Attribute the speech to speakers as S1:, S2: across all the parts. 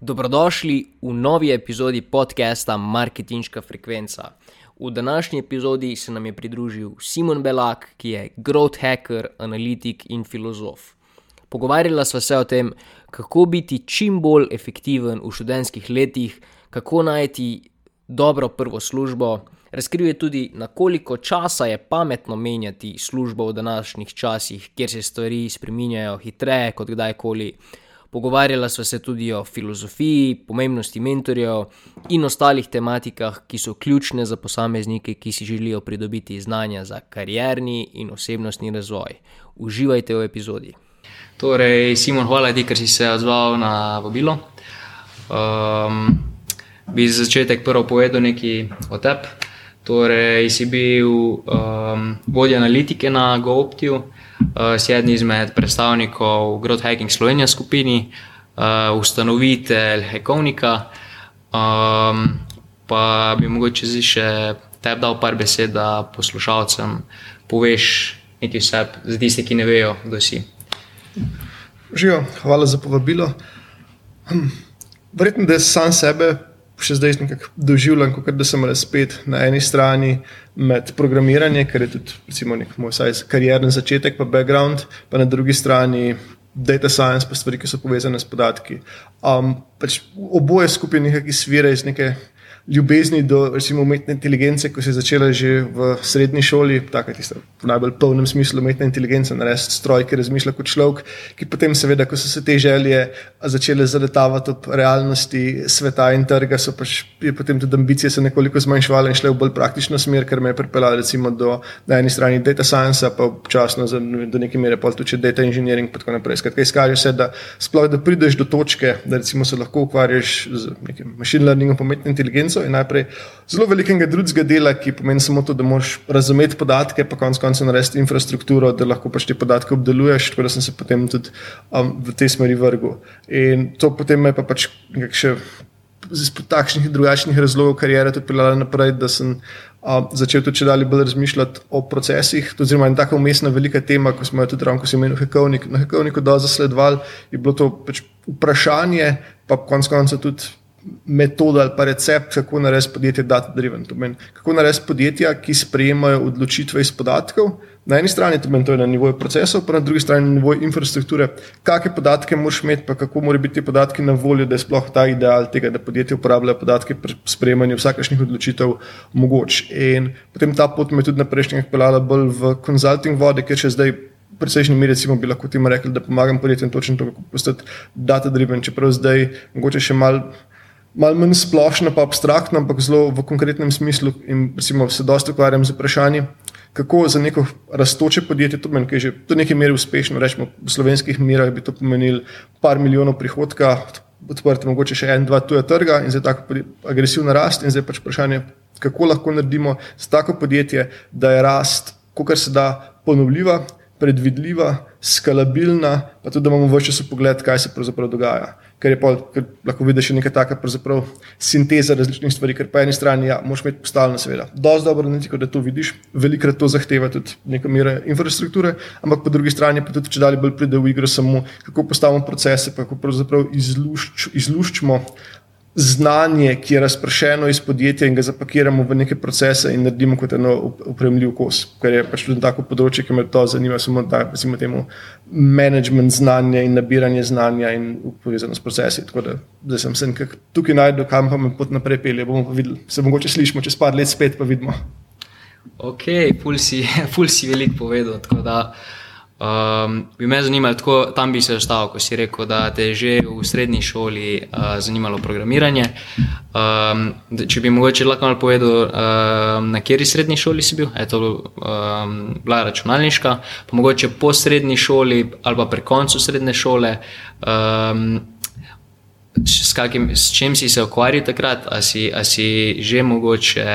S1: Dobrodošli v novi epizodi podcasta Marketinška frekvenca. V današnji epizodi se nam je pridružil Simon Belak, ki je growth hacker, analitik in filozof. Pogovarjala sva se o tem, kako biti čim bolj efektiven v študentskih letih, kako najti dobro prvo službo. Razkril je tudi, na koliko časa je pametno menjati službo v današnjih časih, kjer se stvari spreminjajo hitreje kot kdajkoli. Pogovarjala sva se tudi o filozofiji, pomembnosti mentorjev in ostalih tematikah, ki so ključne za posameznike, ki si želijo pridobiti znanja za karierni in osebnostni razvoj. Uživajte v epizodi.
S2: Torej, Simon, hvala ti, ker si se odzval na vabilo. Um, bi za začetek prvo povedal nekaj o tebi. Torej, si bil um, vodja analitike na GoOptiju uh, si eden izmed predstavnikov Growth Hacking Slovenija skupini, uh, ustanovitelj Hekovnika. Um, pa bi mogoče zdaj še tebi dal par besed, da poslušalcem poveš nekaj vseb, za tiste, ki ne vejo, kdo si.
S3: Živijo, hvala za povabilo. Hm, verjetno, da sam sebe še zdaj nekako doživljam, kot da sem razpet na eni strani med programiranjem, ker je tudi recimo, nek moj karierni začetek, pa background, pa na drugi strani data science, pa stvari, ki so povezane s podatki. Um, pač oboje skupaj nekaj izvira iz neke ljubezni do recimo, umetne inteligence, ko se je začela že v srednji šoli, tako je v najbolj polnem smislu umetne inteligence, narediti stroj, ki razmišlja kot človek, ki potem, seveda, ko so se te želje začele zaletavati ob realnosti sveta in trga, so pač potem tudi ambicije se nekoliko zmanjševale in šle v bolj praktično smer, kar me je pripeljalo recimo do na eni strani data science, pa občasno za, do neke mere pa tudi data engineering in tako naprej. Skratka, izkaže se, da sploh da prideš do točke, da recimo se lahko ukvarjaš z nekim machine learningom, umetno inteligenco in najprej zelo velikega drugega dela, ki pomeni samo to, da moš razumeti podatke, pa konec koncev narediti infrastrukturo, da lahko pač te podatke obdeluješ. Tako da sem se potem tudi um, v tej smeri vrgel. In to potem me pa pač še iz takšnih in drugačnih razlogov karijere tudi pripeljalo naprej, da sem. Uh, začel tudi če dalje bolj razmišljati o procesih. To je ena tako umestna velika tema, ko smo jo tudi ravno, ko sem imel hekovnik, na hekovniku dol zasledovali, je bilo to pač vprašanje, pa konec koncev tudi metoda ali pa recept, kako narediti podjetje data-driven. Kako narediti podjetja, ki sprejemajo odločitve iz podatkov. Na eni strani to, to je na nivoju procesov, pa na drugi strani na nivoju infrastrukture, kakšne podatke moraš imeti, pa kako morajo biti ti podatki na voljo, da je sploh ta ideal tega, da podjetje uporablja podatke pri sprejemanju vsakršnih odločitev mogoč. In potem ta pot me tudi na prejšnjih pelala bolj v konzulting vode, ker še zdaj. Predsejšnji mi recimo bi lahko tim rekli, da pomagam podjetjem točno to, kako postati data-driven, čeprav zdaj mogoče še malo malo manj splošno, pa abstraktno, ampak zelo v konkretnem smislu. In recimo, se dosta ukvarjam z vprašanji, kako za neko raztoče podjetje, to meni, ki je že do neke mere uspešno, rečemo v slovenskih merah, bi to pomenilo par milijonov prihodka, odprti mogoče še en, dva tuja trga in zdaj tako agresivna rast. In zdaj pač vprašanje, kako lahko naredimo za tako podjetje, da je rast, kar se da, ponovljiva. Predvidljiva, skalabilna, pa tudi, da imamo v času pogled, kaj se pravzaprav dogaja ker je pol, ker lahko vidiš neka taka sinteza različnih stvari, ker po eni strani ja, moš imeti postavljeno, seveda, dosti dobro analitiko, da to vidiš, velikrat to zahteva tudi neka mera infrastrukture, ampak po drugi strani pa tudi, če dalje bolj pride v igro samo, kako postavimo procese, kako pravzaprav izlušč, izluščimo znanje, ki je razpršeno iz podjetja in ga zapakiramo v neke procese in naredimo kot eno upremljiv kos. Ker je pač tudi tako področje, ki me to zanima, samo da recimo temu management znanja in nabiranje znanja in povezano s procesi. Tako da zdaj sem se nekako tukaj najdel, kam pa me pot naprej pelje, bomo pa videli. Se mogoče slišimo čez par let spet, pa vidimo.
S2: Ok, ful si, ful si veliko povedal. Um, bi me zanimalo, tako tam bi se ostal, ko si rekel, da te je že v srednji šoli uh, zanimalo programiranje. Um, če bi mogoče lahko malo povedal, um, na kateri srednji šoli si bil, je to um, bila računalniška, pa mogoče po srednji šoli ali pa pri koncu srednje šole. Um, s, kakim, s čim si se ukvarjal takrat, ali si, si že mogoče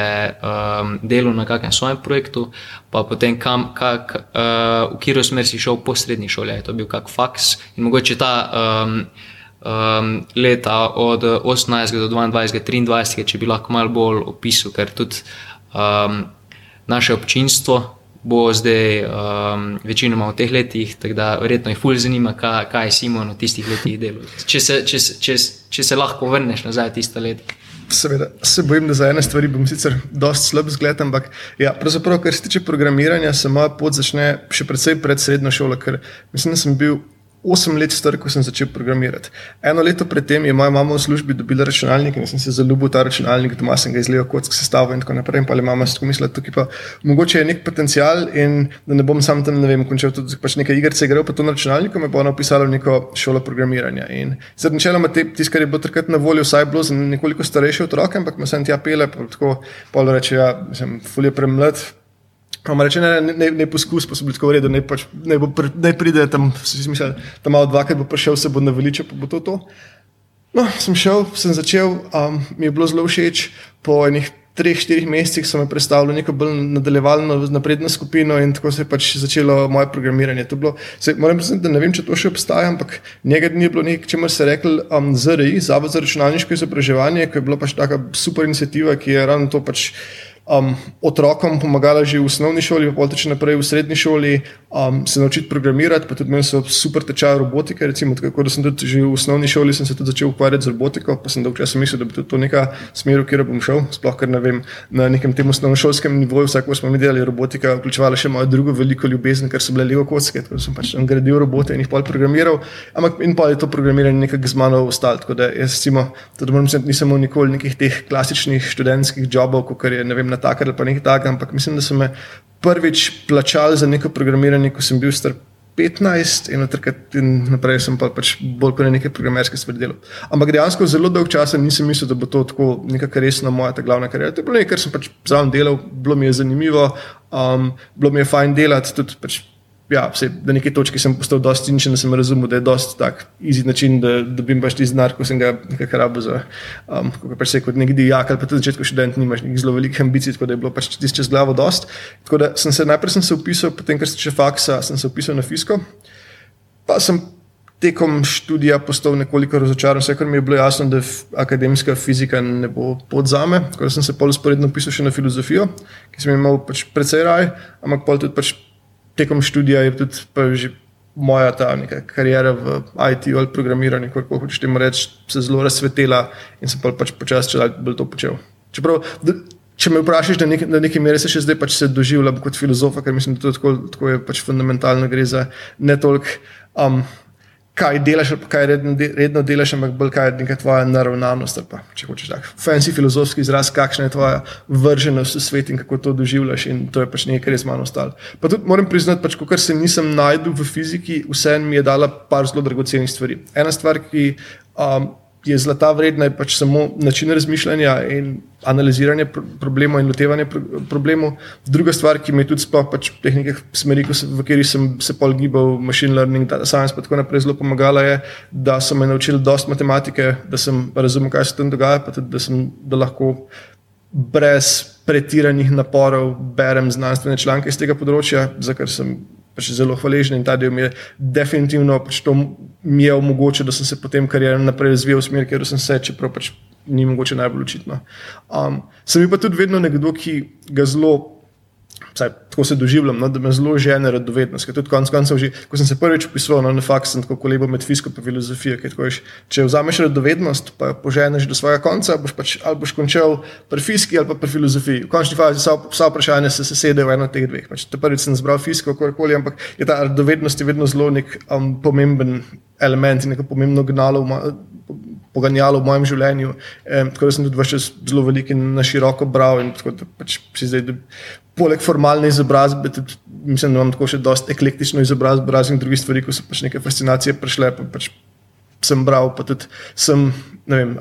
S2: um, delal na kakšnem svojem projektu, pa potem kam, kak, uh, v katero smer si šel po srednji šoli, je to bil kak faks in mogoče ta. Um, Um, leta od 18 do 22, 23, če bi lahko malo bolj opisal, ker tudi um, naše občinstvo bo zdaj um, večinoma v teh letih, tako da verjetno jih fulj zanima, kaj, kaj je Simon v tistih letih delal. Če se, če, če, če se lahko vrneš nazaj v tiste leta.
S3: Seveda, se bojim, da za ene stvari bom sicer dosti slab zgled, ampak ja, pravzaprav, kar se tiče programiranja, se moja pot začne še predvsej pred srednjo šolo, ker mislim, da sem bil osem let star, ko sem začel programirati. Eno leto predtem je moja mama v službi dobila računalnik in sem se zelo ljubil ta računalnik, doma sem ga izleval kot sestavo in tako naprej. In pa je mama tako mislila, da pa mogoče je nek potencial in da ne bom sam tam, ne vem, končal tudi pač nekaj iger, se je igral pa to na računalniku, me pa ona upisala v neko šolo programiranja. In zdaj načeloma tisto, kar je bilo takrat na voljo, vsaj bilo za nekoliko starejše otroke, ampak me sem tja pele, pa tako polo reče, ja, sem fulje premlad, Pa reče, ne, ne, ne, ne poskus, pa so bili tako urejeni, da pač, ne, pr, ne pride tam, si misliš, da malo dvakrat bo prišel, se bo naveličal, pa bo to to. No, sem šel, sem začel, um, mi je bilo zelo všeč. Po enih treh, štirih mesecih so me predstavili neko bolj nadaljevalno, napredno skupino in tako se je pač začelo moje programiranje. Bilo, se, moram reči, da ne vem, če to še obstaja, ampak nekaj dni je bilo nekaj, čemu se je rekel um, ZRI, Zavod za računalniško izobraževanje, ki je bila pač taka super inicijativa, ki je ravno to pač um, otrokom pomagala že v osnovni šoli, pa tudi naprej v srednji šoli, um, se naučiti programirati. Pa tudi imeli so super tečaj robotike. Recimo, tako da sem tudi že v osnovni šoli se začel ukvarjati z robotiko, pa sem dolgo časa mislil, da bi to neka smer, v katero bom šel. Sploh ker ne vem, na nekem tem osnovnošolskem nivoju, vsak, ko smo mi delali robotika, vključevala še mojo drugo veliko ljubezen, ker so bile lego kocke, tako da sem pač gradil robote in jih pol programiral. Ampak in pa je to programiranje nekako z mano ostalo. Tako da jaz, recimo, tudi moram reči, nisem imel nikoli nekih teh klasičnih študentskih jobov, kot je ne vem na takrat ali pa nekaj takega, ampak mislim, da so me prvič plačali za neko programiranje, ko sem bil star 15 in takrat naprej sem pa pač bolj kot nekaj programerske stvari delal. Ampak dejansko zelo dolg čas nisem mislil, da bo to tako nekako resno moja ta glavna karijera. To je bilo nekaj, kar sem pač zraven delal, bilo mi je zanimivo, um, bilo mi je fajn delati, tudi pač ja, vse, do neke točke sem postal dosti ciničen, sem razumel, da je dosti tak easy način, da dobim pač ti znar, ko sem ga nekako rabo za, um, kako pač se kot nek dijak ali pa tudi začetku študent nimaš nekih zelo velikih ambicij, tako da je bilo pač tisti čez glavo dost. Tako da sem se najprej sem se upisal, potem, ker sem še faksa, sem se upisal na fisko, pa sem tekom študija postal nekoliko razočaran, vse kar mi je bilo jasno, da akademska fizika ne bo pod zame, tako da sem se pol usporedno upisal še na filozofijo, ki sem imel pač precej raj, ampak pol tudi pač tekom študija je tudi že moja ta karijera v IT ali programiranju, kako hočeš temu reči, se zelo razsvetila in sem pa pač počasi če bolj to počel. Čeprav, da, če me vprašaš, da na neki meri se še zdaj pač se doživljam kot filozofa, ker mislim, da to tako, tako je pač fundamentalno gre za ne toliko. Um, kaj delaš, kaj redno, redno delaš, ampak bolj kaj je tvoja naravnanost. Pa, če hočeš tak fancy filozofski izraz, kakšna je tvoja vrženost v svet in kako to doživljaš. In to je pač nekaj, kar je z mano ostalo. Pa tudi moram priznati, pač, kar se nisem najdel v fiziki, vseeno mi je dala par zelo dragocenih stvari. Ena stvar, ki um, je zlata vredna, je pač samo način razmišljanja in analiziranje problemov in lotevanje problemov. Druga stvar, ki mi je tudi sploh pač teh nekih smeri, v kateri sem se pol gibal, machine learning, data science, pa tako naprej, zelo pomagala je, da so me naučili dosti matematike, da sem razumel, kaj se tam dogaja, pa tudi, da sem da lahko brez pretiranih naporov berem znanstvene članke iz tega področja, za kar sem pač zelo hvaležen in ta del mi je definitivno pač to mi je omogočilo, da sem se potem kariero naprej razvijal v smer, kjer sem se, čeprav pač ni mogoče najbolj očitno. Um, sem pa tudi vedno nekdo, ki ga zelo Vsaj, tako se doživljam, no, da me zelo žene radovednost. Tudi konc koncev, že, ko sem se prvič upisoval na faks, sem tako kolebo med fizikom in filozofijo. Če vzameš radovednost, pa poženeš do svojega konca, boš pač, ali boš končal pri fiziki ali pri filozofiji. V končni fazi vsa, vsa vprašanja se sesedejo v eno od teh dveh. Pač, prvič sem zbral fiziko, kakorkoli, ampak je ta radovednost je vedno zelo nek um, pomemben element in neko pomembno gnalo poganjalo v mojem življenju. E, tako da sem tudi zelo velik in na široko bral. Pač zdaj, da, poleg formalne izobrazbe, tudi, mislim, da imam tako še dosta eklektično izobrazbo, razen drugih stvari, ko so pač neke fascinacije prišle. Pa pač sem bral, pa tudi sem, ne vem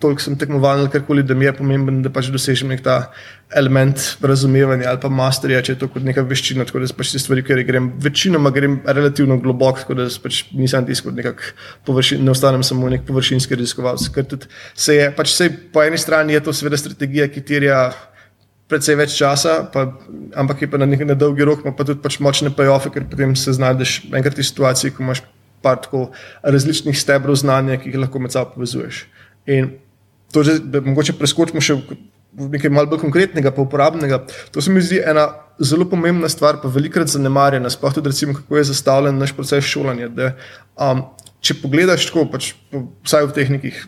S3: toliko sem tekmoval ali karkoli, da mi je pomemben, da pač dosežem nek ta element razumevanja ali pa masterja, če je to kot neka veščina. Tako da pač te stvari, ker grem večinoma grem relativno globoko, tako da pač nisem tisto nekak površin, ne ostanem samo nek površinski raziskovalec. Ker tudi se je, pač se po eni strani je to seveda strategija, ki terja predvsej več časa, pa, ampak je pa na neki dolgi rok, pa tudi pač močne payofe, ker potem se znajdeš enkrat v situaciji, ko imaš par tako različnih stebrov znanja, ki jih lahko med sabo povezuješ. In to že, da mogoče preskočimo še v nekaj malce bolj konkretnega, pa uporabnega. To se mi zdi ena zelo pomembna stvar, pa velikrat zanemarjena, sploh tudi, recimo, kako je zastavljen naš proces šolanja. Da, um, če pogledaš tako, pač, vsaj v teh nekih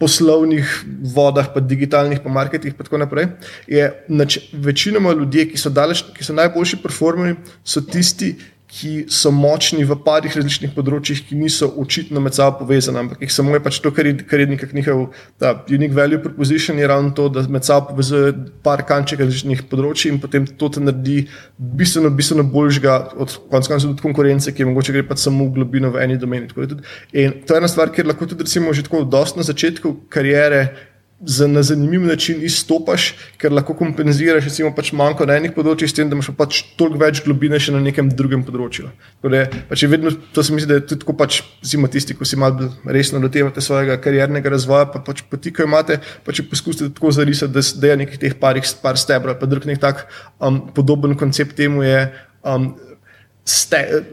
S3: poslovnih vodah, pa digitalnih, pa marketih, in tako naprej, je nač, večinoma ljudje, ki so, daleč, ki so najboljši performerji, so tisti, ki so močni v parih različnih področjih, ki niso očitno med sabo povezani, ampak jih samo je pač to, kar je, kar je nekako njihov ta unique value proposition, je ravno to, da med sabo povezuje par kanček različnih področji in potem to te naredi bistveno, bistveno boljšega od konca konca tudi konkurence, ki je mogoče gre pač samo v globino v eni domeni. In to je ena stvar, kjer lahko tudi recimo že tako dosti na začetku karijere za, na zanimiv način izstopaš, ker lahko kompenziraš, recimo, pač manjko na enih področjih, s tem, da imaš pač toliko več globine še na nekem drugem področju. Da, pač vedno, to se mi zdi, da je tudi tako, pač, zimo tisti, ki si malo resno lotevate svojega kariernega razvoja, pa pač poti, ko imate, pa če poskusite tako zarisati, da, da je nekih teh parih, par stebrov, pa drug nek tak um, podoben koncept temu je. Um, ste,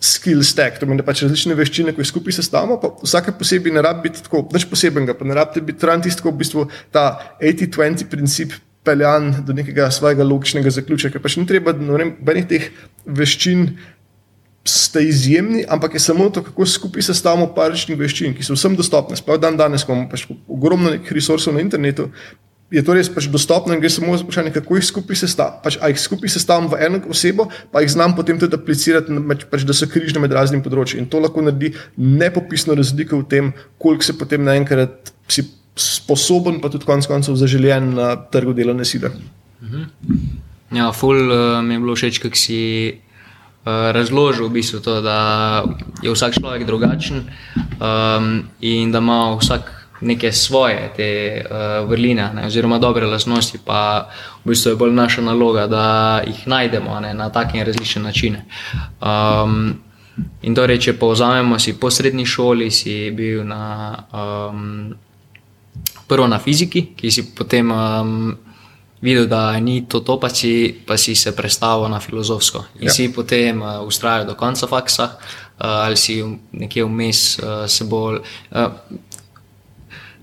S3: skill stack, to pomeni pač različne veščine, ki jih skupaj sestavljamo, vsake posebej ne rabi biti tako, več posebenega, pa ne rabi biti trantist, kot v bistvu ta 80-20 princip peljan do nekega svojega logičnega zaključka, ker pač ni treba nobenih teh veščin. Ste izjemni, ampak je samo to, kako skupaj sestavljamo paričnih veščin, ki so vsem dostopne. Sploh dan danes, imamo pač ogromno resursov na internetu, je to res pač dostopno in gre samo za vprašanje, kako jih skupaj sestavljamo. Pač, a jih skupaj sestavljamo v eno osebo, pa jih znam potem tudi aplicirati, pač, da so križne med raznimi področji. In to lahko naredi nepopisno razliko v tem, koliko se potem naenkrat si sposoben, pa tudi konec koncev zaželjen na trgu delovne sile. Mhm.
S2: Ja, ful uh, mi je bilo všeč, kako si. Uh, razložil v bistvu to, da je vsak človek drugačen um, in da ima vsak neke svoje te uh, vrline, ne, oziroma dobre lastnosti, pa v bistvu je bolj naša naloga, da jih najdemo ne, na take in različne načine. Um, in torej, če povzamemo, si po srednji šoli si bil na, um, prvo na fiziki, ki si potem. Um, Videl, da ni to, to pa, si, pa si se predstavil na filozofsko. In ja. si potem uh, ustrajal do konca faksa, uh, ali si nekje vmes uh, se bolj. Uh,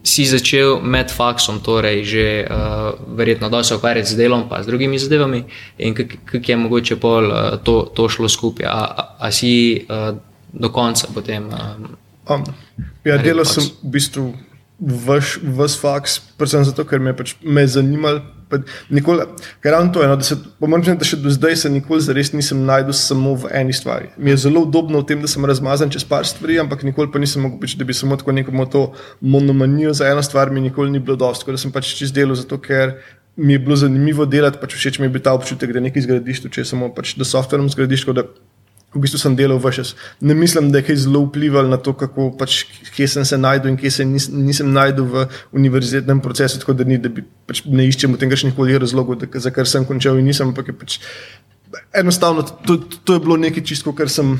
S2: si začel med faksom, torej že uh, verjetno dosti ukvarjati z delom, pa z drugimi zadevami, in kako je mogoče pol uh, to, to šlo skupaj, a, a, a si uh, do konca potem. Um,
S3: um, ja, delal sem v bistvu vse faks, predvsem zato, ker me je pač me zanimalo. Nikoli, ker ravno to je, no, da se, pomeni, da še do zdaj se nikoli zares nisem najdel samo v eni stvari. Mi je zelo udobno v tem, da sem razmazan čez par stvari, ampak nikoli pa nisem mogel, da bi samo tako nekomu to monomanijo za eno stvar, mi nikoli ni bilo dosto. Da sem pač čez delo, zato ker mi je bilo zanimivo delati, pač všeč mi je bil ta občutek, da nekaj zgradiš, če samo pač, da softverom zgradiš v bistvu sem delal v čas. Ne mislim, da je kaj zelo vplivalo na to, kako, pač, kje sem se znašel in kje se nis, nisem znašel v univerzitetnem procesu. Tako da, ni, da bi, pač, ne iščem v tem kakšnih koli razlogov, za kar sem končal in nisem. Pač, enostavno, to, to je bilo nekaj čisto, kar sem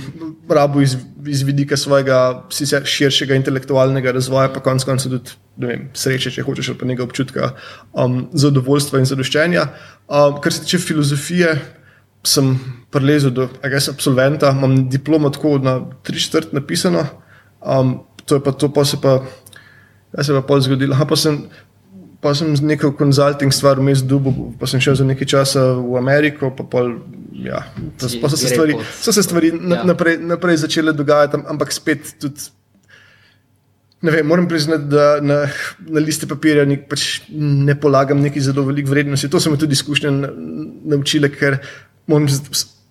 S3: rabo iz, iz vidika svojega širšega intelektualnega razvoja, pa konec koncev tudi. Vem, sreče, če hočeš, pa nekaj občutka um, zadovoljstva in zadoščenja. Um, kar se tiče filozofije, sem prelezel do guess, absolventa, imam diplomo tako na tri četrt napisano. Um, to je pa to, pa se pa, kaj se pa pol zgodilo. Ha, pa sem, pa sem z neko konzulting stvar vmes dubo, pa sem šel za nekaj časa v Ameriko, pa pol, ja, pa so se stvari, so se stvari ja. naprej, naprej začele dogajati, ampak spet tudi. Ne vem, moram priznati, da na, na liste papirja nek, pač ne polagam neki zelo velik vrednosti. To sem tudi izkušnja naučila, ker moram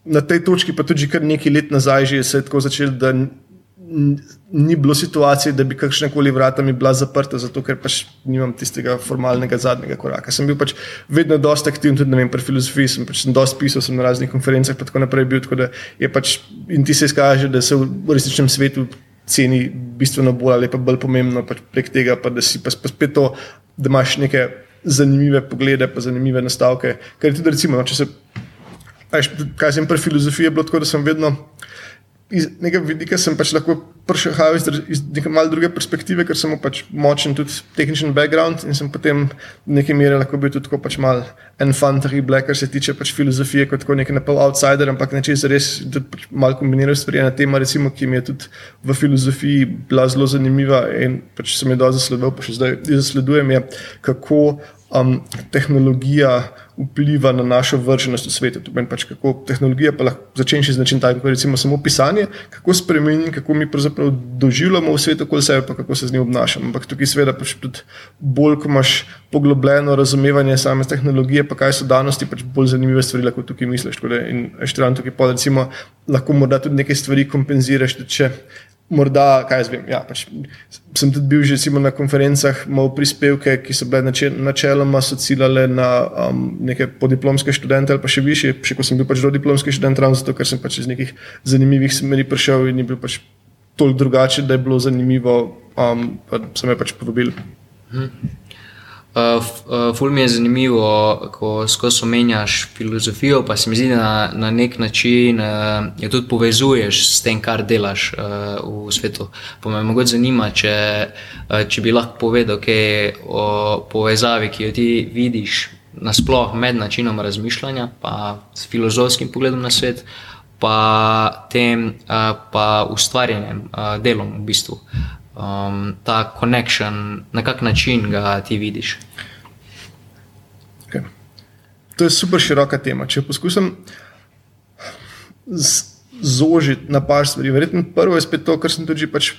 S3: na tej točki, pa tudi kar nekaj let nazaj, že se je tako začelo, da ni bilo situacije, da bi kakšne koli vrata mi bila zaprta, zato ker pač nimam tistega formalnega zadnjega koraka. Sem bil pač vedno dosta aktiven, tudi vem, pri filozofiji, sem pač dosta pisal sem na raznih konferencah, pa tako naprej bil, tako pač in ti se izkaže, da se v resničnem svetu ceni bistveno bolj ali pa bolj pomembno pač prek tega, pa da si pa spet to, da imaš neke zanimive poglede, pa zanimive nastavke. Ker tudi recimo, no, če se kaj sem pri filozofiji, je bilo tako, da sem vedno iz nekega vidika pač lahko prišel iz, iz neke malce druge perspektive, ker sem pač močen tudi tehničen background in sem potem v neki meri lahko bil tudi pač mal en fantari black, kar se tiče pač filozofije, kot nek nepol outsider, ampak neče se res pač mal kombinirajo stvari. Ena tema, recimo, ki mi je tudi v filozofiji bila zelo zanimiva in pač sem jo dosti zasledoval, pa še zdaj zasledujem, je kako um, tehnologija vpliva na našo vrženost v svetu. To pomeni, pač, kako tehnologija pa lahko začne z način tako, kot recimo samo pisanje, kako spremeni, kako mi pravzaprav doživljamo v svetu okoli sebe, pa kako se z njim obnašamo. Ampak tukaj seveda pač tudi bolj, ko imaš poglobljeno razumevanje same tehnologije, pa kaj so danosti, pač bolj zanimive stvari, kot tukaj misliš. In štiri tukaj pa recimo lahko morda tudi neke stvari kompenziraš, če Morda, kaj jaz vem. Ja, pač sem tudi bil že na konferencah, imel prispevke, ki so bile načeloma ciljale na um, neke podiplomske študente ali pa še više, še ko sem bil pač diplomski študent, ravno zato, ker sem pač iz nekih zanimivih smeri prišel in ni bil pač toliko drugače, da je bilo zanimivo, um, pa sem me pač povabil. Hmm.
S2: Uh, uh, ful mi je zanimivo, ko skozi omenjaš filozofijo, pa se mi zdi, da na, na nek način uh, jo tudi povezuješ s tem, kar delaš uh, v svetu. Pa me mogoče zanima, če, uh, če bi lahko povedal kaj o povezavi, ki jo ti vidiš nasplošno med načinom razmišljanja in filozofskim pogledom na svet, pa tem uh, pa ustvarjanjem, uh, delom v bistvu um, ta connection, na kak način ga ti vidiš?
S3: Okay. To je super široka tema. Če poskušam zožiti na par stvari, verjetno prvo je spet to, kar sem tudi pač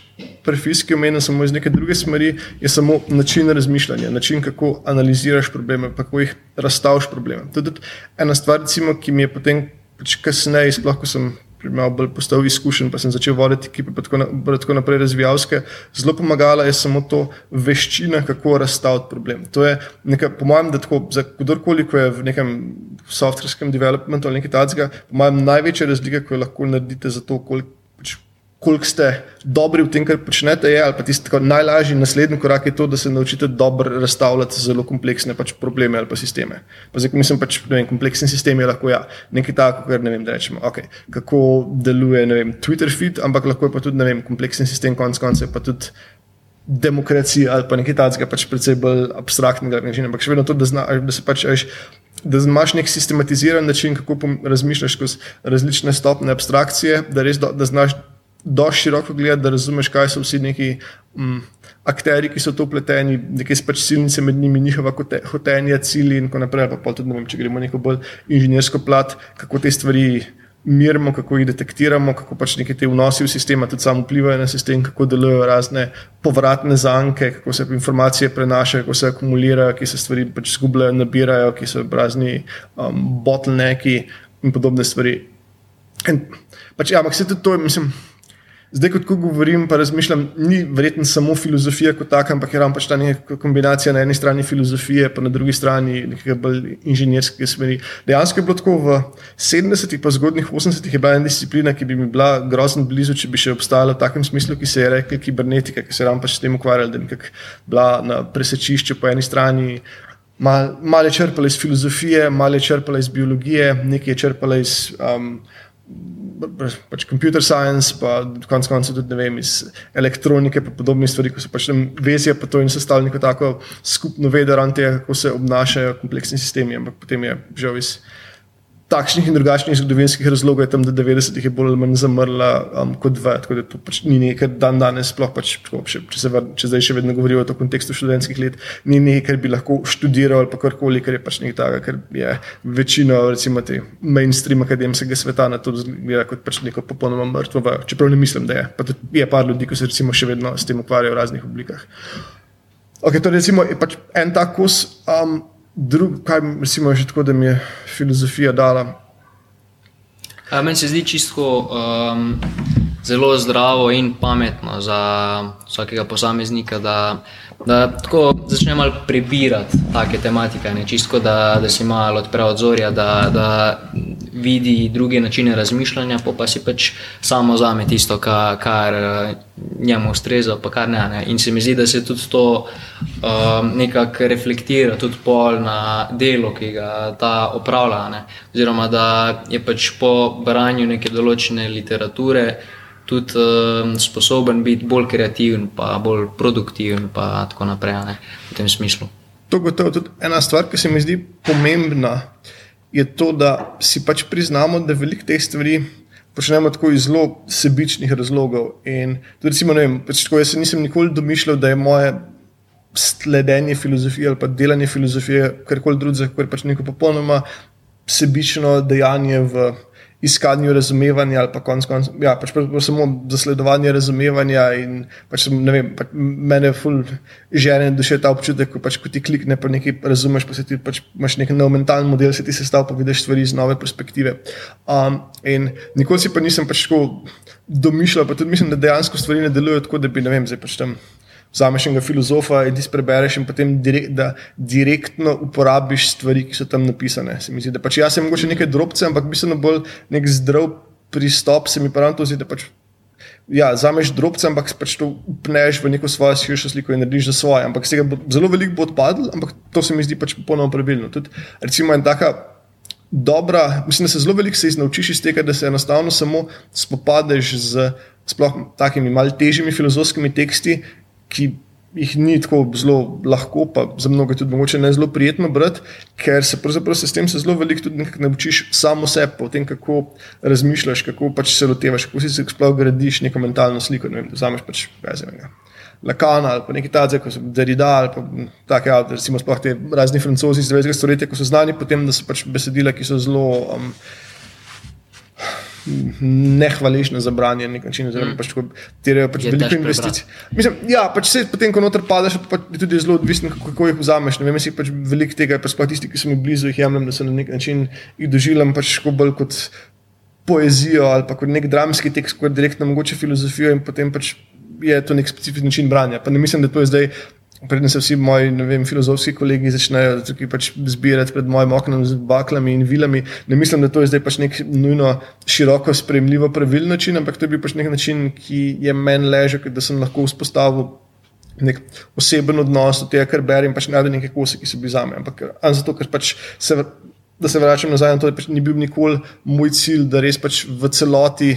S3: prefiski omenil, samo iz neke druge smeri, je samo način razmišljanja, način, kako analiziraš probleme, kako jih razstaviš probleme. To je tudi ena stvar, recimo, ki mi je potem pač kasneje, sploh ko sem malo bolj postal izkušen, pa sem začel voditi ekipe, pa tako, na, tako naprej razvijalske. Zelo pomagala je samo to veščina, kako razstaviti problem. To je nekaj, po mojem, da tako, za kdorkoli, ko je v nekem softverskem developmentu ali nekaj takega, po mojem, največja razlika, ko jo lahko naredite za to, koliko koliko ste dobri v tem, kar počnete, je, ali pa tisti najlažji naslednji korak je to, da se naučite dobro razstavljati zelo kompleksne pač probleme ali pa sisteme. Pa zdaj, mislim, pač, vem, kompleksen sistem je lahko ja, nekaj tako, kar ne vem, da rečemo, okay, kako deluje vem, Twitter feed, ampak lahko je pa tudi vem, kompleksen sistem, konec koncev pa tudi. Demokracija ali pa nekaj takega, pač precej bolj abstraktnega načina. Ampak še vedno to, da, zna, da se pač ajš, da imaš nek sistematiziran način, kako razmišljaš skozi različne stopne abstrakcije, da res do, da znaš dovolj široko gledati, da razumeš, kaj so vsi neki um, akteri, ki so to upleteni, neke pač silnice med njimi, njihova hotenja, cilji in tako naprej. Pa tudi, vem, če gremo neko bolj inženirsko plat, kako te stvari. Mirimo, kako jih detektiramo, kako pač neke te vnosi v sistem, tudi samo vplivajo na sistem, kako delujejo razne povratne zanke, kako se informacije prenašajo, kako se akumulirajo, ki se stvari pač zgubljajo, nabirajo, ki so razni um, bottlenecki in podobne stvari. In pač, ja, ampak se tudi to, mislim. Zdaj, kot govorim, pa razmišljam, ni verjetno samo filozofija kot taka, ampak je ravno pač ta neka kombinacija na eni strani filozofije, pa na drugi strani nekega bolj inženirskega smeri. Dejansko je bilo tako v 70-ih, pa zgodnjih 80-ih je bila ena disciplina, ki bi mi bila grozno blizu, če bi še obstajala v takem smislu, ki se je rekel kibernetika, ki se je ravno pač s tem ukvarjala, da je bila na presečišču po eni strani. Malo mal je črpala iz filozofije, malo je črpala iz biologije, nekaj je črpala iz um, pač computer science, pa konec koncev tudi vem, iz elektronike, pa podobne stvari, ko so pač tam vezje, pa to in sestavljeno neko tako skupno vedo, kako se obnašajo kompleksni sistemi, ampak potem je žal iz takšnih in drugačnih zgodovinskih razlogov je tam do 90-ih je bolj ali manj zamrla um, kot ve. Tako da to pač ni nekaj, dan danes, sploh pač, še, če se če zdaj še vedno govorijo o kontekstu študentskih let, ni nekaj, kar bi lahko študiral ali karkoli, kar je pač nekaj takega, ker je večina, recimo, te mainstream akademskega sveta na to gleda kot pač neko popolnoma mrtvo. Ve. Čeprav ne mislim, da je. Pa je par ljudi, ki se recimo še vedno s tem ukvarjajo v raznih oblikah. Ok, to recimo, je pač en tak kos. Um, drug, kaj recimo, že tako, da mi je filozofija dala.
S2: Meni se zdi čisto um, zelo zdravo in pametno za vsakega posameznika, da, da tako začne malo prebirati take tematike, ne čisto da, da si malo odpre odzorja, da, da vidi druge načine razmišljanja, pa, si pač samo zame tisto, kar, kar njemu ustreza, pa kar ne, ne. In se mi zdi, da se tudi to um, nekako reflektira tudi pol na delo, ki ga ta opravlja. Ne. Oziroma, da je pač po branju neke določene literature tudi um, sposoben biti bolj kreativen, pa bolj produktiven, pa tako naprej, ne, v tem smislu.
S3: To je tudi ena stvar, ki se mi zdi pomembna. Je to, da si pač priznamo, da veliko teh stvari počnemo tako iz zelo sebičnih razlogov. In tudi, recimo, vem, pač tako, jaz nisem nikoli domišljal, da je moje sledenje filozofije ali pa delanje filozofije, karkoli drugega, kar je pač neko popolnoma sebično dejanje v iskanju razumevanja ali pa konc koncev, ja, pač samo zasledovanje razumevanja. In pač, ne vem, pač mene ful žene duše ta občutek, ko, pač, ko ti klikne, pa nekaj razumeš, pa se ti pač imaš nek nov mentalni model, se ti sestavlja, pa vidiš stvari iz nove perspektive. Um, in nikoli si pa nisem pač tako domišljal, pa tudi mislim, da dejansko stvari ne delujejo tako, da bi, ne vem, zdaj pač tam vzameš enega filozofa ti prebereš, in potem direkt, da direktno uporabiš stvari, ki so tam napisane. Se mi zdi, da pač jaz sem mogoče nekaj drobce, ampak bistveno bolj nek zdrav pristop, se mi pa to zdi, da pač. Ja, zameš drobce, ampak pač to upneš v neko svojo širšo sliko in narediš za svoje. Ampak bo, zelo veliko bo odpadlo, ampak to se mi zdi pač popolnoma pravilno. Tudi, recimo, en taka dobra, mislim, da se zelo veliko se naučiš iz tega, da se enostavno samo spopadeš z sploh takimi mal težjimi filozofskimi teksti, ki jih ni tako zelo lahko, pa za mnoge tudi mogoče ne zelo prijetno brati, ker se pravzaprav se s tem se zelo veliko tudi naučiš samo sebe, o tem, kako razmišljaš, kako pač se lotevaš, kako si sploh gradiš neko mentalno sliko. Ne vem, vzameš pač vezenega. Lakana ali pa neki tadze, kot so Derrida ali pa tako, ja, recimo sploh te razni francozi iz 20. stoletja, ko so znani potem, da so pač besedila, ki so zelo. Um, nehvaležne za branje, na nek način, oziroma mm. pač, terajo pač veliko investicij. Mislim, ja, pač se potem, ko noter padeš, pa je tudi zelo odvisno, kako jih vzameš. Ne vem, si pač veliko tega, pa sploh tisti, ki so mi blizu, jih jemljem, da se na nek način jih doživljam pač bolj kot poezijo ali pa kot nek dramski tekst, kot direktno mogoče filozofijo in potem pač je to nek specifičen način branja. Pa ne mislim, da to je zdaj Predtem se vsi moji vem, filozofski kolegi začnejo pač zbirati pred mojim oknom z baklami in vilami. Ne mislim, da to je zdaj pač nek nujno široko sprejemljivo, pravilen način, ampak to je bil pač nek način, ki je meni ležal, da sem lahko vzpostavil nek oseben odnos do tega, kar berem, pač ne da nekaj kose, ki so bili za me. Ampak zato, ker pač se, da se vračam nazaj na to, da pač ni bil nikoli moj cilj, da res pač v celoti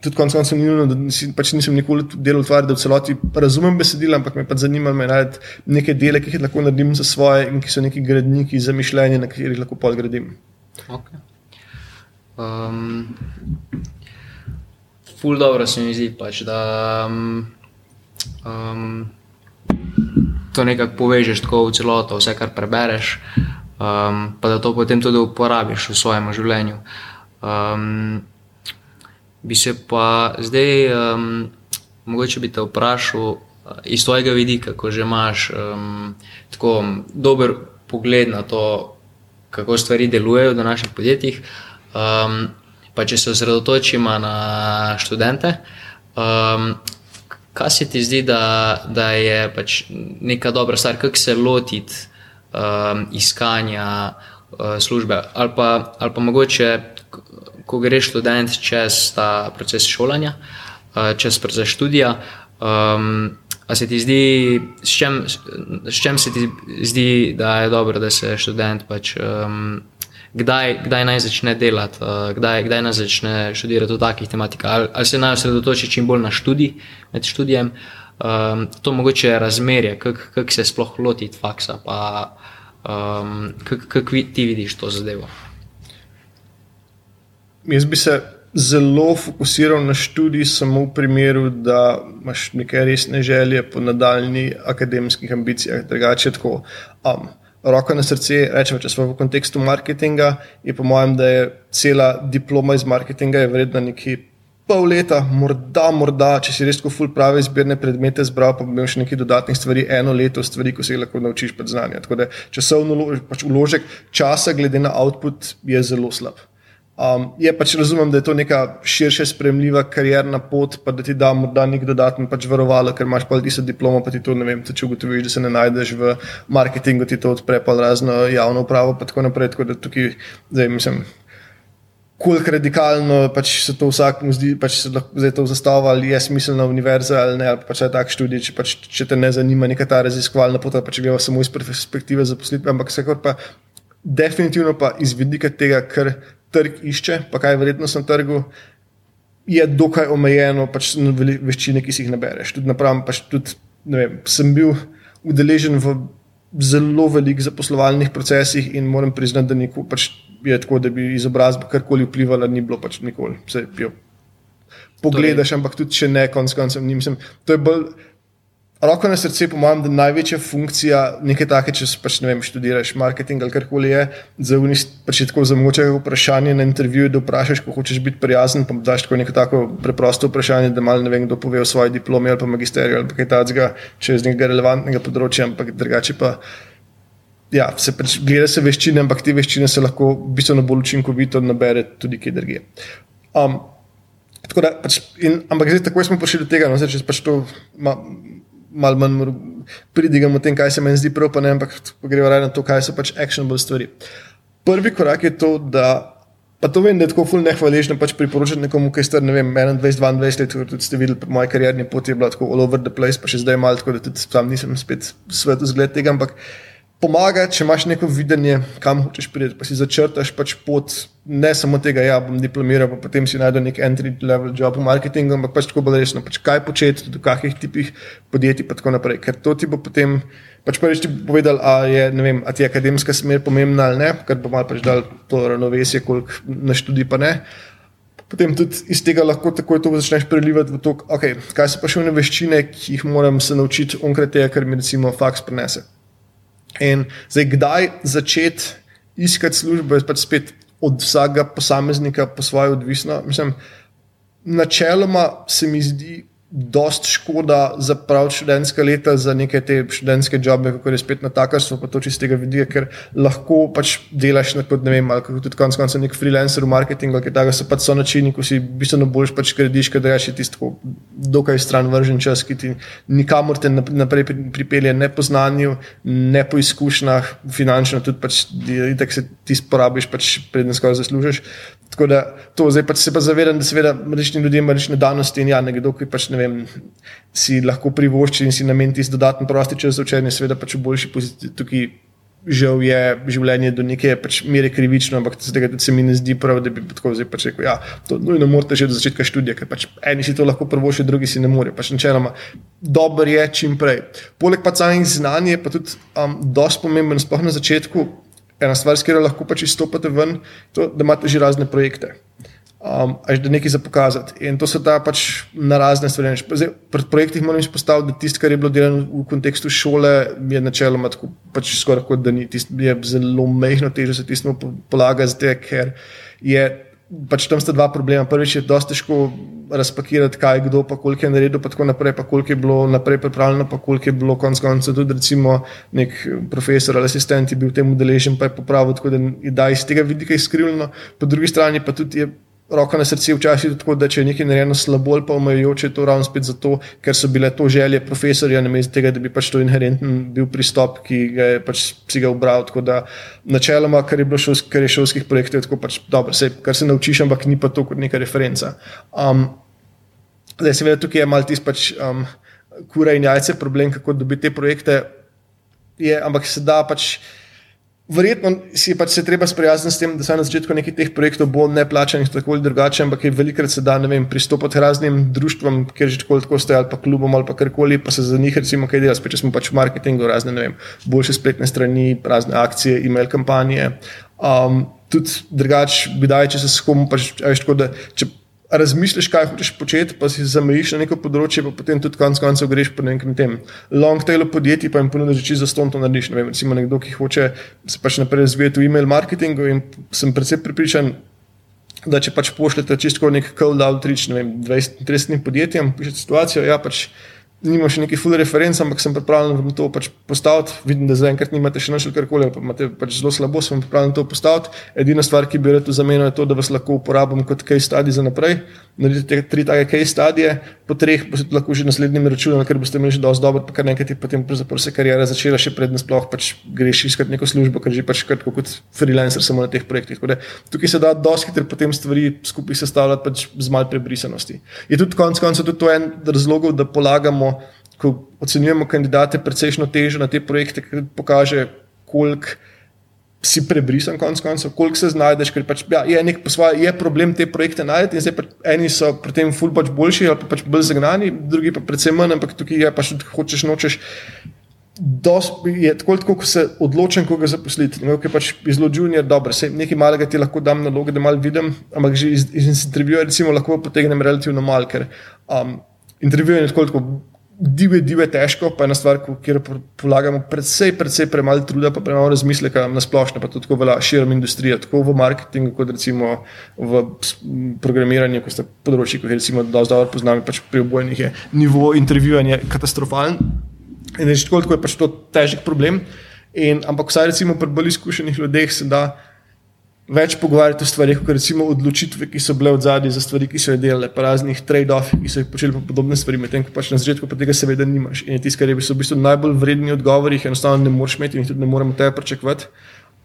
S3: tudi konec koncev ni nujno, da pač nisem nikoli delal stvari, da v celoti razumem besedila, ampak me pa zanima me najti neke dele, ki jih lahko naredim za svoje in ki so neki gradniki za mišljenje, na katerih lahko pol gradim.
S2: Okay. Um, ful dobro se mi zdi, pač, da um, to nekako povežeš tako v celoto, vse kar prebereš, um, pa da to potem tudi uporabiš v svojem življenju. Um, Bi se pa zdaj, um, mogoče bi te vprašal uh, iz tvojega vidika, ko že imaš um, tako dober pogled na to, kako stvari delujejo v naših podjetjih. Um, pa če se osredotočimo na študente, um, kaj se ti zdi, da, da je pač neka dobra stvar, kako se lotiti um, iskanja uh, službe, ali pa, ali pa mogoče ko greš študent čez ta proces šolanja, eh, čez proces študija. Um, a se ti zdi, s čem, s čem se ti zdi, da je dobro, da se študent pač. Um, Kdaj, kdaj naj začne delati, uh, kdaj, kdaj naj začne študirati v takih tematikah, ali, ali se naj osredotoči čim bolj na študij med študijem. Um, to mogoče je razmerje, kako kak se sploh lotiti faksa, pa um, kako kak ti vidiš to zadevo.
S3: Jaz bi se zelo fokusiral na študij, samo v primeru, da imaš neke resne želje po nadaljni akademskih ambicijah. Drugače, tako. Um, Roko na srce, rečemo, če smo v kontekstu marketinga, je po mojem, da je cela diploma iz marketinga vredna nekaj pol leta, morda, morda, če si res tako ful prave izbirne predmete zbral, pa bi imel še nekaj dodatnih stvari, eno leto stvari, ko se jih lahko naučiš pred znanjem. Tako da časovno pač uložek časa, glede na output, je zelo slab. Um, je pač razumem, da je to neka širše spremljiva karjerna pot, pa da ti da morda nek dodaten pač varovalo, ker imaš pa ti so diplomo, pa ti to ne vem, če ugotoviš, da se ne najdeš v marketingu, ti to odpre pa razno javno upravo, pa tako naprej. Tako da tukaj, zdaj mislim. Koliko radikalno pač se to vsakmu zdi, pač se lahko zdaj to zastavlja, ali je smiselna univerza ali ne, ali pač je tak študij, če, pač, če te ne zanima neka ta raziskovalna pot, pa če gledamo samo iz perspektive zaposlitve, ampak vsekakor pa definitivno pa iz vidika tega, kar trg išče, pa kaj je vrednost na trgu, je dokaj omejeno, pač na veščine, ki si jih nabereš. Tudi napravim, pač tudi, vem, sem bil udeležen v zelo velikih zaposlovalnih procesih in moram priznati, da nikoli, pač je tako, da bi izobrazba karkoli vplivala, ni bilo pač nikoli. Pogledaš, ampak tudi če ne, konc koncev, ni mislim. To je bolj roko na srce, po mojem, da največja funkcija nekaj take, če pač, ne vem, študiraš marketing ali karkoli je, za unis pač tako zamoče vprašanje na intervjuju, da vprašaš, ko hočeš biti prijazen, pa daš tako neko tako preprosto vprašanje, da malo ne vem, kdo pove o svoji diplomi ali pa magisteriju ali kaj takega, če je z nekega relevantnega področja, ampak drugače pa. Ja, se pač gleda se veščine, ampak te veščine se lahko bistveno bolj učinkovito nabere tudi kje drugje. Um, da, pač, in, ampak zdaj tako smo prišli do tega, no, zdaj, če pač to ma, malo manj pridigamo o tem, kaj se meni zdi prav, pa ne, ampak gremo raje na to, kaj so pač actionable stvari. Prvi korak je to, da. Pa to vem, da je tako fulno nehvaležno pač priporočati nekomu, ki je star, ne vem, 21, 22 let, kot ste videli, po moji karjerni poti je bilo tako all over the place, pa še zdaj malo, tako da tudi sam nisem spet svetu zgled tega, ampak pomaga, če imaš neko videnje, kam hočeš priti, pa si začrtaš pač pot, ne samo tega, ja, bom diplomiral, pa potem si najdeš nek entry level job v marketingu, ampak pač tako bolj resno, pač kaj početi, do kakih tipih podjetij in tako naprej. Ker to ti bo potem. Pač prvič ti bo povedal, ali je, vem, je akademska smer pomembna ali ne, ker bo malo pač dal to ravnovesje, koliko na študij pa ne. Potem tudi iz tega lahko takoj to začneš prelivati v to, okay, kaj so pa še one veščine, ki jih moram se naučiti onkraj tega, kar mi recimo faks prenese. In zdaj, kdaj začeti iskati službo, je pač spet od vsakega posameznika po svoje odvisno. Mislim, načeloma se mi zdi, dost škoda za prav študentska leta, za neke te študentske jobe, kako je spet na takarstvo, pa to čistega vidika, ker lahko pač delaš na kot ne vem, ali kako tudi konec konca nek freelancer v marketingu, ki tega so pač so načini, ko si bistveno boljš pač krediš, da je tisto dokaj stran vržen čas, ki ti nikamor te naprej pripelje ne po znanju, ne po izkušnjah, finančno tudi pač, da se ti sporabiš, pač predtem skoraj zaslužiš. Tako da to zdaj pač se pa zavedam, da seveda različni ljudje imajo različne danosti in ja, nekdo, ki pač ne vem, si lahko privošči in si namen tisti dodatni prosti čas za učenje, seveda pač v boljši poziciji tukaj. Žal je življenje do neke pač mere krivično, ampak tega se mi ne zdi prav, da bi tako zdaj pač rekel. Ja, to nujno morate že od začetka študija, ker pač eni si to lahko prvoši, drugi si ne morejo. Pač načeloma, dobro je čim prej. Poleg pa samih znanj je pa tudi um, dosti pomemben, sploh na začetku, ena stvar, s katero lahko pač izstopate ven, to, da imate že razne projekte. Um, až da nekaj za pokazati. In to se da pač na razne stvari. Zdaj, pri projektih moram izpostaviti, da tisto, kar je bilo delano v kontekstu šole, je načeloma tako, pač skoraj kot da ni. Tisto je zelo mehko, teže se tisto polaga, zdaj, ker je pač tam sta dva problema. Prvič je dosti težko razpakirati, kaj je kdo, pa koliko je naredil, pa tako naprej, pa koliko je bilo naprej pripravljeno, pa koliko je bilo konec koncev tudi recimo nek profesor ali asistent bil v tem udeležen, pa je popravil, tako da je da iz tega vidika izkrivljeno. Po drugi strani pa tudi je roko na srce, včasih tako, da če je nekaj narejeno slabo ali pa omejujoče, to ravno spet zato, ker so bile to želje profesorja, namesto tega, da bi pač to inherenten bil pristop, ki ga je pač si ga ubral. Tako da načeloma, kar je bilo šolsk, kar je šolskih projektov, je tako pač dobro, se, kar se naučiš, ampak ni pa to kot neka referenca. Um, zdaj, seveda, tukaj je mal tisti pač. Um, Kura in jajce, problem, kako dobiti te projekte, je, ampak se da pač. Verjetno si pač se treba sprijazniti s tem, da se na začetku nekih teh projektov bo ne plačanih tako ali drugače, ampak je velikrat se da vem, pristopiti raznim društvom, ker že tako tako stoje ali pa klubom ali pa karkoli, pa se za njih recimo kaj dela, spet smo pač v marketingu, razne vem, boljše spletne strani, razne akcije, e-mail kampanje. Um, tudi drugače, kdaj če se s kom pač, veš, tako da če razmisliš, kaj hočeš početi, pa si zamejiš na neko področje, pa potem tudi konec koncev greš po nekem tem long tailu podjetij, pa jim ponudiš, da če za ston to narediš. Ne vem, recimo nekdo, ki hoče se pač naprej razvijati v e-mail marketingu in sem predvsem pripričan, da če pač pošljete čisto nek cold outreach, ne vem, 20-30 podjetjem, pišete situacijo, ja pač nimam še nekih full referenc, ampak sem pripravljen to pač postaviti. Vidim, da zaenkrat nimate še našel karkoli, pa imate pač zelo slabo, sem pripravljen to postaviti. Edina stvar, ki bi rekel za meno, je to, da vas lahko uporabim kot case study za naprej. Naredite tri take case studije, po treh pa se lahko že naslednjim računam, ker boste imeli že dosti dobro, pa kar nekaj ti potem se karijera začela, še predtem sploh pač greš iskati neko službo, ker že pač kot freelancer samo na teh projektih. Da, tukaj se da dosti hitro potem stvari skupaj sestavljati pač z mal prebrisanosti. Je tudi konec koncev tudi to en razlog, da polagamo ko ocenjujemo kandidate, precejšno težo na te projekte, ker pokaže, koliko si prebrisan, konc koncev, koliko se znajdeš. Ker pač, ja, je, posvaj, je problem te projekte najti in zdaj pa eni so pri tem ful pač boljši ali pa pač bolj zagnani, drugi pa predvsem manj, ampak tukaj je pač hočeš, nočeš. Dos, je tako, tako, ko se odločim, koga zaposliti. Ne, pač iz zelo junior, dobro, se nekaj malega ti lahko dam naloge, da malo vidim, ampak že iz, iz intervjuja, recimo, lahko potegnem relativno malo, ker um, intervjujem tako, tako divje, divje težko, pa je ena stvar, kjer polagamo predvsej, predvsej premalo truda, pa premalo razmisleka na splošno, pa tudi velja širom industrije, tako v marketingu, kot recimo v programiranju, ko ste področji, kot recimo, da dobro poznam, pač pri obojnih je nivo intervjuvanja katastrofalen. In reči tako, tako je pač to težek problem. In, ampak vsaj recimo pri bolj izkušenih ljudeh se da več pogovarjati o stvarih, kot recimo odločitve, ki so bile od zadaj za stvari, ki so jih delali, pa raznih trade-offov, ki so jih počeli pa podobne stvari, medtem ko pač na začetku pa tega seveda nimaš. In tisti, kar je v bistvu najbolj vredni odgovori, jih enostavno ne moreš imeti in tudi ne moremo tega pričakovati.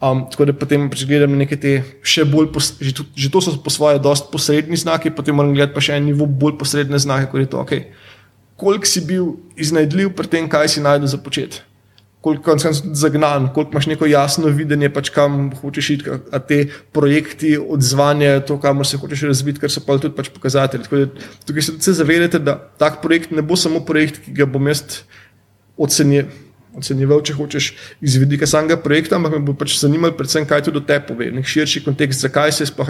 S3: Um, tako da potem pač gledam nekaj te še bolj, pos, že, to, že to so po svoje dosti posredni znaki, potem moram gledati pa še en nivo bolj posredne znake, kot je to, okay, koliko si bil iznajdljiv pri tem, kaj si najdel za početi koliko si zagnan, koliko imaš neko jasno videnje, pač kam hočeš iti, a te projekti odzvanje, to, kamor se hočeš razviti, kar so pa tudi pač pokazatelji. Tukaj se tudi zavedate, da tak projekt ne bo samo projekt, ki ga bom jaz ocenil. Ocenjeval, če hočeš iz vidika samega projekta, ampak me bo pač zanimalo, predvsem, kaj tudi o tebi pove, nek širši kontekst, zakaj se sploh,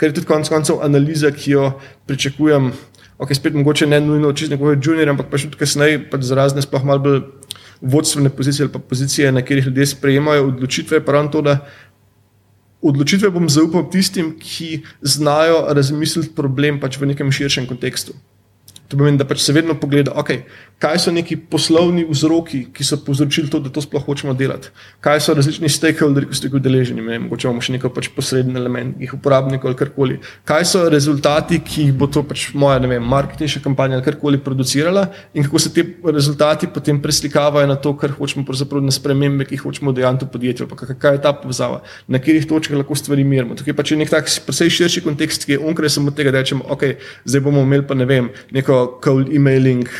S3: ker je tudi konec koncev analiza, ki jo pričakujem. Ok, spet mogoče ne nujno čez nekoga juniorja, ampak pač tudi kasneje, pač za razne sploh malo bolj vodstvene pozicije ali pa pozicije, na katerih ljudje sprejemajo odločitve. Pravno to, da odločitve bom zaupal tistim, ki znajo razmisliti problem pač v nekem širšem kontekstu. To pomeni, da pač se vedno pogleda, okay, kaj so neki poslovni vzroki, ki so povzročili to, da to sploh hočemo delati. Kaj so različni stakeholderi, ki so jih udeleženi, mogoče imamo še nekaj pač posredni element, jih uporabnikov ali karkoli. Kaj so rezultati, ki jih bo to pač moja, ne vem, marketinška kampanja ali karkoli producirala in kako se ti rezultati potem preslikavajo na to, kar hočemo, pravzaprav na spremembe, ki jih hočemo dejansko podjetje, pa kaj je ta povezava, na katerih točkah lahko stvari merimo. Tukaj pač je nek tak precej širši kontekst, ki je onkraj samo tega, da rečemo, ok, zdaj bomo imeli pa ne vem, neko cold emailing,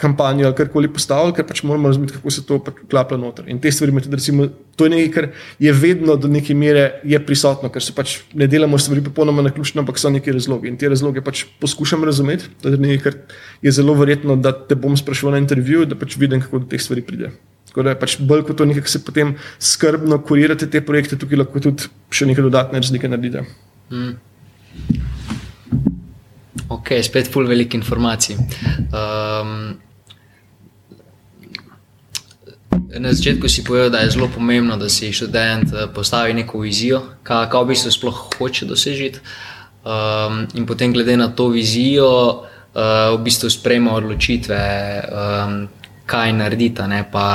S3: kampanjo ali karkoli postavili, ker pač moramo razumeti, kako se to pač klaplja noter. In te stvari, tudi, recimo, to je nekaj, kar je vedno do neke mere prisotno, ker se pač ne delamo stvari popolnoma na ključno, ampak so neki razlogi. In te razloge pač poskušam razumeti. To je nekaj, kar je zelo verjetno, da te bom sprašval na intervjuju, da pač vidim, kako do teh stvari pride. Tako da je pač bolj kot to, nekaj, se potem skrbno kurirate te projekte, tukaj lahko tudi še nekaj dodatne razlike naredite. Mm.
S2: Ok, spet ful veliko informacij. Um, na začetku si povedal, da je zelo pomembno, da si študent eh, postavi neko vizijo, kaj, kaj v bistvu sploh hoče dosežeti. Um, in potem, glede na to vizijo, uh, v bistvu sprejema odločitve, um, kaj narediti. Pa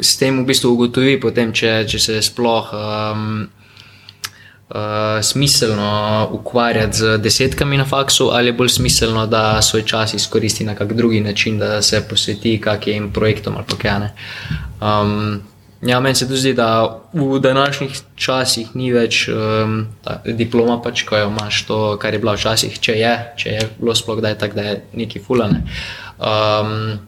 S2: s tem v bistvu ugotovi, potem, če, če se sploh. Um, uh, smiselno ukvarjati z desetkami na faksu, ali je bolj smiselno, da svoj čas izkoristi na kak drugi način, da se posveti kakim projektom ali kaj ne. Um, ja, meni se tudi zdi, da v današnjih časih ni več um, ta, diploma, pač, ko jo imaš to, kar je bilo včasih, če je, če je bilo sploh kdaj tako, da je neki fulane. Um,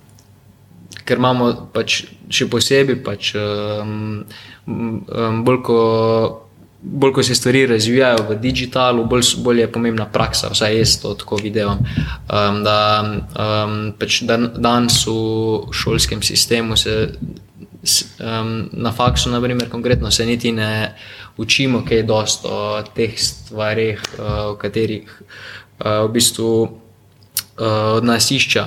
S2: ker imamo pač še posebej, pač, um, um, bolj kot bolj ko se stvari razvijajo v digitalu, bolj, bolj je pomembna praksa, vsaj jaz to tako vidim. Um, da um, pač dan, danes v šolskem sistemu se. Um, na faksu, na primer, konkretno se niti ne učimo, kaj je dosto o teh stvarih, uh, o katerih uh, v bistvu uh, od nas iščejo.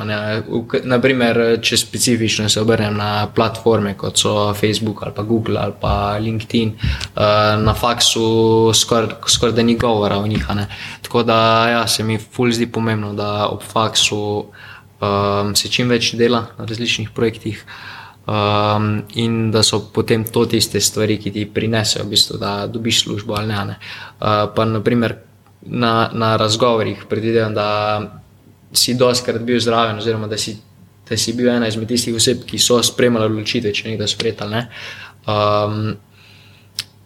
S2: Naprimer, če specifično se obrnem na platforme kot so Facebook ali pa Google ali pa LinkedIn, uh, na faksu skoraj skor da ni govora o njih. Ne. Tako da ja, se mi ful zdi pomembno, da ob faksu um, se čim več dela na različnih projektih. Um, in da so potem to tiste stvari, ki ti prinesejo, v bistvu, da dobiš službo ali ne. ne. Uh, pa naprimer na, na razgovorih predvidevam, da si doskrat bil zraven, oziroma da si, da si bil ena izmed tistih oseb, ki so spremljali odločitve, če nekdo sprejeta. Ne? Um,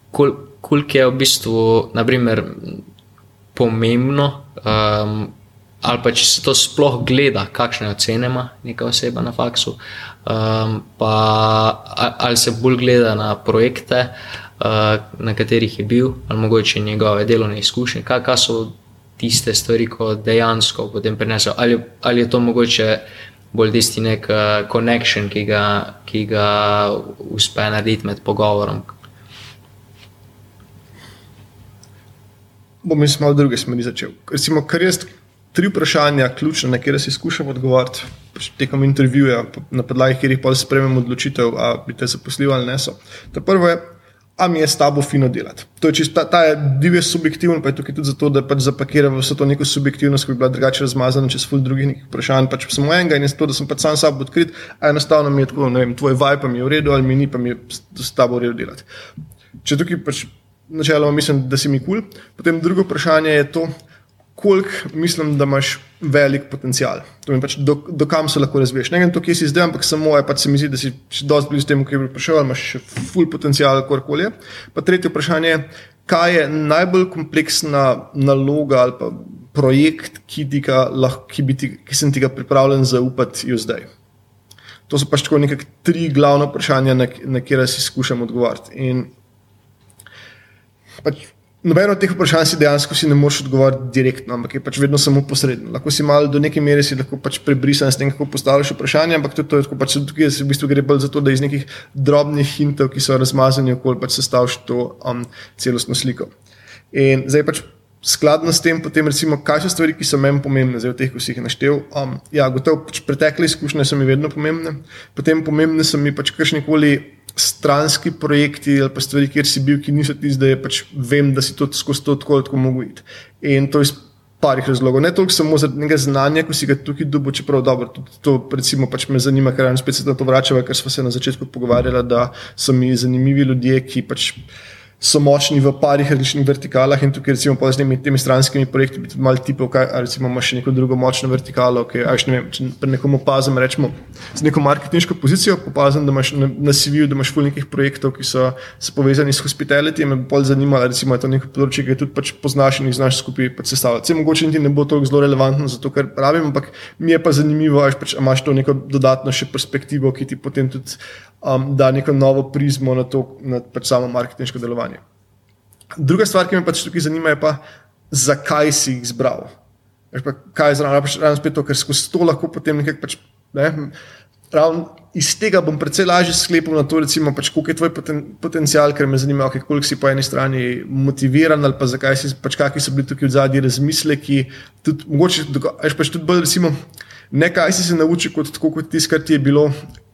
S2: Koliko je v bistvu naprimer, pomembno, um, ali pa če se to sploh gleda, kakšne ocene ima neka oseba na faksu, um, pa ali se bolj gleda na projekte, uh, na katerih je bil, ali mogoče njegove delovne izkušnje, kaj, kaj so tiste stvari, ko dejansko potem prenesel. Ali, ali je to mogoče bolj tisti nek uh, ki, ki ga uspe narediti med pogovorom.
S3: Bom jaz malo druge smeri začel. Recimo, kar jaz tri vprašanja, ključne, na katera si skušam odgovoriti tekom intervjuja, na podlagi katerih pa sprejmem odločitev, ali bi te zaposlili ali ne. So. Ta prvo je, a mi je s tabo fino delati. To je čisto, ta, ta je divje subjektivno, pa je tukaj tudi zato, da pač zapakiram vse to neko subjektivnost, ki bi bila drugače razmazana čez ful drugih vprašanj. Pač samo enega in je to, da sem pač sam sabo odkrit, a enostavno mi je tako, ne vem, tvoj vibe pa mi je v redu ali mi ni, pa mi je s tabo v redu delati. Če tukaj pač načeloma mislim, da si mi kul, cool. potem drugo vprašanje je to, koliko mislim, da imaš velik potencial. To je pač, do, do kam se lahko razviješ. Ne vem, to, kje si zdaj, ampak samo je, pač se mi zdi, da si dosti blizu temu, ki bi prišel, imaš še full potencial, kakorkoli. Pa tretje vprašanje je, kaj je najbolj kompleksna naloga ali pa projekt, ki, ga, lahko, ki, ti, ki sem ti ga pripravljen zaupati zdaj. To so pač tako nekakšne tri glavne vprašanja, na, na katera si skušam odgovoriti. In pač Nobeno od teh vprašanj si dejansko si ne moreš odgovoriti direktno, ampak je pač vedno samo posredno. Lahko si malo do neke mere si lahko pač prebrisan s tem, kako postavljaš vprašanje, ampak to, to je tako, pač tukaj se v bistvu gre bolj za to, da iz nekih drobnih hintov, ki so razmazani okoli, pač sestavljaš to um, celostno sliko. In zdaj pač skladno s tem, potem recimo, kaj so stvari, ki so meni pomembne, zdaj v teh, ki si jih naštel. Um, ja, gotovo pač pretekle izkušnje so mi vedno pomembne, potem pomembne so mi pač kakšnikoli stranski projekti ali pa stvari, kjer si bil, ki niso ti zdaj, pač vem, da si to skozi to tako lahko mogel iti. In to iz parih razlogov. Ne toliko samo zaradi nekega znanja, ko si ga tukaj dobil, čeprav dobro. To recimo, pač me zanima, ker spet se na to vračava, ker smo se na začetku pogovarjali, da so mi zanimivi ljudje, ki pač so močni v parih različnih vertikalah in tukaj, recimo, z temi, temi stranskimi projekti, bi tudi malo tipov, kaj recimo, imaš še neko drugo močno vertikalo. Okay, až, ne vem, če pri nekom opazim, rečemo, z neko marketinško pozicijo, opazim, da imaš na, na CV-ju, da imaš nekaj projektov, ki so, so povezani s hospitality, me bolj zanima, recimo, je to neko področje, ki ga tudi pač poznaš in jih znaš skupaj pač sestavljati. Se mogoče niti ne bo to zelo relevantno za to, kar pravim, ampak mi je pa zanimivo, až pač imaš to neko dodatno še perspektivo, ki ti potem tudi um, da neko novo prizmo na to, na pač samo marketinško delovanje. Druga stvar, ki me pač tukaj zanima, je pa, zakaj si jih izbral. Pa, kaj je zraven, pač ravno spet to, ker skozi to lahko potem nekako. Pač, ne, Ravno iz tega bom precej lažje sklepal na to, recimo, pač, koliko je tvoj poten, potencial, ker me zanima, okay, koliko si po eni strani motiviran ali pa zakaj si, pač, kakšni so bili tukaj v zadnji razmisleki. Mogoče, pač tudi bolj, recimo, ne kaj si se naučil kot, kot tisto, kar ti je bilo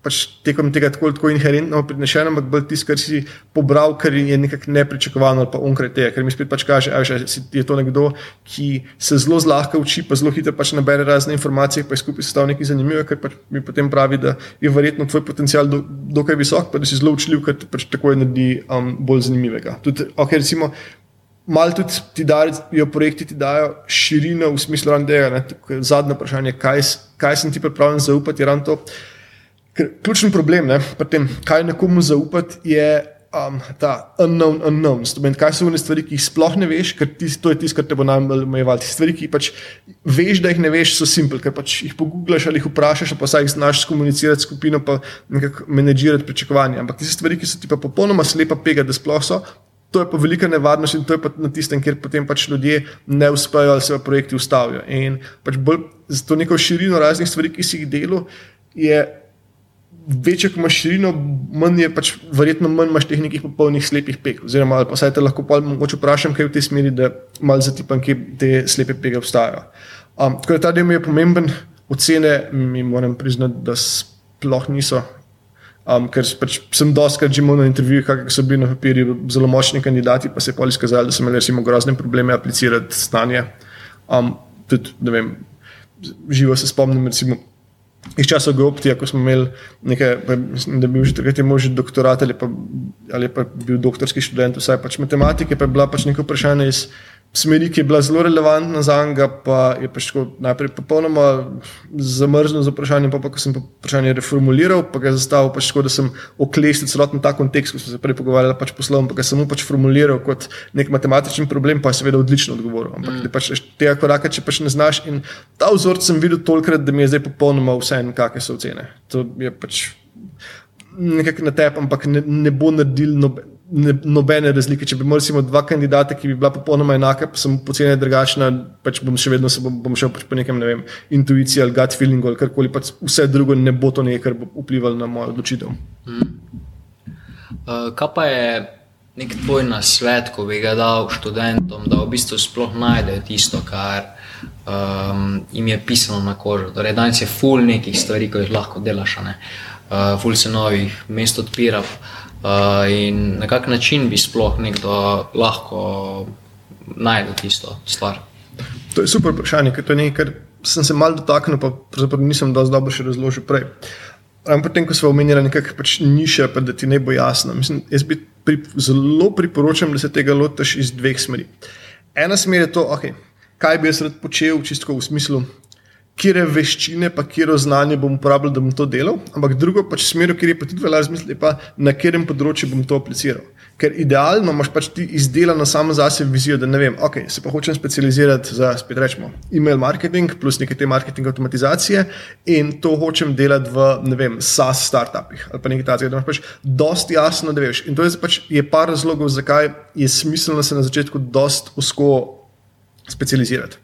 S3: pač tekom tega tako, tako inherentno prinešeno, ampak bolj tisto, kar si pobral, kar je nekako nepričakovano ali pa onkraj tega, ker mi spet pač kaže, da je to nekdo, ki se zelo zlahka uči, pa zelo hitro pač nabere razne informacije, pa je skupaj sestavljen nekaj zanimivega, ker pač mi potem pravi, da je verjetno tvoj potencial do, dokaj visok, pa da si zelo učljiv, ker pač tako je naredi um, bolj zanimivega. Tudi, okay, recimo, Mal tudi ti dajo projekti, ti dajo širino v smislu, da je zadnje vprašanje, kaj, kaj sem ti pripravljen zaupati. To, Ker ključni problem, ne, tem, kaj nekomu zaupati, je um, ta unknown unknowns. Kaj so one stvari, ki jih sploh ne veš, ker tis, to je tisto, kar te bo najbolj omejevalo. Ti stvari, ki pač veš, da jih ne veš, so simple, ker pač jih pogooglaš ali jih vprašaš, pa saj jih znaš skomunicirati skupino, pa nekako menedžirati pričakovanja. Ampak ti stvari, ki so ti pa popolnoma slepa pega, da sploh so. To je pa velika nevarnost in to je pa na tistem, kjer potem pač ljudje ne uspejo ali se pa projekti ustavijo. In pač bolj za to neko širino raznih stvari, ki si jih delo, je večja kot imaš širino, manj je pač verjetno manj imaš teh nekih popolnih slepih peg. Oziroma, pa se te lahko mogoče vprašam, kaj v tej smeri, da malo zatipam, kje te slepe pege obstajajo. Um, tako da ta del mi je pomemben, ocene mi moram priznati, da sploh niso. Um, ker pač sem doskrat že imel na intervjujih, kakšni so bili na papirju zelo močni kandidati, pa se je pa izkazalo, da so imeli recimo grozne probleme aplicirati stanje. Um, tudi, vem, živo se spomnim, recimo, iz časa Goptija, ko smo imeli nekaj, mislim, da bil že takrat imel že doktorat ali pa, ali pa bil doktorski študent, vsaj pač matematike, pa je bila pač neko vprašanje iz smeri, ki je bila zelo relevantna za njega, pa je pač najprej popolnoma zamrznil z vprašanjem, pa, pa ko sem pa vprašanje reformuliral, pa ga je zastavil pač tako, da sem oklestil celoten ta kontekst, ko smo se prej pogovarjali pač poslovno, pa ga sem mu pač formuliral kot nek matematičen problem, pa je seveda odlično odgovoril. Ampak mm. pač tega koraka, če pač ne znaš in ta vzorc sem videl tolikrat, da mi je zdaj popolnoma vse en, kakšne so ocene. To je pač nekako na tebi, ampak ne, ne bo naredil noben ne, nobene razlike. Če bi imeli dva kandidata, ki bi bila popolnoma enaka, pa sem poceni drugačna, pač bom še vedno bom, bom šel pač po nekem ne vem, intuiciji ali gut feelingu ali karkoli. Pač vse drugo ne bo to nekaj, kar bo vplivalo na mojo odločitev. Hmm.
S2: Uh, kaj pa je nek tvoj nasvet, ko bi ga dal študentom, da v bistvu sploh najdejo tisto, kar um, jim je pisano na kožo. Torej, danes je full nekih stvari, ki jih lahko delaš, uh, full se novih mest odpira. Uh, in na kak način bi sploh nekdo lahko najdel tisto stvar?
S3: To je super vprašanje, ker to je nekaj, kar sem se malo dotaknil, pa nisem dovolj dobro še razložil prej. Ravno potem, ko smo omenjali nekaj pač niše, pa da ti ne bo jasno. Mislim, jaz bi pri, zelo priporočam, da se tega lotiš iz dveh smeri. Ena smer je to, okay, kaj bi jaz rad počel, čisto v smislu, kje veščine, pa kje znanje bom uporabljal, da bom to delal, ampak drugo pač smer, kjer je pa tudi veljalo razmisliti, pa na katerem področju bom to apliciral. Ker idealno imaš pač ti izdelano samo za sebe vizijo, da ne vem, ok, se pa hočem specializirati za, spet rečemo, email marketing plus neke te marketing avtomatizacije in to hočem delati v, ne vem, SaaS startupih ali pa nekaj takega, da imaš pač dosti jasno, da veš. In to je pač je par razlogov, zakaj je smiselno se na začetku dosti usko specializirati.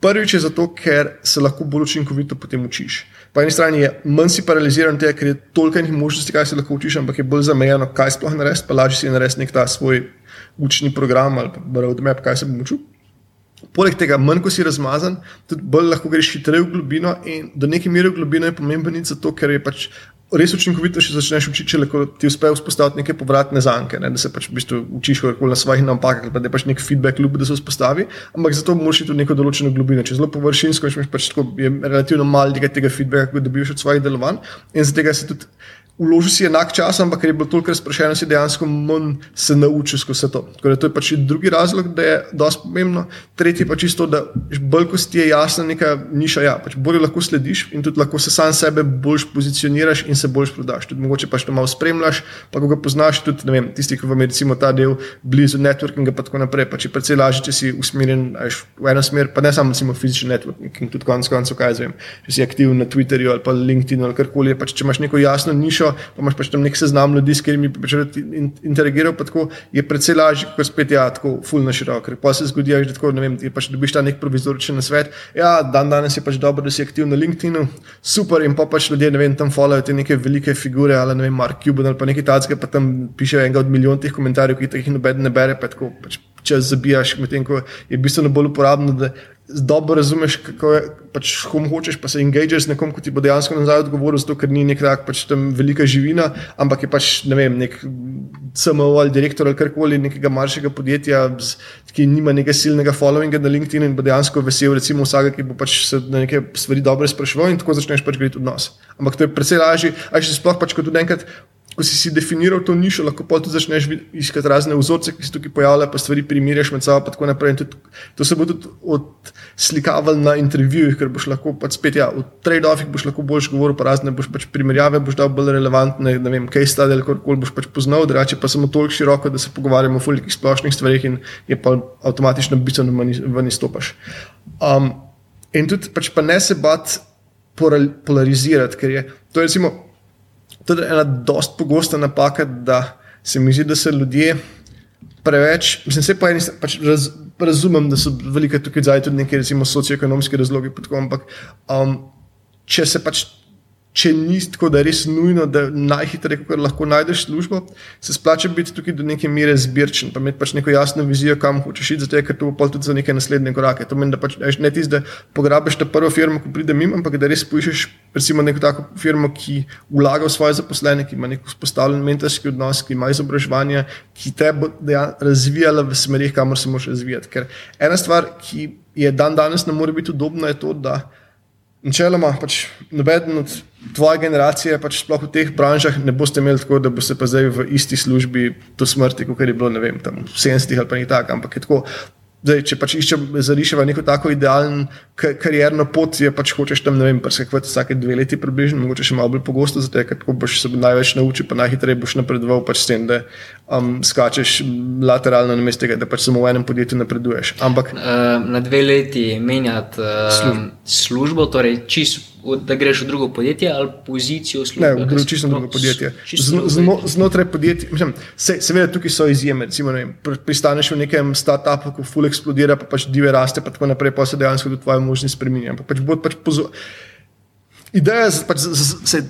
S3: Prvič je zato, ker se lahko bolj učinkovito potem učiš. Po eni strani je manj si paraliziran, tega, ker je toliko enih možnosti, kaj se lahko učiš, ampak je bolj zamejeno, kaj sploh narediti, pa lažje si narediti nek ta svoj učni program ali pa roadmap, kaj se bom učil. Poleg tega, manj ko si razmazan, tudi bolj lahko greš hitreje v globino. In do neke mere v globino je pomemben zato, ker je pač res učinkovito, če začneš učiti, če ti uspe vzpostaviti neke povratne zanke, ne? da se pač v bistvu učiš na svojih napakah, da je pač nek feedback, ljub, da se vzpostavi. Ampak zato moraš v neko določeno globino. Če zelo površinsko, če imaš pač tako, je relativno malo tega feedbacka, kot dobiš od svojih delovanj. In zaradi tega se tudi Uložil si enak čas, ampak ker je bilo toliko razprašeno, si dejansko manj se naučil skozi to. Torej, to je pač drugi razlog, da je dosti pomembno. Tretji pa čisto, da bolj ko ti je jasna neka niša, ja, pač bolj lahko slediš in tudi lahko se sam sebe bolj pozicioniraš in se bolj prodaš. Tudi mogoče pač to malo spremljaš, pa ko ga poznaš, tudi vem, tisti, ki vam je recimo ta del blizu networkinga in tako naprej. Pač je precej lažje, če si usmerjen v eno smer, pa ne samo recimo fizični networking in tudi konec koncev, kaj zvem, če si aktiven na Twitterju ali pa LinkedIn ali karkoli. Pač, če imaš neko jasno nišo, hišo, pa imaš pač tam nek seznam ljudi, s katerimi bi pač interagiral, pa tako je precej lažje, kot spet ja, tako fulno široko. Pa se zgodi, da tako, vem, pač dobiš ta nek provizoričen svet. Ja, dan danes je pač dobro, da si aktiven na LinkedIn, super in pa pač ljudje, ne vem, tam followajo te neke velike figure, ali ne vem, Mark Cuban ali pa nekaj takega, pa tam piše enega od milijon teh komentarjev, ki jih noben ne bere, pa tako pač čas zabijaš, medtem ko je bistveno bolj uporabno, da dobro razumeš, kako je, pač, kom hočeš, pa se engageaš z nekom, ki ti bo dejansko nazaj odgovoril, zato ker ni nek tak pač tam velika živina, ampak je pač ne vem, nek CMO ali direktor ali karkoli nekega manjšega podjetja, ki nima nekega silnega followinga na LinkedIn in bo dejansko vesel, recimo vsakega, ki bo pač se na neke stvari dobro spraševal in tako začneš pač gledati odnos. Ampak to je precej lažje, a še sploh pač kot enkrat ko si si definiral to nišo, lahko pa tudi začneš iskati razne vzorce, ki se tukaj pojavljajo, pa stvari primerjaš med sabo. To se bo tudi odslikavalo na intervjujih, ker boš lahko pač spet, ja, v trade-offih boš lahko boljš govoril, pa razne boš pač primerjave, boš dal bolj relevantne, ne vem, kaj stade ali kako boš pač poznal, drugače pa samo toliko široko, da se pogovarjamo o fulikih splošnih stvarih in je pa avtomatično bistveno ven izstopaš. Um, in tudi pač pa ne se bat polarizirati, ker je to recimo. To je ena dost pogosta napaka, da se mi zdi, da se ljudje preveč, mislim, se pa eni pač raz, razumem, da so velike tukaj zdaj tudi neki, recimo, socioekonomski razlogi, ampak um, če se pač če ni tako, da je res nujno, da najhitreje, kako lahko najdeš službo, se splača biti tukaj do neke mere zbirčen, pa imeti pač neko jasno vizijo, kam hočeš iti, zato ker to bo tudi za neke naslednje korake. To meni, da pač ne tisti, da pograbiš ta prvo firmo, ko pride mimo, ampak da res poiščeš recimo neko tako firmo, ki vlaga v svoje zaposlene, ki ima neko spostavljen mentorski odnos, ki ima izobraževanje, ki te bo razvijala v smerih, kamor se moraš razvijati. Ker ena stvar, ki je dan danes ne more biti udobna, je to, da načeloma pač noben od tvoje generacije, pač sploh v teh branžah, ne boste imeli tako, da boste pa zdaj v isti službi do smrti, kot je bilo vem, tam, v 70-ih ali pa nekaj takega. Ampak je tako, Zdaj, če pač iščem zariševa neko tako idealno karjerno pot, je pač hočeš tam, ne vem, presekvati vsake dve leti približno, mogoče še malo bolj pogosto, zato ker boš se največ naučil, pa najhitreje boš napredoval pač s tem, da um, skačeš lateralno na mestu tega, da pač samo v enem podjetju napreduješ. Ampak
S2: na dve leti menjati službo. službo, torej čisto da greš v drugo podjetje ali pozicijo službe?
S3: Ne, v čisto drugo podjetje. Znotraj podjetja, mislim, se, seveda tukaj so izjeme. Recimo, ne, pristaneš v nekem startupu, ko ful eksplodira, pa pač dive raste, pa tako naprej, pa se dejansko tudi tvoje možnosti spremenjajo. Pa pač pač Ideja je, pač,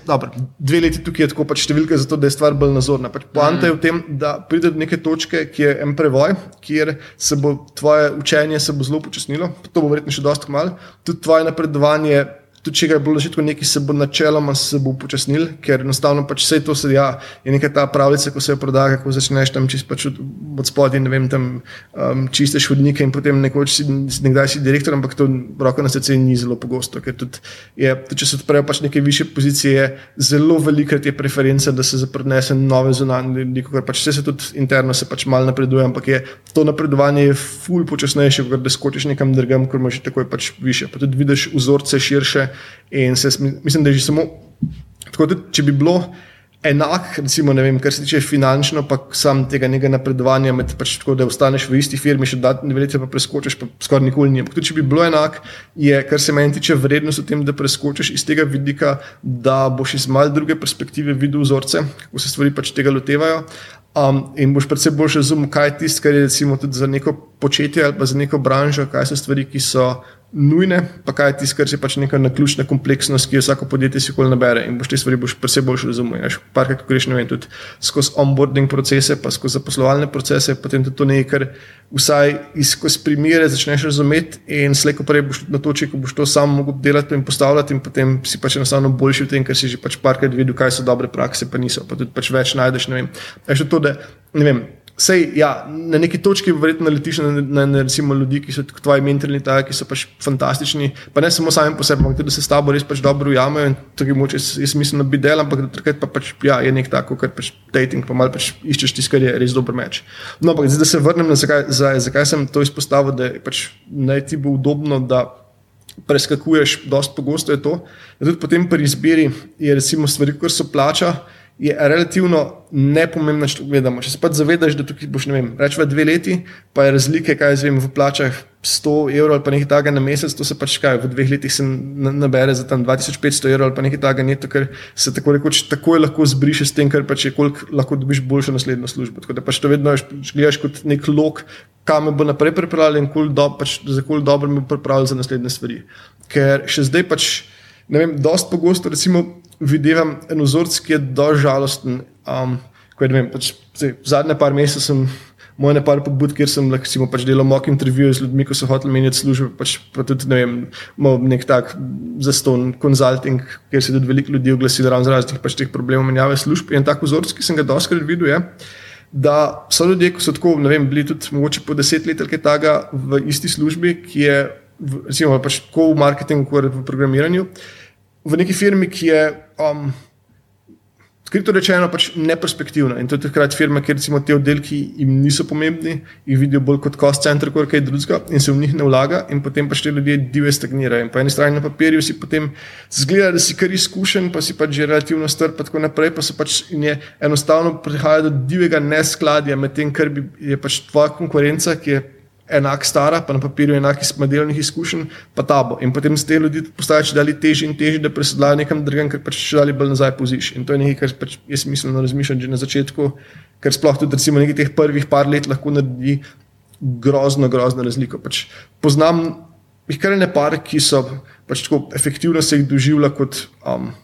S3: da je dve leti tukaj tako pač številka, zato da je stvar bolj nazorna. Pač Poanta mm. je v tem, da pride do neke točke, ki je en prevoj, kjer se bo tvoje učenje se bo zelo počasnilo, to bo verjetno še dosti malo, tudi tvoje napredovanje tudi če ga je bilo začetku nekaj, se bo načeloma se bo upočasnil, ker enostavno pač vse to se ja, je neka ta pravljica, ko se jo prodaja, ko začneš tam čist pač od, od spodaj, ne vem, tam um, čisteš hodnike in potem nekoč si, nekdaj si direktor, ampak to roko na srce ni zelo pogosto, ker tudi, je, tudi če se odprejo pač neke više pozicije, je zelo velika te preference, da se zaprenese nove zunanje ljudi, ker pač vse se tudi interno se pač mal napreduje, ampak je to napredovanje je ful počasnejše, ker da skočiš nekam drugam, ker imaš takoj pač više. Pa tudi vidiš vzorce širše, In se, mislim, da je že samo tako, da če bi bilo enako, recimo, vem, kar se tiče finančno, pa sam tega nekega napredovanja, med, pač tako, da ostaneš v isti firmi, še da ne veš, pa preskočiš, pa skoraj nikoli ni. Ampak če bi bilo enako, je, kar se meni tiče, vrednost v tem, da preskočiš iz tega vidika, da boš iz mal druge perspektive videl vzorce, kako se stvari pač tega lotevajo. Um, in boš predvsem bolj razumel, kaj je tisto, kar je tudi za neko početje ali pa za neko branžo, kaj so stvari, ki so nujne, pa kaj kar je pač neka naključna kompleksnost, ki jo vsako podjetje si kol nabere in boš te stvari boš predvsem bolj razumel. Veš, parkrat, ko greš, ne vem, tudi skozi onboarding procese, pa skozi zaposlovalne procese, potem tudi to nekaj, kar vsaj skozi primere začneš razumeti in slejko prej boš na točki, ko boš to sam mogel delati in postavljati in potem si pač enostavno boljši v tem, ker si že pač parkrat videl, kaj so dobre prakse, pa niso, pa tudi pač več najdeš, ne vem. Veš, to, da, ne vem Sej, ja, na neki točki verjetno letiš na, na, na recimo, ljudi, ki so tvoji mentori, ki so pač fantastični. Pa ne samo sami po sebi, ampak tudi se s tabo res pač dobro ujamejo. Tukaj moče, jaz mislim, da bi delal, ampak takrat pa pač, ja, je nek tako, kar pač dating, pa malo pač iščeš tisto, kar je res dober meč. No, ampak zdaj, da se vrnem na zakaj, za, zakaj sem to izpostavil, da je pač naj ti bo udobno, da preskakuješ, dosti pogosto je to. Da tudi potem pri izbiri je recimo stvari, kar so plača je relativno nepomembno, če to gledamo. Če se pa zavedaš, da tukaj boš, ne vem, več v dve leti, pa je razlike, kaj zvem, v plačah 100 evrov ali pa nekaj takega na mesec, to se pač kaj v dveh letih se nabere za tam 2500 evrov ali pa nekaj takega neto, ker se tako rekoč takoj lahko zbriše s tem, ker pač je koliko lahko dobiš boljšo naslednjo službo. Tako da pač to vedno gledaš kot nek lok, kam me bo naprej pripravljal in kol do, pač, dobro me bo pripravljal za naslednje stvari. Ker še zdaj pač, ne vem, dost pogosto recimo vidim en vzorec, ki je dožal žalosten. Um, vem, pač, zdaj, zadnje par mesecev sem imel nekaj pobud, kjer sem lahko pač delal mock intervjuje z ljudmi, ko so hoteli menjati službe. Pač, pa tudi ne vem, nek tak zaston konzulting, kjer se je tudi veliko ljudi oglasilo ravno zaradi pač teh problemov menjave služb. In tak vzorec, ki sem ga doskrat videl, je. Da so ljudje, ki so tako, ne vem, bili tudi mogoče po deset let ali kaj takega v isti službi, ki je, recimo, pač tako v marketingu, kot v programiranju, v neki firmi, ki je um, skrito rečeno, pač neperspektivna. In to je takrat firma, kjer recimo te oddelki jim niso pomembni, jih vidijo bolj kot cost center, kot kaj drugega, in se v njih ne vlaga, in potem pač te ljudje divje stagnirajo. In po eni strani na papirju si potem zgleda, da si kar izkušen, pa si pač že relativno strp, pa tako naprej, pa se pač enostavno prihaja do divjega neskladja med tem, kar bi, je pač tvoja konkurenca, ki je enak stara, pa na papirju enak iz modelnih izkušenj, pa ta bo. In potem se te ljudi postaje še dalje težje in težje, da presedlajo nekam drugam, ker pač še dalje bolj nazaj poziš. In to je nekaj, kar pač jaz da razmišljam že na začetku, ker sploh tudi recimo nekaj teh prvih par let lahko naredi grozno, grozno razliko. Pač poznam jih kar ne par, ki so pač tako efektivno se jih doživljali kot. Um,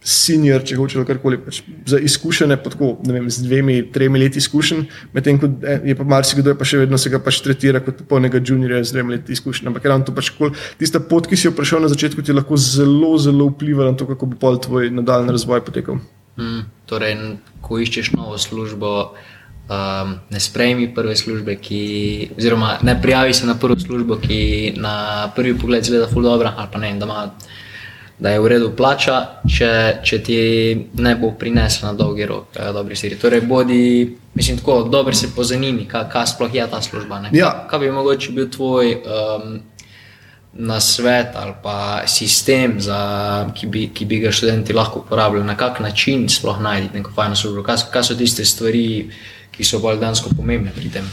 S3: senior, če hočeš karkoli, pač za izkušene, tako, vem, z dvemi, tremi leti izkušenj, medtem ko eh, je pa marsikdo pa še vedno se ga pač tretira kot polnega juniorja z dvemi leti izkušenj. Ampak ravno to pač kol, tista pot, ki si jo prišel na začetku, ti lahko zelo, zelo vpliva na to, kako bo pol tvoj nadaljni razvoj potekal.
S2: Hmm, torej, ko iščeš novo službo. Um, ne sprejmi prve službe, ki, oziroma ne prijavi se na prvo službo, ki na prvi pogled zgleda dobro, ali pa ne, da ima da je v redu plača, če, če ti ne bo prinesla na dolgi rok eh, dobri stvari. Torej, bodi, mislim, tako dobro se pozanimi, kaj, kaj sploh je ta služba.
S3: Ja.
S2: Kaj, bi mogoče bil tvoj um, na svet ali pa sistem, za, ki, bi, ki bi ga študenti lahko uporabljali, na kak način sploh najti neko fajno službo, kaj, kaj so tiste stvari, ki so bolj dansko pomembne pri tem.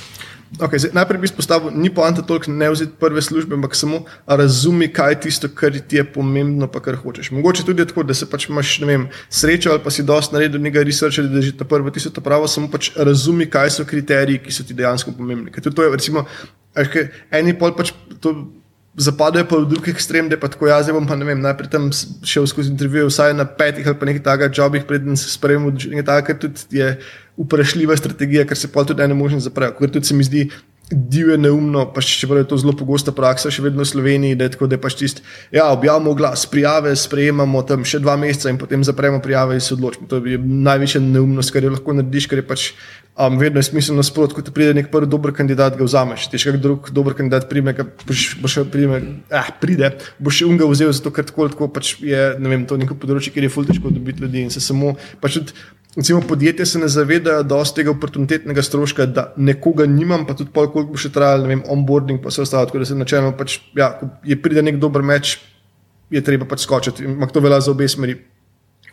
S3: Okay, zdaj, najprej bi izpostavil, ni poanta toliko ne vzeti prve službe, ampak samo razumi, kaj je tisto, kar ti je pomembno, pa kar hočeš. Mogoče tudi tako, da se pač imaš vem, srečo ali pa si dosti naredil nekaj researcha, da že ta prvo tisto to pravo, samo pač razumi, kaj so kriteriji, ki so ti dejansko pomembni. Ker to je, recimo, eni pol pač to Zapadajo pa v drugi ekstrem, da pa tako jaz bom pa ne vem, najprej tam šel skozi intervjuje, vsaj na petih ali pa nekaj takega jobih, preden se sprejemem odločitev, kar tudi je vprašljiva strategija, ker se pa tudi ne može zapraviti. Ker tudi se mi zdi, divje, neumno, pa še prav je to zelo pogosta praksa, še vedno v Sloveniji, da je tako, da je pač čist, ja, objavimo glas, prijave, sprejemamo tam še dva meseca in potem zapremo prijave in se odločimo. To je največja neumnost, kar je lahko narediš, ker je pač um, vedno je smiselno sprot, ko ti pride nek prvi dober kandidat, ga vzameš. Ti še kak drug dober kandidat prime, boš, boš prime, eh, pride, boš še unga vzel, zato ker tako, tako pač je, ne vem, to neko področje, kjer je fulteško dobiti ljudi in se samo pač tudi Recimo, podjetja se ne zavedajo dosti tega oportunitetnega stroška, da nekoga nimam, pa tudi pol, koliko bo še trajalo, ne vem, onboarding, pa vse ostalo. Tako da se načeloma, pač, ja, ko je pride nek dober meč, je treba pač skočiti. Ampak to velja za obe smeri.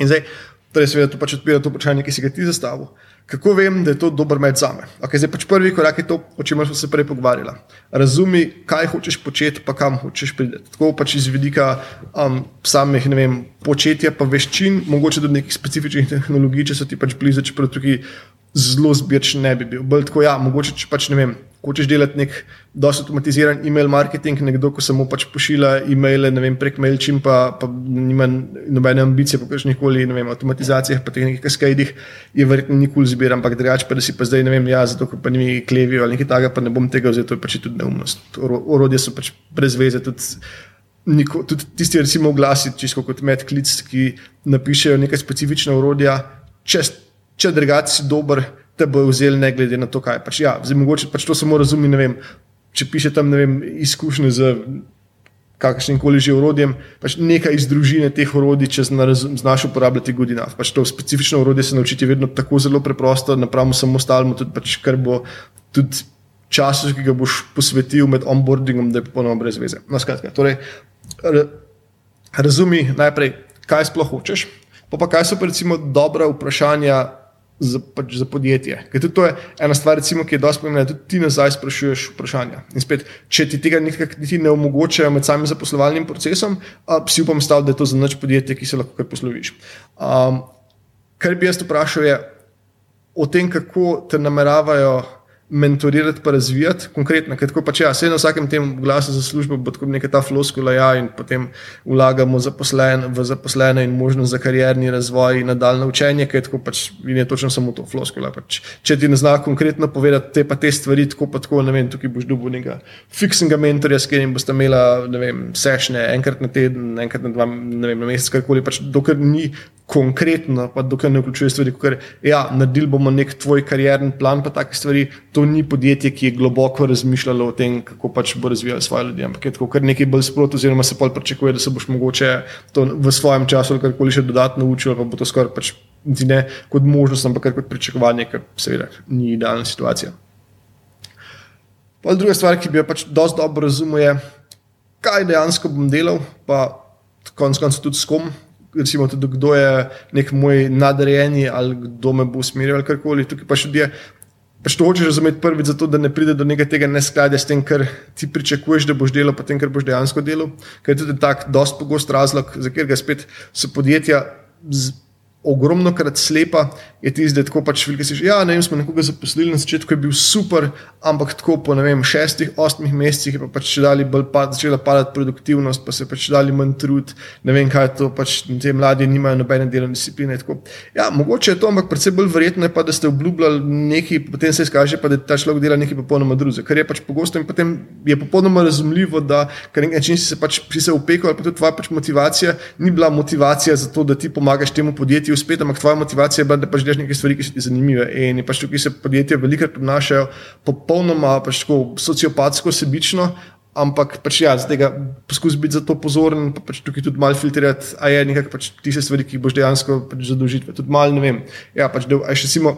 S3: In zdaj, torej, seveda, to pač odpira to vprašanje, ki si ga ti zastavil. Kako vem, da je to dober med za me? Okay, zdaj pač prvi korak je to, o čemer smo se prej pogovarjali. Razumi, kaj hočeš početi, pa kam hočeš priti. Tako pač iz vidika um, samih vem, početja, pa veščin, mogoče tudi nekih specifičnih tehnologij, če so ti pač blizu, čeprav tukaj zelo zbirčen ne bi bil. Bolj tako, ja, mogoče če pač ne vem hočeš delati nek dosto automatiziran e-mail marketing, nekdo, ko samo pač pošilja e-maile vem, prek MailChimp, pa, nima nobene ambicije po kakšnih koli avtomatizacijah, pa teh nekih kaskadih, je verjetno nikoli zbiran, ampak drugače pa da si pa zdaj ne vem, ja, zato ker pa nimi klevijo ali nekaj takega, pa ne bom tega vzel, to je pač tudi neumnost. Orodje so pač brez veze. Tudi, Niko, tudi tisti, recimo, glasi, čisto kot medklic, ki napišejo nekaj specifična urodja, če, če drugače si dober, te bojo vzeli, ne glede na to, kaj pač. Ja, zdaj, mogoče pač to samo razumi. Vem, če piše tam vem, izkušnje z kakršnim koli že urodjem, pač nekaj iz družine teh orodij, če znaš uporabljati godina. Pač to specifično urodje se naučiti vedno tako zelo preprosto, napravimo samo ostalemu, tudi pač, kar bo tudi čas, ki ga boš posvetil med onboardingom, da je popolnoma brez veze. No, skratka, torej, razumi najprej, kaj sploh hočeš, pa, pa kaj so pa recimo dobra vprašanja za, pač za podjetje. Ker tudi to je ena stvar, recimo, ki je dosti pomembna, tudi ti nazaj sprašuješ vprašanja. In spet, če ti tega niti ne omogočajo med samim zaposlovalnim procesom, a, si upam staviti, da je to za noč podjetje, ki se lahko kar posloviš. Um, kar bi jaz vprašal, je o tem, kako te nameravajo mentorirati, pa razvijati, konkretno. Ker tako pač ja, se na vsakem tem glasu za službo bo tako neka ta floskula, ja, in potem vlagamo zaposlen, v zaposlene in možnost za karjerni razvoj in nadaljne učenje, ker tako pač je točno samo to floskula. Pač, če ti ne zna konkretno povedati te pa te stvari, tako pa tako, ne vem, tukaj boš dobil nekega fiksnega mentorja, s katerim boste imeli, ne vem, sešne enkrat na teden, enkrat na dva, ne vem, na mesec, karkoli, pač dokler ni konkretno, pa dokler ne vključuje stvari, kot je, ja, naredili bomo nek tvoj karjerni plan, pa take stvari. To ni podjetje, ki je globoko razmišljalo o tem, kako pač bo razvijalo svoje ljudi, ampak je tako kar nekaj bolj sprotno, oziroma se pol pričakuje, da se boš mogoče to v svojem času ali karkoli še dodatno učil, pa bo to skoraj pač ne kot možnost, ampak kot pričakovanje, kar seveda ni idealna situacija. Pa druga stvar, ki bi jo pač dosti dobro razumel, je, kaj dejansko bom delal, pa konec koncev tudi s kom recimo, tudi kdo je nek moj nadrejeni ali kdo me bo usmerjal ali karkoli. Tukaj pa še ljudje. Pač to hočeš razumeti prvič, zato da ne pride do nekega neskladja s tem, kar ti pričakuješ, da boš delal, pa tem, kar boš dejansko delal. Ker je tudi tak, dosti pogost razlog, za katerega spet so podjetja ogromno krat slepa, je tisti, da tako pač velike si že. Ja, ne vem, smo nekoga zaposlili na začetku, je bil super, ampak tako po vem, šestih, osmih mesecih je pa pač dali bolj pad, začela padati produktivnost, pa se pač dali manj trud, ne vem, kaj je to, pač te mladi nimajo nobene delovne discipline. Tako. Ja, mogoče je to, ampak predvsem bolj verjetno je pa, da ste obljubljali nekaj, potem se izkaže pa, da ta človek dela nekaj popolnoma drugega, kar je pač pogosto in potem je popolnoma razumljivo, da kar nekaj način si se pač si se upekel, ali pa tudi tvoja pač motivacija ni bila motivacija za to, da ti pomagaš temu podjetju uspeti, ampak tvoja motivacija je bila, da pač delaš nekaj stvari, ki so ti zanimive. In pač tukaj se podjetja velikokrat obnašajo popolnoma pač sociopatsko, sebično. Ampak pač ja, zdaj ga poskusi biti za to pozoren, pa pač tukaj tudi malo filtrirati, a je nekaj pač tiste stvari, ki jih boš dejansko pač zadolžiti. Tudi malo ne vem. Ja, pač da, še simo,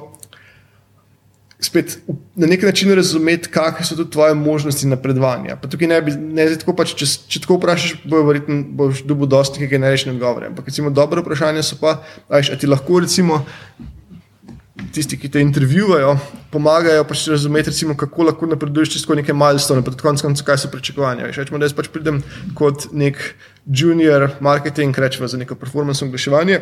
S3: spet na nek način razumeti, kakšne so tudi tvoje možnosti napredovanja. Pa tukaj ne bi, ne zdaj tako pač, če, če tako vprašaš, bo verjetno boš dobil dosti nekaj nerešenih odgovorov. Ampak recimo dobro vprašanje so pa, ajš, a ti lahko recimo tisti, ki te intervjuvajo, pomagajo pač razumeti, recimo, kako lahko napreduješ čez nekaj milestone, pred koncem, kaj so pričakovanja. Rečemo, da jaz pač pridem kot nek junior marketing, rečemo za neko performance oglaševanje.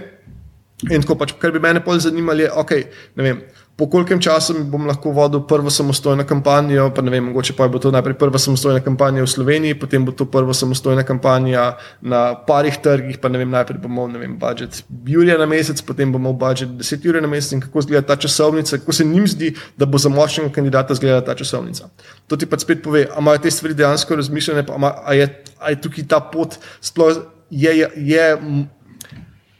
S3: In tako pač, kar bi mene bolj zanimalo, je, ok, ne vem po kolkem času bom lahko vodil prvo samostojno kampanjo, pa ne vem, mogoče pa bo to najprej prva samostojna kampanja v Sloveniji, potem bo to prva samostojna kampanja na parih trgih, pa ne vem, najprej bomo imeli budžet Jurija na mesec, potem bomo imeli budžet 10 ur na mesec in kako izgleda ta časovnica, kako se njim zdi, da bo za močnega kandidata izgledala ta časovnica. To ti pa spet pove, ali imajo te stvari dejansko razmišljene, ali je, je tukaj ta pot sploh. Je, je, je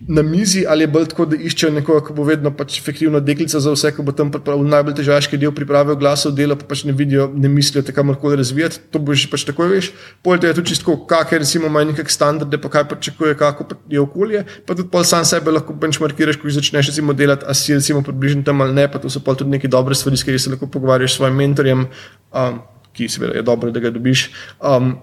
S3: na mizi, ali je bolj tako, da iščejo nekoga, ki bo vedno pač efektivno deklica za vse, ki bo tam pripravil najbolj težavski del, pripravil glasov, delo pa pač ne vidijo, ne mislijo, da kamorkoli razvijati. To boš pač takoj veš. Pojdite tudi čisto, kakšne recimo imajo neke standarde, pa kaj pričakuje, kako je okolje. Pa tudi pol sam sebe lahko benchmarkiraš, ko začneš recimo delati, a si recimo približno tam ali ne, pa to so pa tudi neke dobre stvari, s katerimi se lahko pogovarjaš s svojim mentorjem, um, ki seveda je dobro, da ga dobiš. Um,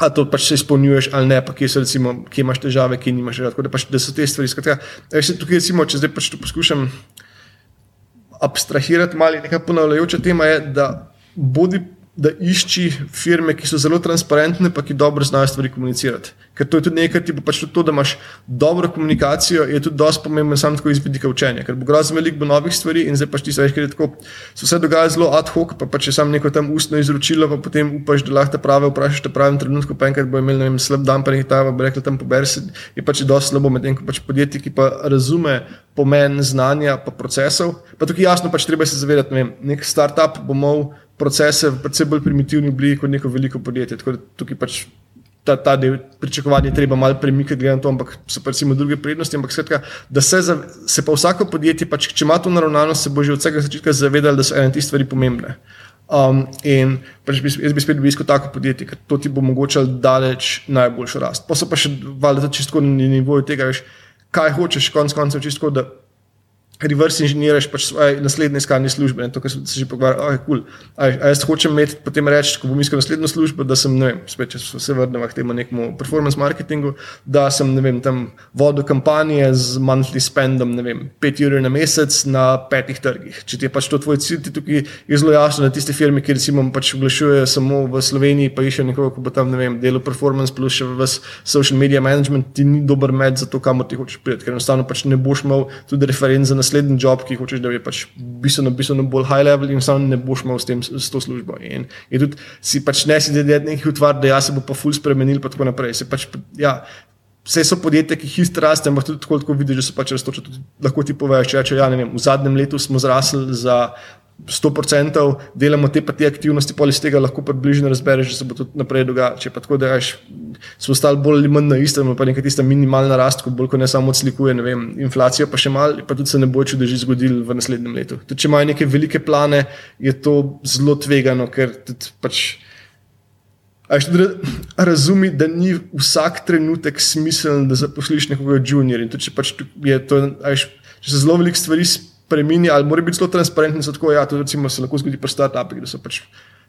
S3: ali to pač se izpolnjuješ ali ne, pa kje, so, recimo, kje imaš težave, kje nimaš težave. Da, pač, da so te stvari. Skratka, tukaj, recimo, če zdaj pač to poskušam abstrahirati, malo nekaj ponavljajoča tema je, da bodi da išči firme, ki so zelo transparentne, pa ki dobro znajo stvari komunicirati. Ker to je tudi nekaj, ti bo pač tudi to, da imaš dobro komunikacijo, je tudi dosti pomembno, samo tako izvedika učenja. Ker bo grozno veliko novih stvari in zdaj pač ti veš, ker je tako, se vse dogaja zelo ad hoc, pa pač je samo neko tam ustno izročilo, pa potem upaš, da lahko prave vprašaš v pravem trenutku, pa enkrat bo imel vem, slab dan, pa nekaj tam, bo rekel tam poberi se, je pač dosti slabo, medtem ko pač podjetje, ki pa razume pomen znanja pa procesov, pa tukaj jasno pač treba se zavedati, ne vem, nek startup bo imel procese precej bolj primitivni obliki kot neko veliko podjetje. Tako da tukaj pač ta, ta del pričakovanja treba malo premikati, glede na to, ampak so pa recimo druge prednosti. Ampak skratka, da se, za, se pa vsako podjetje, pač, če ima to naravnano, se bo že od vsega začetka zavedalo, da so ene te stvari pomembne. Um, in pač bi, jaz bi spet isko tako podjetje, ker to ti bo omogočalo daleč najboljšo rast. Pa so pa še valjda čisto na nivoju tega, veš, kaj hočeš, konc koncev čisto da reverse inženiraš pač svoje naslednje iskanje službe. To, kar se že pogovarja, oh, je kul. Cool. Jaz hočem imeti potem reči, ko bom iskal naslednjo službo, da sem, ne vem, spet, če se vrnem k temu nekemu performance marketingu, da sem, ne vem, tam vodil kampanje z monthly spendom, ne vem, pet ur na mesec na petih trgih. Če ti je pač to tvoj cilj, ti tukaj je zelo jasno, da tiste firme, ki recimo pač oglašujejo samo v Sloveniji, pa iščejo nekoga, ko bo tam, ne vem, delo performance plus še v social media management, ti ni dober med za to, kamor ti hočeš priti, ker enostavno pač ne boš imel tudi reference za naslednji job, ki hočeš, da je pač bistveno, bistveno bolj high level in sam ne boš imel s, tem, s to službo. In, in tudi si pač ne si delati nekih utvar, da ja se bo pa ful spremenil, pa tako naprej. Se pač, ja, Vse so podjetja, ki hitro rastejo, ampak tudi tako, tako vidiš, da so pač raztočili. Lahko ti poveš, če rečeš, ja, v zadnjem letu smo zrasli za 100%, delamo te pa te aktivnosti, pa iz tega lahko približno razbereš, da se bo tudi naprej dogajalo. Če pa tako, da veš, smo ostali bolj ali manj na istem, pa nekaj tista minimalna rast, ko bolj kot ne samo odslikuje, ne vem, inflacijo pa še mal, pa tudi se ne bo čudo že zgodil v naslednjem letu. Tudi če imajo neke velike plane, je to zelo tvegano, ker pač. Razumi, da ni vsak trenutek smiseln, da zaposliš nekoga juniorja. Če, pač če se zelo veliko stvari spremeni, ali mora biti zelo transparenten, da tako, ja, to recimo, se lahko zgodi pri startupih, da so pač,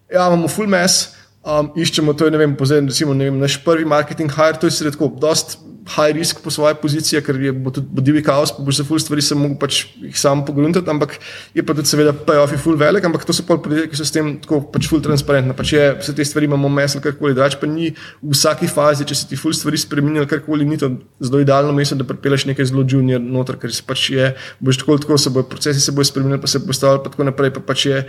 S3: ja, imamo full mess, um, iščemo to, ne vem, pozem, recimo, ne vem, naš prvi marketing hire, to je se redko, dost high risk po svoje pozicije, ker je bo tudi bo divji kaos, boš za full stvari se mogel pač jih sam pogruntati, ampak je pa tudi seveda payoff je full velik, ampak to so pol podjetja, ki so s tem tako pač full transparentna, pač je, vse te stvari imamo mes ali karkoli, drač pa ni v vsaki fazi, če se ti full stvari spremenili, karkoli ni to zelo idealno mesto, da pripeleš nekaj zelo junior noter, ker se pač je, boš tako tako se bojo procesi se bojo spremenili, pa se bo stavili pa tako naprej, pa pač je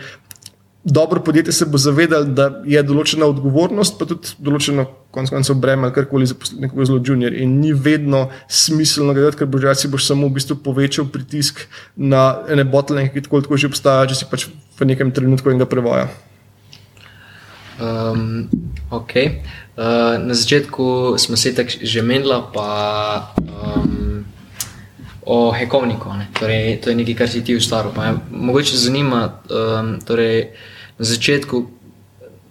S3: dobro podjetje se bo zavedalo, da je določena odgovornost, pa tudi določeno konec koncev breme ali karkoli za nekoga zelo junior. In ni vedno smiselno gledati, ker boš reči, boš samo v bistvu povečal pritisk na ene botlene, ki tako, tako že obstajajo, če si pač v nekem trenutku enega prevoja.
S2: Um, okay. uh, na začetku smo se tako že menili, pa um, o hekovniku. Torej, to je nekaj, kar si ti ustvaril. Mogoče zanima, um, torej, na začetku,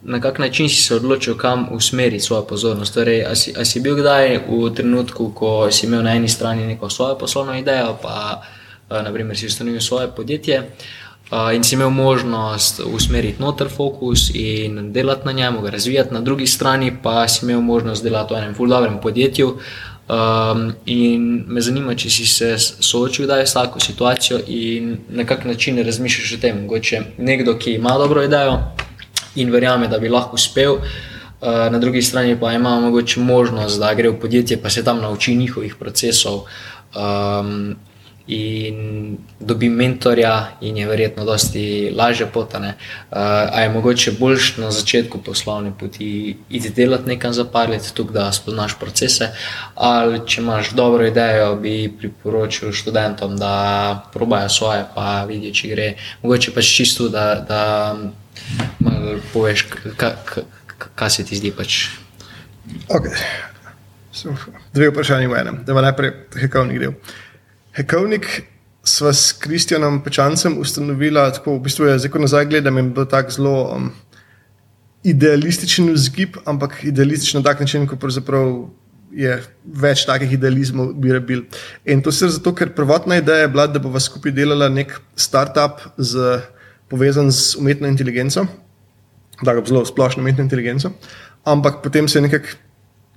S2: na kak način si se odločil, kam usmeriti svojo pozornost. Torej, a, si, a si bil kdaj v trenutku, ko si imel na eni strani neko svojo poslovno idejo, pa uh, naprimer si ustanovil svoje podjetje. Uh, in si imel možnost usmeriti noter fokus in delati na njemu, ga razvijati, na drugi strani pa si imel možnost delati v enem fuldobrem podjetju, uh, Um, in me zanima, če si se soočil s tako situacijo in na kak način razmišljaš o tem. Mogoče nekdo, ki ima dobro idejo in verjame, da bi lahko uspel, uh, na drugi strani pa ima mogoče možnost, da gre v podjetje, pa se tam nauči njihovih procesov. Um, in dobi mentorja, in je verjetno dosti lažje potane. Uh, a je mogoče boljš na začetku poslovne poti iti delati nekam za par let, tukaj da spoznaš procese, ali če imaš dobro idejo, bi priporočil študentom, da probajo svoje, pa vidijo, če gre. Mogoče pač čisto, da, da malo poveš, kaj se ti zdi. Pač.
S3: Okay. Dve vprašanje v enem, da ima najprej hekovnik del. Hekovnik sva s Kristjanom Pečancem ustanovila, tako v bistvu je ko nazaj gledam, in bil tak zelo um, idealističen vzgib, ampak idealističen na tak način, ko pravzaprav je več takih idealizmov, bi rebil. In to se zato, ker prvotna ideja je bila, da bova skupaj delala nek startup z, povezan z umetno inteligenco, da ga zelo splošno umetno inteligenco, ampak potem se je nekako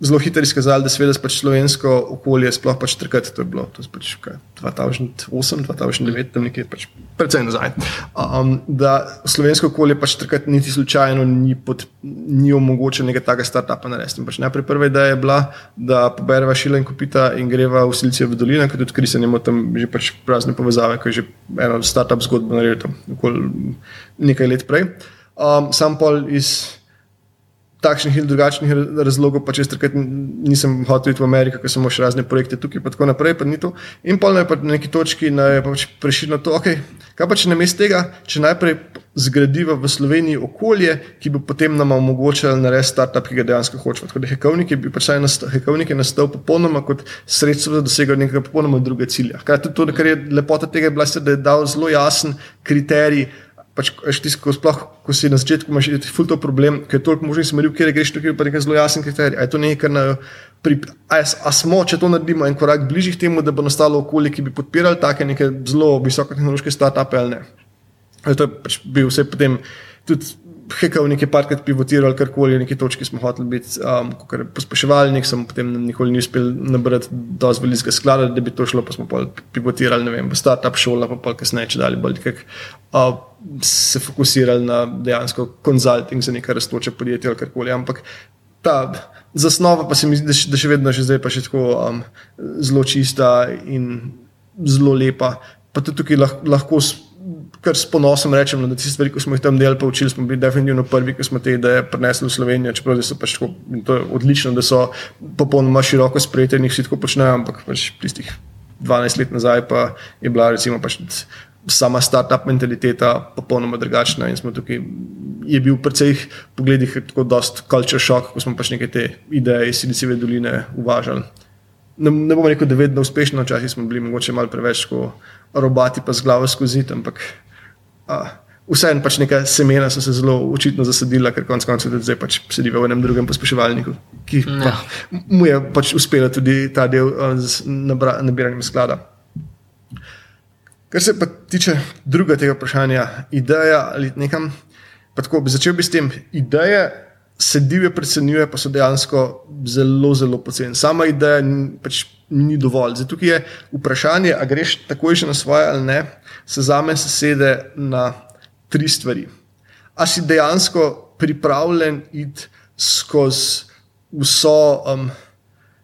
S3: zelo hitro izkazali, da seveda pač slovensko okolje sploh pač trkati. To je bilo to je pač, kaj, 2008, 2009, tam nekje pač predvsej nazaj. Um, da slovensko okolje pač trkati niti slučajno ni, pod, ni omogočeno nekaj takega startupa narediti. Pač najprej prva ideja je bila, da pobereva šila in kopita in greva v Silicijo v dolino, ker tudi se njemu tam že pač prazne povezave, ker je že eno startup zgodbo naredil tam nekaj let prej. Um, sam pol iz takšnih ali drugačnih razlogov, pa če strkrat nisem hotel iti v Ameriko, ker sem imel razne projekte tukaj in tako naprej. In pa je pa na neki točki pač prešil na to, okay, kaj pa če na mestu tega, če najprej zgradiva v Sloveniji okolje, ki bo potem nam omogočalo narediti startup, ki ga dejansko hočemo. Tako da hekovnik je, pač hekovnik je nastal popolnoma kot sredstvo za dosego nekega popolnoma druge cilja. Hkrati tudi to, kar je lepota tega, je bila, da je dal zelo jasen kriterij pač, tis, ko, sploh, ko si na začetku imaš ful to problem, ker je toliko možnih smeri, kjer greš tukaj, pa nekaj zelo jasen kriterij. A je to nekaj, kar na, pri, a, je, a smo, če to naredimo en korak bližje temu, da bo nastalo okolje, ki bi podpirali take neke zelo visokotehnološke start-upe ali ne. To je pač bil vse potem tudi hekal nekaj parkrat pivotiral, karkoli, neki točki smo hoteli biti, um, kot pospeševalnik, sem potem nikoli ni uspel nabrati dovolj velikega sklada, da bi to šlo, pa smo pa pivotirali, ne vem, v startup šola, pa pa kasneje, če dalje bolj kak, uh, se fokusirali na dejansko konzulting za neka raztoča podjetja ali karkoli, ampak ta zasnova pa se mi zdi, da še vedno, še zdaj pa še tako um, zelo čista in zelo lepa, pa tudi tukaj lahko, lahko kar s ponosom rečem, no, da ti stvari, ki smo jih tam delali, pa učili, smo bili definitivno prvi, ki smo te ideje prenesli v Slovenijo. Čeprav so pač tako, to je odlično, da so popolnoma široko sprejeti in jih vsi tako počnejo, ampak pač tistih 12 let nazaj pa je bila recimo pač sama startup mentaliteta popolnoma drugačna in smo tukaj. Je bil v precej pogledih tako dost culture shock, ko smo pač neke te ideje iz Silicijeve doline uvažali. Ne, ne bom rekel, da vedno uspešno, včasih smo bili mogoče malo preveč robati pa z glavo skozi, ampak vseeno pač neka semena so se zelo očitno zasadila, ker konec koncev tudi zdaj pač sedi v enem drugem pospeševalniku, ki pa, ja. mu je pač uspela tudi ta del z nabiranjem sklada. Kar se pa tiče druga tega vprašanja, ideja ali nekam, pa tako bi začel bi s tem, ideje se divje predsenjuje, pa so dejansko zelo, zelo poceni. Sama ideja pač ni dovolj. Zdaj, tukaj je vprašanje, ali greš takoj že na svoje ali ne, se za me sesede na tri stvari. A si dejansko pripravljen iti skozi vso. Um,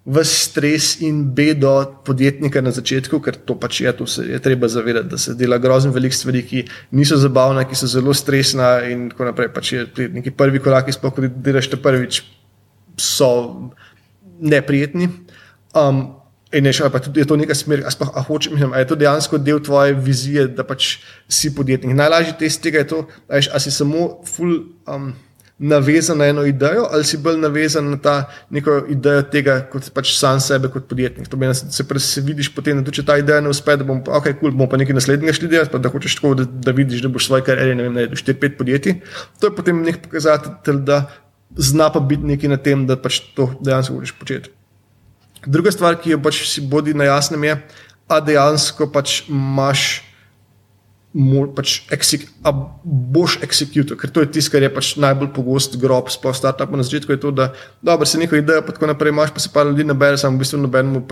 S3: v stres in bedo podjetnika na začetku, ker to pač je, to se je treba zavedati, da se dela grozno veliko stvari, ki niso zabavne, ki so zelo stresna in tako naprej. Pač je neki prvi koraki, sploh ko delaš te prvič, so neprijetni. Um, In je, je to neka smer, ali hočeš, ali je to dejansko del tvoje vizije, da pač si podjetnik. Najlažji test tega je to, da si samo full. Um, navezan na eno idejo, ali si bolj navezan na ta neko idejo tega, kot pač sam sebe, kot podjetnik. To pomeni, da se, se vidiš potem, da če ta ideja ne uspe, da bom pa, okay, cool, bom pa nekaj naslednjega šli delati, pa da hočeš tako, da, da vidiš, da boš svoj karieri, ne vem, ne, 4-5 podjetij. To je potem nek pokazatelj, da zna pa biti nekaj na tem, da pač to dejansko hočeš početi. Druga stvar, ki jo pač si bodi na jasnem, je, da dejansko pač imaš pač eksek, boš executor, ker to je tisto, kar je pač najbolj pogost grob, sploh startup na začetku. Je to, da dobro, se neko idejo, pa tako naprej imaš, pa se pa ljudi nabere, samo v bistvu nobenemu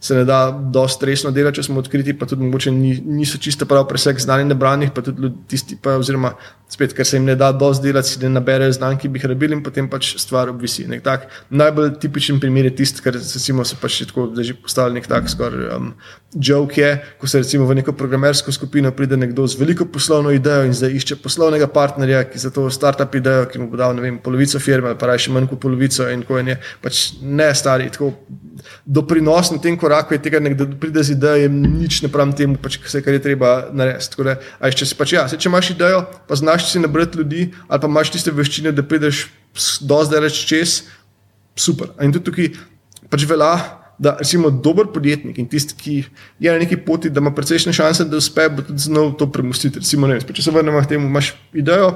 S3: se ne da dosti resno delati, če smo odkriti, pa tudi mogoče ni, niso čisto prav presek znanih nebranih, pa tudi tisti, pa, oziroma spet, ker se jim ne da dosti delati, si ne naberejo znanj, ki bi jih rabili, in potem pač stvar obvisi. Tak, najbolj tipičen primer je tisti, kar recimo, se pač tako, da že postavlja nek tak skoraj um, joke, je, ko se recimo v neko programersko skupino pride nekdo z veliko poslovno idejo in zdaj išče poslovnega partnerja, ki za to startup idejo, ki mu bo dal vem, polovico firme ali pa še manj kot polovico in ko je pač ne stari. Tako, Doprinos na tem koraku je tega, da pride z idejo, nič ne pravim temu, pač, kar je treba narediti. Če, pač, ja, če imaš idejo, pa znaš si nabrati ljudi, ali pa imaš tiste veščine, da prideš do zdaj reči čez, super. In tudi tukaj pač velja, da recimo dober podjetnik in tisti, ki je na neki poti, da ima precejšnje šanse, da uspe, bo tudi znal to premustiti. Recimo, vem, če se vrnemo k temu, imaš idejo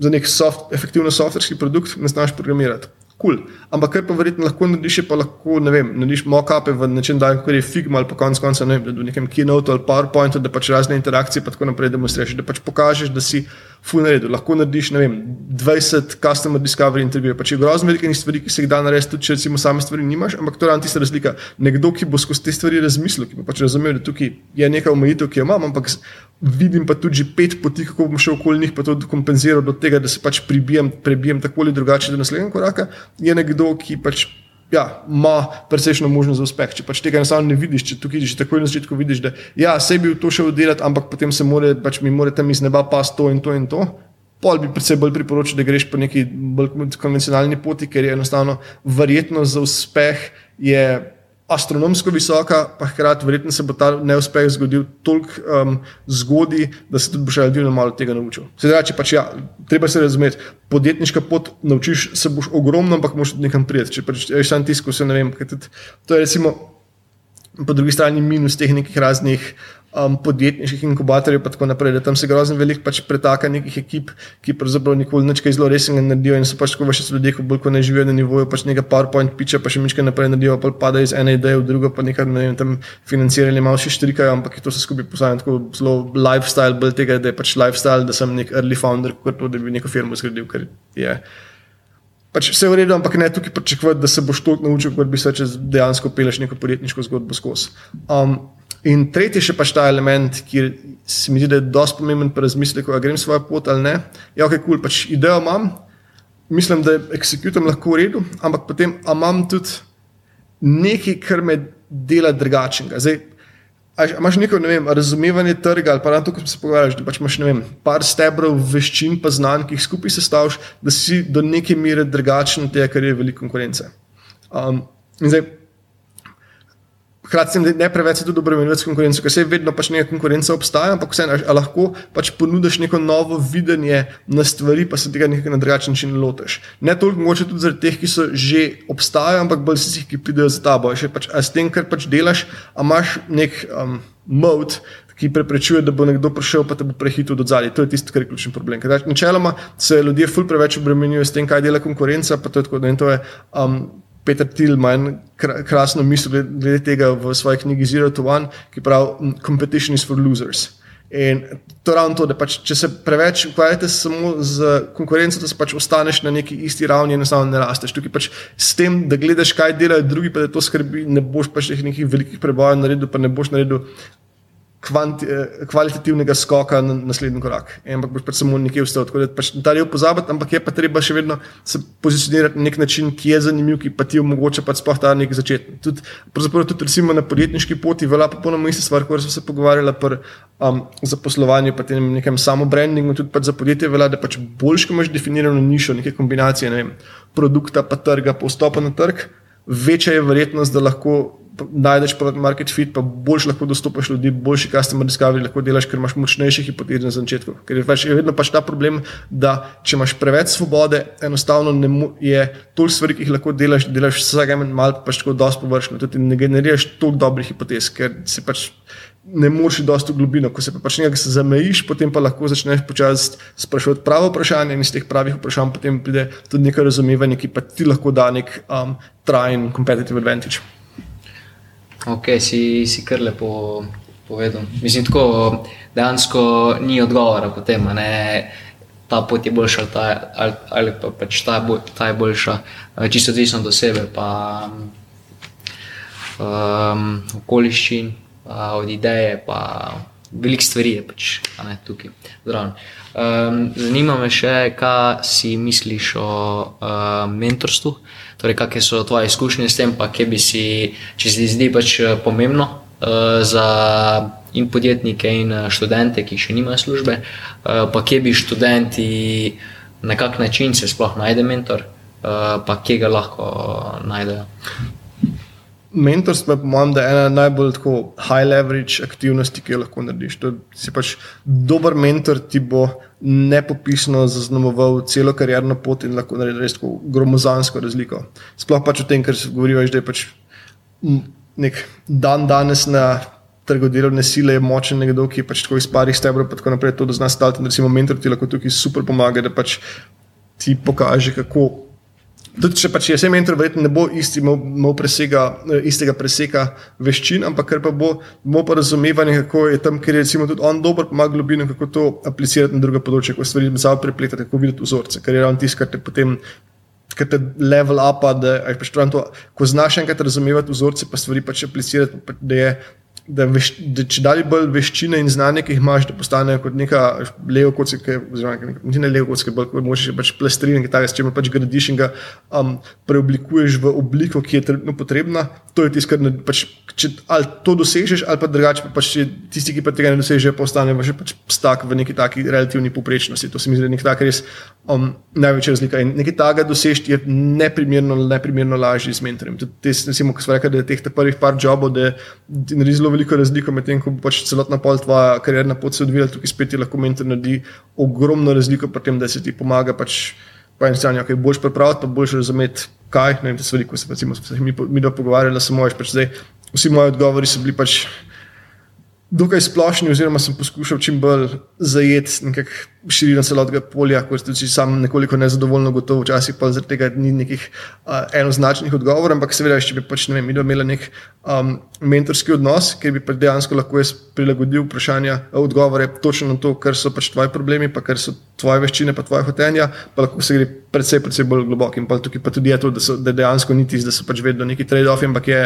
S3: za nek soft, efektivno softverski produkt, ne znaš programirati. Cool. Ampak kar pa verjetno lahko narediš, pa lahko ne vem, narediš mock-upe v nečem kot je Figma ali pa konec konca ne vem, v nekem keynote ali PowerPointu, da pač razne interakcije pa tako naprej demonstriraš, da pač pokažeš, da si full naredil. Lahko narediš, ne vem, 20 customer discovery intervjujev, pač je grozno veliko stvari, ki se jih da narediti, tudi če recimo same stvari nimaš, ampak to je tista razlika. Nekdo, ki bo skozi te stvari razmislil, ki bo pač razumel, da tukaj je neka omejitev, ki jo imam, ampak vidim pa tudi pet poti, kako bom šel okoli njih, pa to kompenziral do tega, da se pač pribijem, prebijem tako ali drugače do naslednjega koraka, je nekdo, ki pač. Ja, ima precejšno možnost za uspeh. Če pač tega enostavno ne vidiš, če tukaj že takoj na začetku vidiš, da ja, se bi to šel delati, ampak potem se more, pač mi mora tam iz neba pas to in to in to. Pol bi predvsem bolj priporočil, da greš po neki bolj konvencionalni poti, ker je enostavno verjetnost za uspeh je astronomsko visoka, pa hkrati verjetno se bo ta neuspeh zgodil toliko um, zgodaj, da se tudi boš relativno malo tega naučil. Sedaj, pač, ja, treba se razumeti, podjetniška pot naučiš, se boš ogromno, ampak moš tudi nekam prijeti. Če pač veš sam tisko, se ne vem, kaj tudi. To je recimo po drugi strani minus teh nekih raznih um, podjetniških inkubatorjev, pa tako naprej. Tam se grozno veliko pač pretaka nekih ekip, ki pravzaprav nikoli nič zelo resnega ne naredijo in so pač tako še ljudje, ki bolj kot ne živijo na nivoju, pač nekaj PowerPoint piče, pa še nekaj naprej naredijo, pa pada iz ene ideje v drugo, pa nekaj ne vem, tam financiranje malo še štrikajo, ampak to se skupaj postavlja tako zelo lifestyle, bolj tega, da je pač lifestyle, da sem nek early founder, kot to, da bi neko firmo zgradil, ker je. Pač vse je v redu, ampak ne tukaj pričakovati, da se boš toliko naučil, kot bi se če dejansko peleš neko podjetniško zgodbo skozi. Um, In tretji še pač ta element, ki se mi zdi, da je dosti pomemben pri razmisleku, ali grem svojo pot ali ne. Ja, ok, kul, cool, pač idejo imam, mislim, da je executam lahko v redu, ampak potem imam tudi nekaj, kar me dela drugačnega. Zdaj, imaš neko ne vem, razumevanje trga ali pa na to, ko se pogovarjaš, da pač imaš vem, par stebrov veščin pa znanj, ki jih skupaj sestavljaš, da si do neke mere drugačen od tega, kar je veliko konkurence. Um, in zdaj, Hkrati ne preveč tudi obremenjuješ s konkurenco, ker se vedno pač neka konkurenca obstaja, ampak vseeno lahko pač ponudiš neko novo videnje na stvari, pa se tega na drugačen način lotiš. Ne toliko mogoče tudi zaradi teh, ki so že obstajajo, ampak bolj si jih, ki pridejo za tabo. Pač, a s tem, kar pač delaš, imaš nek um, mod. Ki preprečuje, da bo nekdo prišel, pa te bo prehitil do zadaj. To je tisto, kar je ključni problem. Načeloma se ljudje ful preveč obremenjujejo s tem, kaj dela konkurenca. To je tako, da je to. Um, Peter Thiel ima krasno misel glede tega v svoji knjigi Zero to One, ki pravi: Competition is for losers. In to je ravno to, da pač, če se preveč ukvarjate samo z konkurenco, da se pač ostaneš na neki isti ravni in enostavno ne rasteš. Tukaj pač s tem, da gledaš, kaj delajo drugi, pa da to skrbi, ne boš pač nekih velikih prebojev naredil, pa ne boš naredil kvanti, eh, kvalitativnega skoka na naslednji korak. Ampak boš pač samo nekje vstal. Tako da pač ta del pozabiti, ampak je pa treba še vedno se pozicionirati na nek način, ki je zanimiv, ki pa ti omogoča pač sploh ta nek začetek. Tudi, tudi recimo na podjetniški poti velja popolnoma ista stvar, kot smo se pogovarjali pri um, zaposlovanju, pa tem nekem samo brandingu, tudi pač za podjetje velja, da pač boljš, ko imaš definirano nišo, neke kombinacije ne vem, produkta, pa trga, pa vstopa na trg, večja je verjetnost, da lahko najdeš produkt market fit, pa boljš lahko dostopaš ljudi, boljši customer discovery lahko delaš, ker imaš močnejše hipoteze na začetku. Ker je, pač, je vedno pač ta problem, da če imaš preveč svobode, enostavno je toliko stvari, ki jih lahko delaš, delaš vsake malo pač tako dosti površno, tudi ne generiraš toliko dobrih hipotez, ker si pač ne moreš dosti v globino. Ko se pa pač nekaj zamejiš, potem pa lahko začneš počasi sprašovati pravo vprašanje in iz teh pravih vprašanj potem pride tudi neko razumevanje, ki pa ti lahko da nek um, trajen competitive advantage.
S2: Ok, si, si kar lepo povedal. Mislim, tako dejansko ni odgovora po tem, da ta pot je boljša ali, ta, ali, ali pa pač ta, ta je boljša, eh, čisto odvisno od sebe, pa um, okoliščin, pa od ideje, pa veliko stvari je pač, ne tukaj. Um, zanima me še, kaj si misliš o uh, mentorstvu, torej kakšne so tvoje izkušnje s tem, pa kje bi si, če se ti zdi pač pomembno uh, za in podjetnike in študente, ki še nimajo službe, uh, pa kje bi študenti, na kak način se sploh najde mentor, uh, pa kje ga lahko najdejo.
S3: Mentorstvo je, po mojem, ena najbolj high leverage aktivnosti, ki jo lahko narediš. To si pač dober mentor, ti bo nepopisno zaznamoval celo karjerno pot in lahko naredi res tako gromozansko razliko. Sploh pač o tem, kar se govori, da je pač nek dan danes na trgu delovne sile je močen nekdo, ki je pač tako iz parih stebrov, pa tako naprej, to da zna stati. Recimo, mentor ti lahko tukaj super pomaga, da pač ti pokaže, kako Tudi če pač je vse mentor, verjetno ne bo isti, imel, imel presega, eh, istega preseka veščin, ampak kar pa bo, bo pa razumevanje, kako je tam, ker je recimo tudi on dober, pomaga globino, kako to aplicirati na druga področja, kako stvari za prepletati, kako videti vzorce, ker je ravno tisto, kar te potem. Ker te level up, da, pač to, ko znaš enkrat razumevati vzorce, pa stvari pač aplicirati, da je da, veš, da če dalje bolj veščine in znanje, ki jih imaš, da postanejo kot neka levo kocke, oziroma ne levo kocke, bolj kot močeš pač plastrin, ki ta res, če pač gradiš in ga um, preoblikuješ v obliko, ki je trenutno potrebna. To je tisto, kar ne, pač, če ali to dosežeš, ali pa drugače, pa pač tisti, ki pa tega ne dosežejo, postanejo že pač stak v neki taki relativni poprečnosti. To se mi zdi nek tak res um, največja razlika. In nekaj takega dosežeti je neprimerno, neprimerno lažje z mentorjem. Tudi, recimo, ko smo rekli, da je teh prvih par jobov, da je naredi zelo veliko razliko med tem, ko bo pač celotna pol tvoja karjerna pot se odvijala, tukaj spet ti lahko mentor naredi ogromno razliko pri tem, da se ti pomaga pač po eni strani, kaj boš pripraviti, pa boš razumeti, kaj, ne vem, te stvari, ko se recimo, mi, mi do pogovarjali, samo več, pač zdaj vsi moji odgovori so bili pač dokaj splošni, oziroma sem poskušal čim bolj zajeti širino celotnega polja, kot ste si sam nekoliko nezadovoljno gotovo, včasih pa zaradi tega ni nekih uh, enoznačnih odgovorov, ampak seveda, če bi pač ne vem, imel nek um, mentorski odnos, ki bi pač dejansko lahko jaz prilagodil vprašanja, odgovore točno na to, kar so pač tvoji problemi, pa kar so tvoje veščine, pa tvoje hotenja, pa lahko se gre predvsej, predvsej bolj globoko. In pa tukaj pa tudi je to, da, so, da dejansko ni tisto, da so pač vedno neki trade-offi, ampak je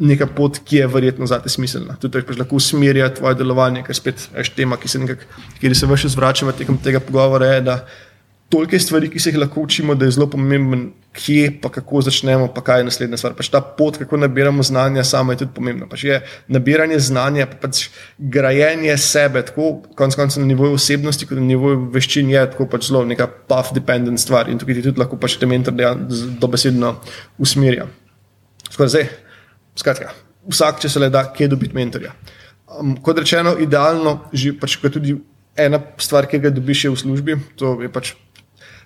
S3: neka pot, ki je verjetno za te smiselna. Tudi pač lahko usmerja tvoje delovanje, ker spet je tema, ki se nekako, kjer se vrši zvračava tekom tega pogovora, je, da toliko stvari, ki se jih lahko učimo, da je zelo pomemben, kje pa kako začnemo, pa kaj je naslednja stvar. Pač ta pot, kako nabiramo znanja, sama je tudi pomembna. Pač je nabiranje znanja, pa pač grajenje sebe, tako konec konca na nivoju osebnosti, kot na nivoju veščin, je tako pač zelo neka path-dependent stvar in tukaj ti tudi lahko pač te mentor dobesedno usmerja. Skoraj zdaj. Skratka, vsak, če se le da, kje dobiti mentorja. Um, kot rečeno, idealno, že pač tudi ena stvar, ki ga dobiš v službi, to je pač.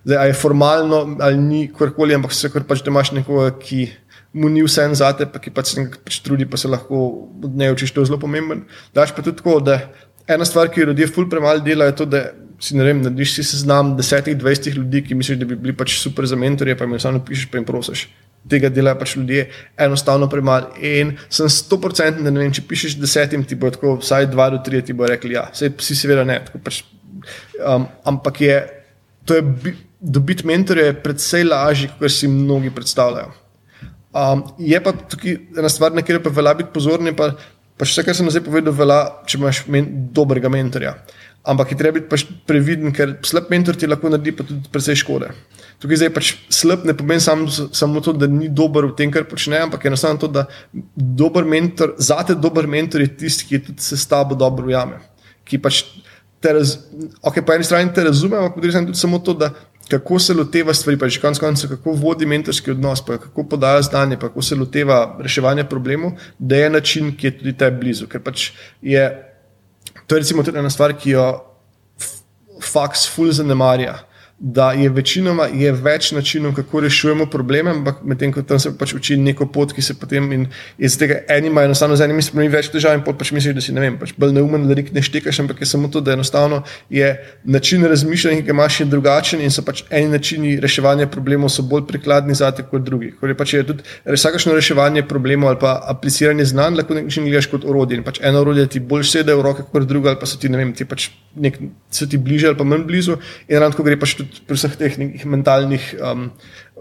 S3: Zdaj, je formalno ali ni karkoli, ampak se kar pač, da imaš nekoga, ki mu ni vse en zate, pa ki pač se pač trudi, pa se lahko od njega učiš, to je zelo pomemben. Daš pa tudi tako, da ena stvar, ki jo ljudje ful premalo delajo, je to, da si ne vem, da si seznam desetih, dvajsetih ljudi, ki misliš, da bi bili pač super za mentorje, pa jim samo pišeš, pa jim prosiš tega delajo pač ljudje enostavno premalo. In sem sto procenten, da ne vem, če pišeš desetim, ti bo tako, vsaj dva do tri, ti bo rekli, ja, vse si seveda ne. Pač, um, ampak je, je dobiti mentorje predvsej lažje, kot si mnogi predstavljajo. Um, je pa tukaj ena stvar, na katero pa velja biti pozorni, pa, pa vse, kar sem zdaj povedal, velja, če imaš men, dobrega mentorja. Ampak je treba biti pač previden, ker slab mentor ti lahko naredi pa tudi precej škode. Tukaj zdaj pač slab ne pomeni samo, samo to, da ni dober v tem, kar počne, ampak enostavno to, da dober mentor, zate dober mentor je tisti, ki tudi se s tabo dobro ujame. Ki pač te raz, ok, po eni strani te razume, ampak po drugi strani tudi samo to, da kako se loteva stvari, pa že konec koncev, kako vodi mentorski odnos, pa kako podaja znanje, pa kako se loteva reševanja problemov, da je način, ki je tudi tebi blizu. Ker pač je To je recimo tudi ena stvar, ki jo faks ful zanemarja da je večinoma je več načinov, kako rešujemo probleme, ampak medtem ko tam se pač uči neko pot, ki se potem in iz tega eni imajo enostavno z enimi spremeni več težav in pot pač misliš, da si ne vem, pač bolj neumen, da ne štekaš, ampak je samo to, da enostavno je način razmišljanja, ki ga imaš, je drugačen in so pač eni načini reševanja problemov so bolj prikladni za te kot drugi. Ker je pač je tudi vsakašno reševanje problemov ali pa apliciranje znanj lahko nekaj gledaš kot orodje in pač eno orodje ti bolj sede v roke kot drugo ali pa so ti, ne vem, ti pač nek, so ti bliže ali pa manj blizu, in ravno tako gre pač tudi pri vseh teh mentalnih um,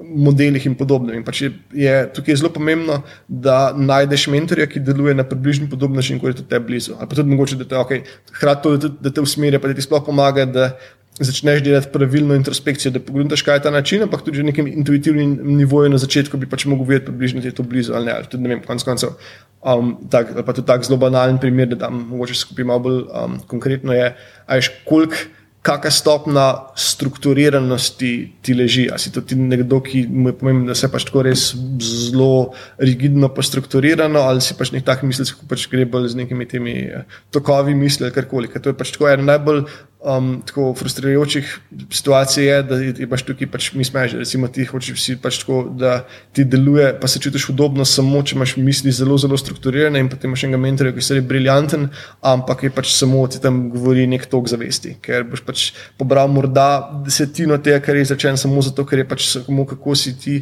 S3: modelih in podobnem. In pač je, je tukaj je zelo pomembno, da najdeš mentorja, ki deluje na približno podoben način, kot je tudi te blizu. Ali pa tudi mogoče, da te, okay, hkrati, da, da te usmerja, pa da ti sploh pomaga, da začneš delati pravilno introspekcijo, da pogledaš, kaj je ta način, ampak tudi na nekem intuitivnem nivoju na začetku bi pač mogel vedeti, približno je to blizu ali ne. Ali tudi, ne vem, konc koncev. Um, tak, pa tudi tako zelo banalen primer, da tam mogoče skupaj malo bolj um, konkretno je, ajš koliko kakšna stopna strukturiranosti ti leži. Ali si to ti nekdo, ki mu je pomembno, da se pač tako res zelo rigidno postrukturirano, ali si pač nek tak misli, ki pač gre bolj z nekimi temi eh, tokovi misli ali karkoli. Ker to je pač tako ena najbolj um, tako frustrirajočih situacij, je, da imaš tukaj pač mi smeži. Recimo ti hočeš pač tako, da ti deluje, pa se čutiš udobno samo, če imaš misli zelo, zelo strukturirane in potem imaš enega mentorja, ki je briljanten, ampak je pač samo ti tam govori nek tok zavesti, ker boš pač pač pobral morda desetino tega, kar je začen samo zato, ker je pač samo kako si ti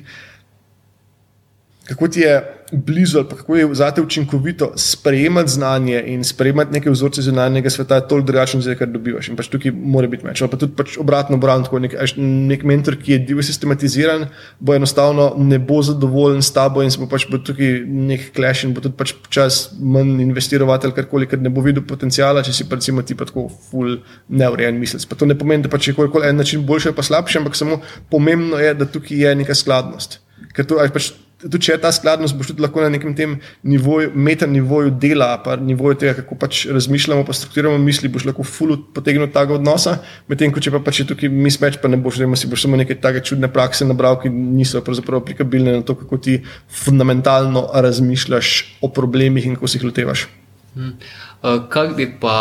S3: kako ti je blizu, ali kako je zate učinkovito sprejemati znanje in sprejemati neke vzorce zunanjega sveta, je toliko drugačno, kar dobivaš. In pač tukaj mora biti meč. Pa tudi pač obratno, obratno, tako nek, nek mentor, ki je divje sistematiziran, bo enostavno ne bo zadovoljen s tabo in se bo pač bo tukaj nek kleš in bo tudi pač čas manj investirati ali karkoli, ker ne bo videl potencijala, če si pa recimo ti pa tako full neurejen mislec. Pa to ne pomeni, da pač je koli en način boljši ali pa slabši, ampak samo pomembno je, da tukaj je neka skladnost. Ker to, pač, tudi če je ta skladnost, boš tudi lahko na nekem tem nivoju, meta nivoju dela, pa nivoju tega, kako pač razmišljamo, pa strukturiramo misli, boš lahko fully potegnil tega odnosa, medtem ko če pa pač je tukaj mismeč, pa ne boš, da si boš samo neke take čudne prakse nabral, ki niso pravzaprav aplikabilne na to, kako ti fundamentalno razmišljaš o problemih in kako si jih lotevaš. Hmm.
S2: Kako pa,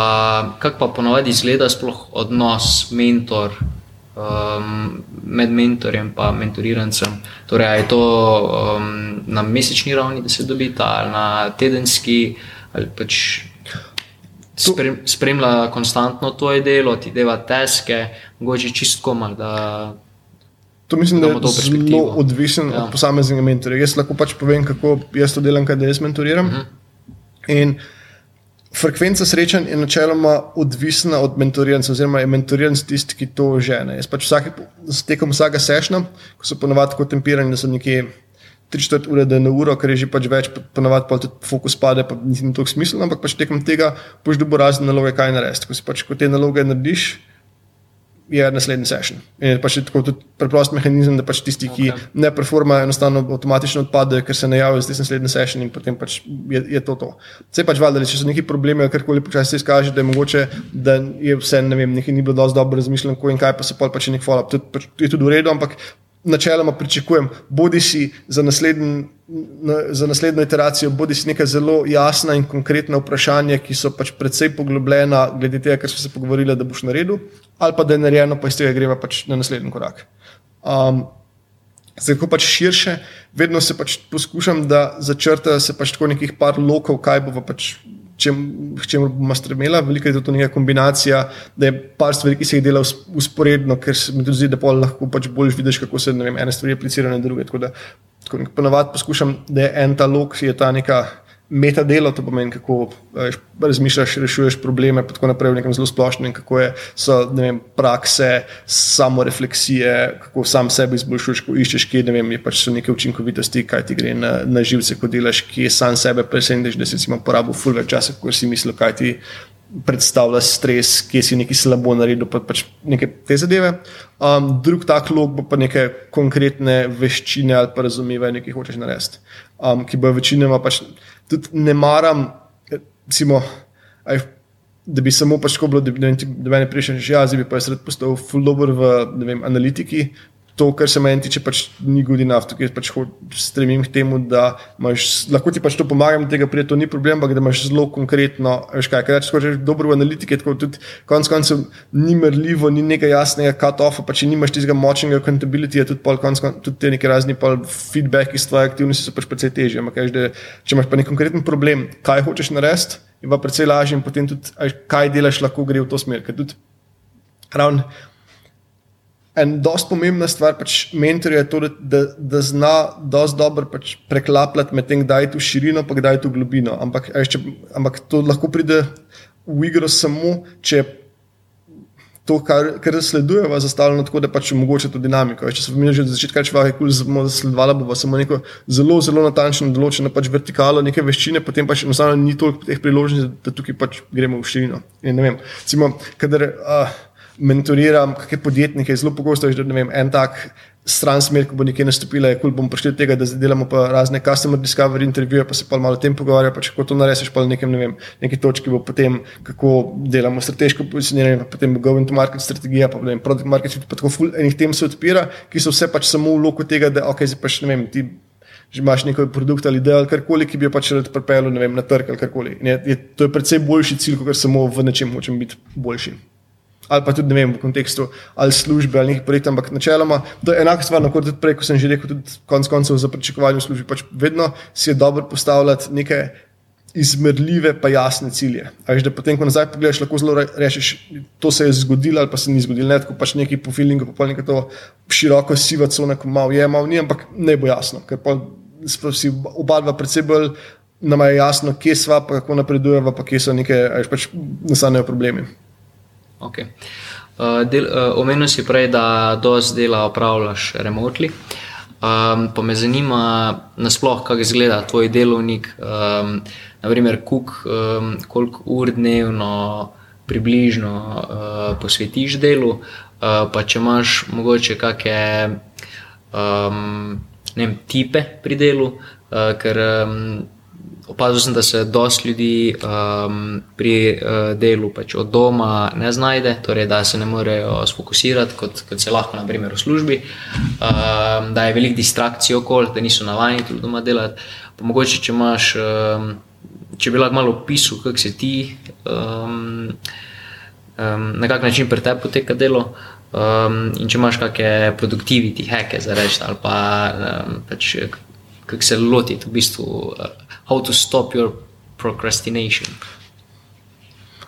S2: kak pa ponovadi izgleda sploh odnos mentor? Um, med mentorjem in mentorirancem. Torej, je to um, na mesečni ravni, da se dobita, ali na tedenski, ali pač sprem, spremlja konstantno to delo, ti deva teske, mogoče čistko mal.
S3: To mislim, da, da je zelo odvisen ja. od posameznega mentorja. Jaz lahko pač povem, kako jaz to delam, kaj jaz mentoriram. Uh mhm. -huh. Frekvenca srečanj je načeloma odvisna od mentoriranja, oziroma je mentoriranec tisti, ki to žene. Jaz pač vsake, tekom vsakega sešna, ko so ponovadi tako tempirani, da so nekje 3-4 ure, da je na uro, ker je že pač več, ponovadi pa tudi fokus pade, pa ni to smiselno, ampak pač tekom tega boš dobil razne naloge, kaj narediti. Ko si pač ko te naloge narediš, je naslednji session. In je pač tako tudi preprost mehanizem, da pač tisti, ki okay. ne performajo, enostavno avtomatično odpadejo, ker se ne javijo za naslednji session in potem pač je, je to to. Vse pač valjda, če so neki problemi, karkoli počasi se izkaže, da je mogoče, da je vse, ne vem, nekaj ni bilo dovolj dobro razmišljeno, ko in kaj pa se pa pač nek follow-up. To pač, je tudi v redu, ampak načeloma pričakujem, bodi si za, nasledn, za naslednjo iteracijo, bodi si neka zelo jasna in konkretna vprašanja, ki so pač predvsej poglobljena, glede tega, kar smo se pogovorili, da boš naredil, ali pa da je narejeno, pa iz tega greva pač na naslednji korak. Um, Zdaj, ko pač širše, vedno se pač poskušam, da začrtajo se pač tako nekih par lokov, kaj bo pač k čemu bomo stremela. Velika je to neka kombinacija, da je par stvari, ki se jih dela usporedno, ker se mi tudi zdi, da lahko pač bolj vidiš, kako se vem, ene stvari aplicirajo na druge. Tako da ponavadi poskušam, da je en ta lok, je ta neka metadelo, to pomeni, kako veš, razmišljaš, rešuješ probleme, pa tako naprej v nekem zelo splošnem, kako je, so vem, prakse, samo refleksije, kako sam sebe izboljšuješ, ko iščeš, kje ne vem, je pač so neke učinkovitosti, kaj ti gre na, na živce, ko delaš, kje sam sebe presenečeš, da si porabil ful več časa, kot si mislil, kaj ti predstavlja stres, kje si nekaj slabo naredil, pa pač neke te zadeve. Um, drug tak log bo pa neke konkretne veščine ali pa razumevanje, ki hočeš narediti, um, ki bo večinoma pač tudi ne maram, recimo, aj, da bi samo pač bilo, da bi me prišel, že jaz bi pa jaz rad postal full dobro v vem, analitiki, to, kar se meni tiče, pač ni good enough. Tukaj pač stremim k temu, da imaš, lahko ti pač to pomagam, tega prije to ni problem, ampak da imaš zelo konkretno, veš kaj, kaj če rečeš dobro v analitiki, tako tudi konec koncev ni merljivo, ni nekaj jasnega cut-offa, pa če nimaš tistega močnega accountability, je tudi pol konec koncev, tudi te neke razne feedback iz tvoje aktivnosti so pač precej težje. Ampak, kaj, da, če imaš pa nek konkreten problem, kaj hočeš narediti, je pa precej lažje in potem tudi, kaj delaš, lahko gre v to smer. Ravno En dosti pomembna stvar pač mentorja je to, da, da zna dosti dobro pač preklapljati med tem, kdaj je tu širino, pa kdaj je tu globino. Ampak, če, ampak to lahko pride v igro samo, če to, kar, kar zasledujemo, zastavljeno tako, da pač omogoča to dinamiko. Če se mi že od začetka reče, da je kul, bomo zasledovali, bo samo neko zelo, zelo natančno določeno pač vertikalo, neke veščine, potem pač enostavno ni toliko teh priložnosti, da tukaj pač gremo v širino. In ne vem, recimo, kadar. Uh, mentoriram kakšne podjetnike, zelo pogosto je, ne vem, en tak stran smer, ko bo nekaj nastopila, je kul, cool, bom prišel do tega, da delamo pa razne customer discovery intervjuje, pa se pa malo o tem pogovarja, pa če to naresiš, pa na nekem, ne vem, neki točki bo potem, kako delamo strateško pozicioniranje, pa potem go into market strategija, pa potem product market, pa tako ful enih tem se odpira, ki so vse pač samo v loku tega, da ok, zdaj pač ne vem, ti že imaš neki produkt ali ali karkoli, ki bi jo pač rad pripeljal na trg ali karkoli. Je, je, to je predvsej boljši cilj, kot samo v nečem hočem biti boljši ali pa tudi vem, v kontekstu ali službe ali nekih projektov, ampak načeloma to je enako stvar, kot tudi prej, ko sem že rekel, tudi konec koncev za pričakovanje v službi. Pač vedno si je dobro postavljati neke izmerljive, pa jasne cilje. Veš, da potem, ko nazaj pogledaš, lahko zelo rečeš, to se je zgodilo ali pa se ni zgodilo. Ne, tako pač neki po feelingu, pa nekaj to široko siva cona, ko malo je, malo ni, ampak ne bo jasno, ker pa si oba dva predvsej bolj. Nam je jasno, kje smo, kako napredujemo, pa kje so neke, ajš pač nastanejo problemi.
S2: Okay. Uh, del, uh, omenil si prej, da dosti dela opravljaš remotely. Um, pa me zanima, nasplošno, kako izgleda tvoj delovnik, um, naprimer, kuk, um, koliko ur dnevno približno uh, posvetiš delu, uh, pa če imaš mogoče kakšne um, tipe pri delu, uh, ker um, opazil sem, da se dosta ljudi um, pri uh, delu pač od doma ne znajde, torej da se ne morejo sfokusirati, kot, kot se lahko, naprimer, v službi, um, da je veliko distrakcij okoli, da niso navajeni tudi doma delati. Pa mogoče, če imaš, um, če bi lahko malo opisal, kako se ti. Um, Um, na kak način pri tebi poteka delo, um, in če imaš kakšne produktivnosti, heke za reči, ali pa um, pač, kako se lotiti v bistvu how to stop your procrastination?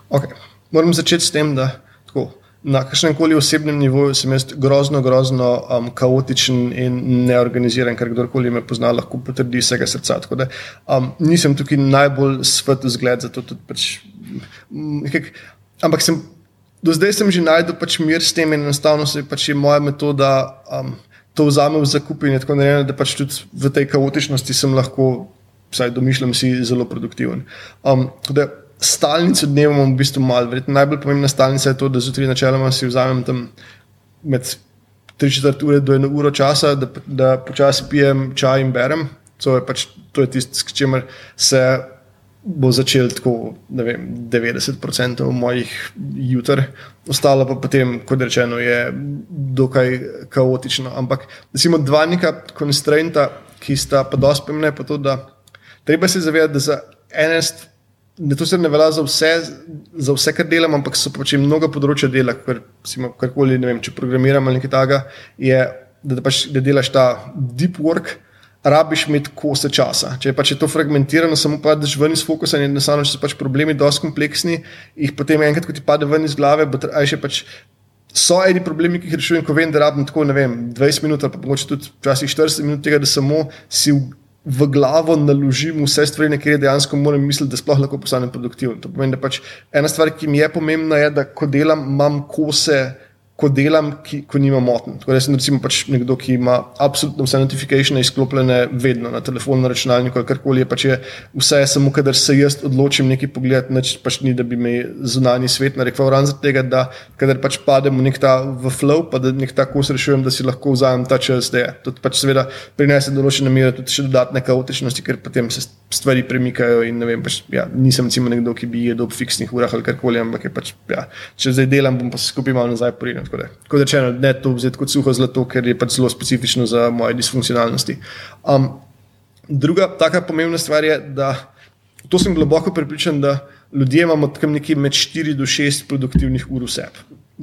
S3: Okay. Moram začeti s tem, da tako, na kakšnem koli osebnem nivoju sem jaz grozno, grozno um, kaotičen in neorganiziran, kar kdorkoli me pozna, lahko potrdi vsega srca. Da, um, nisem tukaj najbolj svet zgled za to. Pač, nekak, ampak sem, do zdaj sem že najdel pač mir s tem in enostavno se pač je moja metoda. Um, To vzamem v zakup in tako naprej, da pač tudi v tej kaotičnosti sem lahko vsaj domišljam, si zelo produktiven. Um, Stalnico dneva imamo v bistvu malo, verjetno najbolj pomembna stalnica je to, da zjutraj načeloma si vzamem tam med 3-4 ure do 1 uro časa, da, da počasi pijem čaj in berem. To je, pač, to je tisto, s čimer se bo začel tako, ne vem, 90% mojih jutr, ostalo pa potem, kot rečeno, je dokaj kaotično. Ampak, recimo, dva neka konstrenta, ki sta pa dosti pomembna, je pa to, da Treba se zavedati, da za ene stvari, to se ne velja za vse, za vse, kar delam, ampak so pač mnogo področja dela, kar, karkoli, ne vem, če programiram ali nekaj takega, je, da, da, pač, da delaš ta deep work. Rabiš imeti kose časa. Če je pač to fragmentirano, samo padeš ven iz fokusa in enostavno, če so pač problemi dosti kompleksni, jih potem enkrat, ko ti pade ven iz glave, bo še pač. So eni problemi, ki jih rešujem, ko vem, da rabim tako, ne vem, 20 minut ali pa mogoče tudi včasih 40 minut tega, da samo si v v glavo naložim vse stvari, na katere dejansko moram misliti, da sploh lahko postanem produktiven. To pomeni, da pač ena stvar, ki mi je pomembna, je, da ko delam, imam kose ko delam, ki, ko nima motenj. Tako da sem recimo pač nekdo, ki ima absolutno vse notifikacije izklopljene, vedno na telefonu, na računalniku ali karkoli je pač je. Vse samo, kadar se jaz odločim nekaj pogledati, neč pač ni, da bi me zunani svet narekoval. Ravno zaradi tega, da kadar pač padem v nek ta v flow, pa da nek ta kos rešujem, da si lahko vzamem ta čas, da je. To pač seveda prinese določene mere tudi še dodatne kaotičnosti, ker potem se stvari premikajo in ne vem, pač, ja, nisem recimo nekdo, ki bi jedel ob fiksnih urah ali karkoli, ampak je pač, ja, če zdaj delam, bom pa se skupaj malo nazaj poril. Kot rečeno, ne to vzeti kot suho zlato, ker je pač zelo specifično za moje disfunkcionalnosti. Um, druga taka pomembna stvar je, da to sem globoko prepričan, da ljudje imamo tam nekje med 4 do 6 produktivnih ur vse.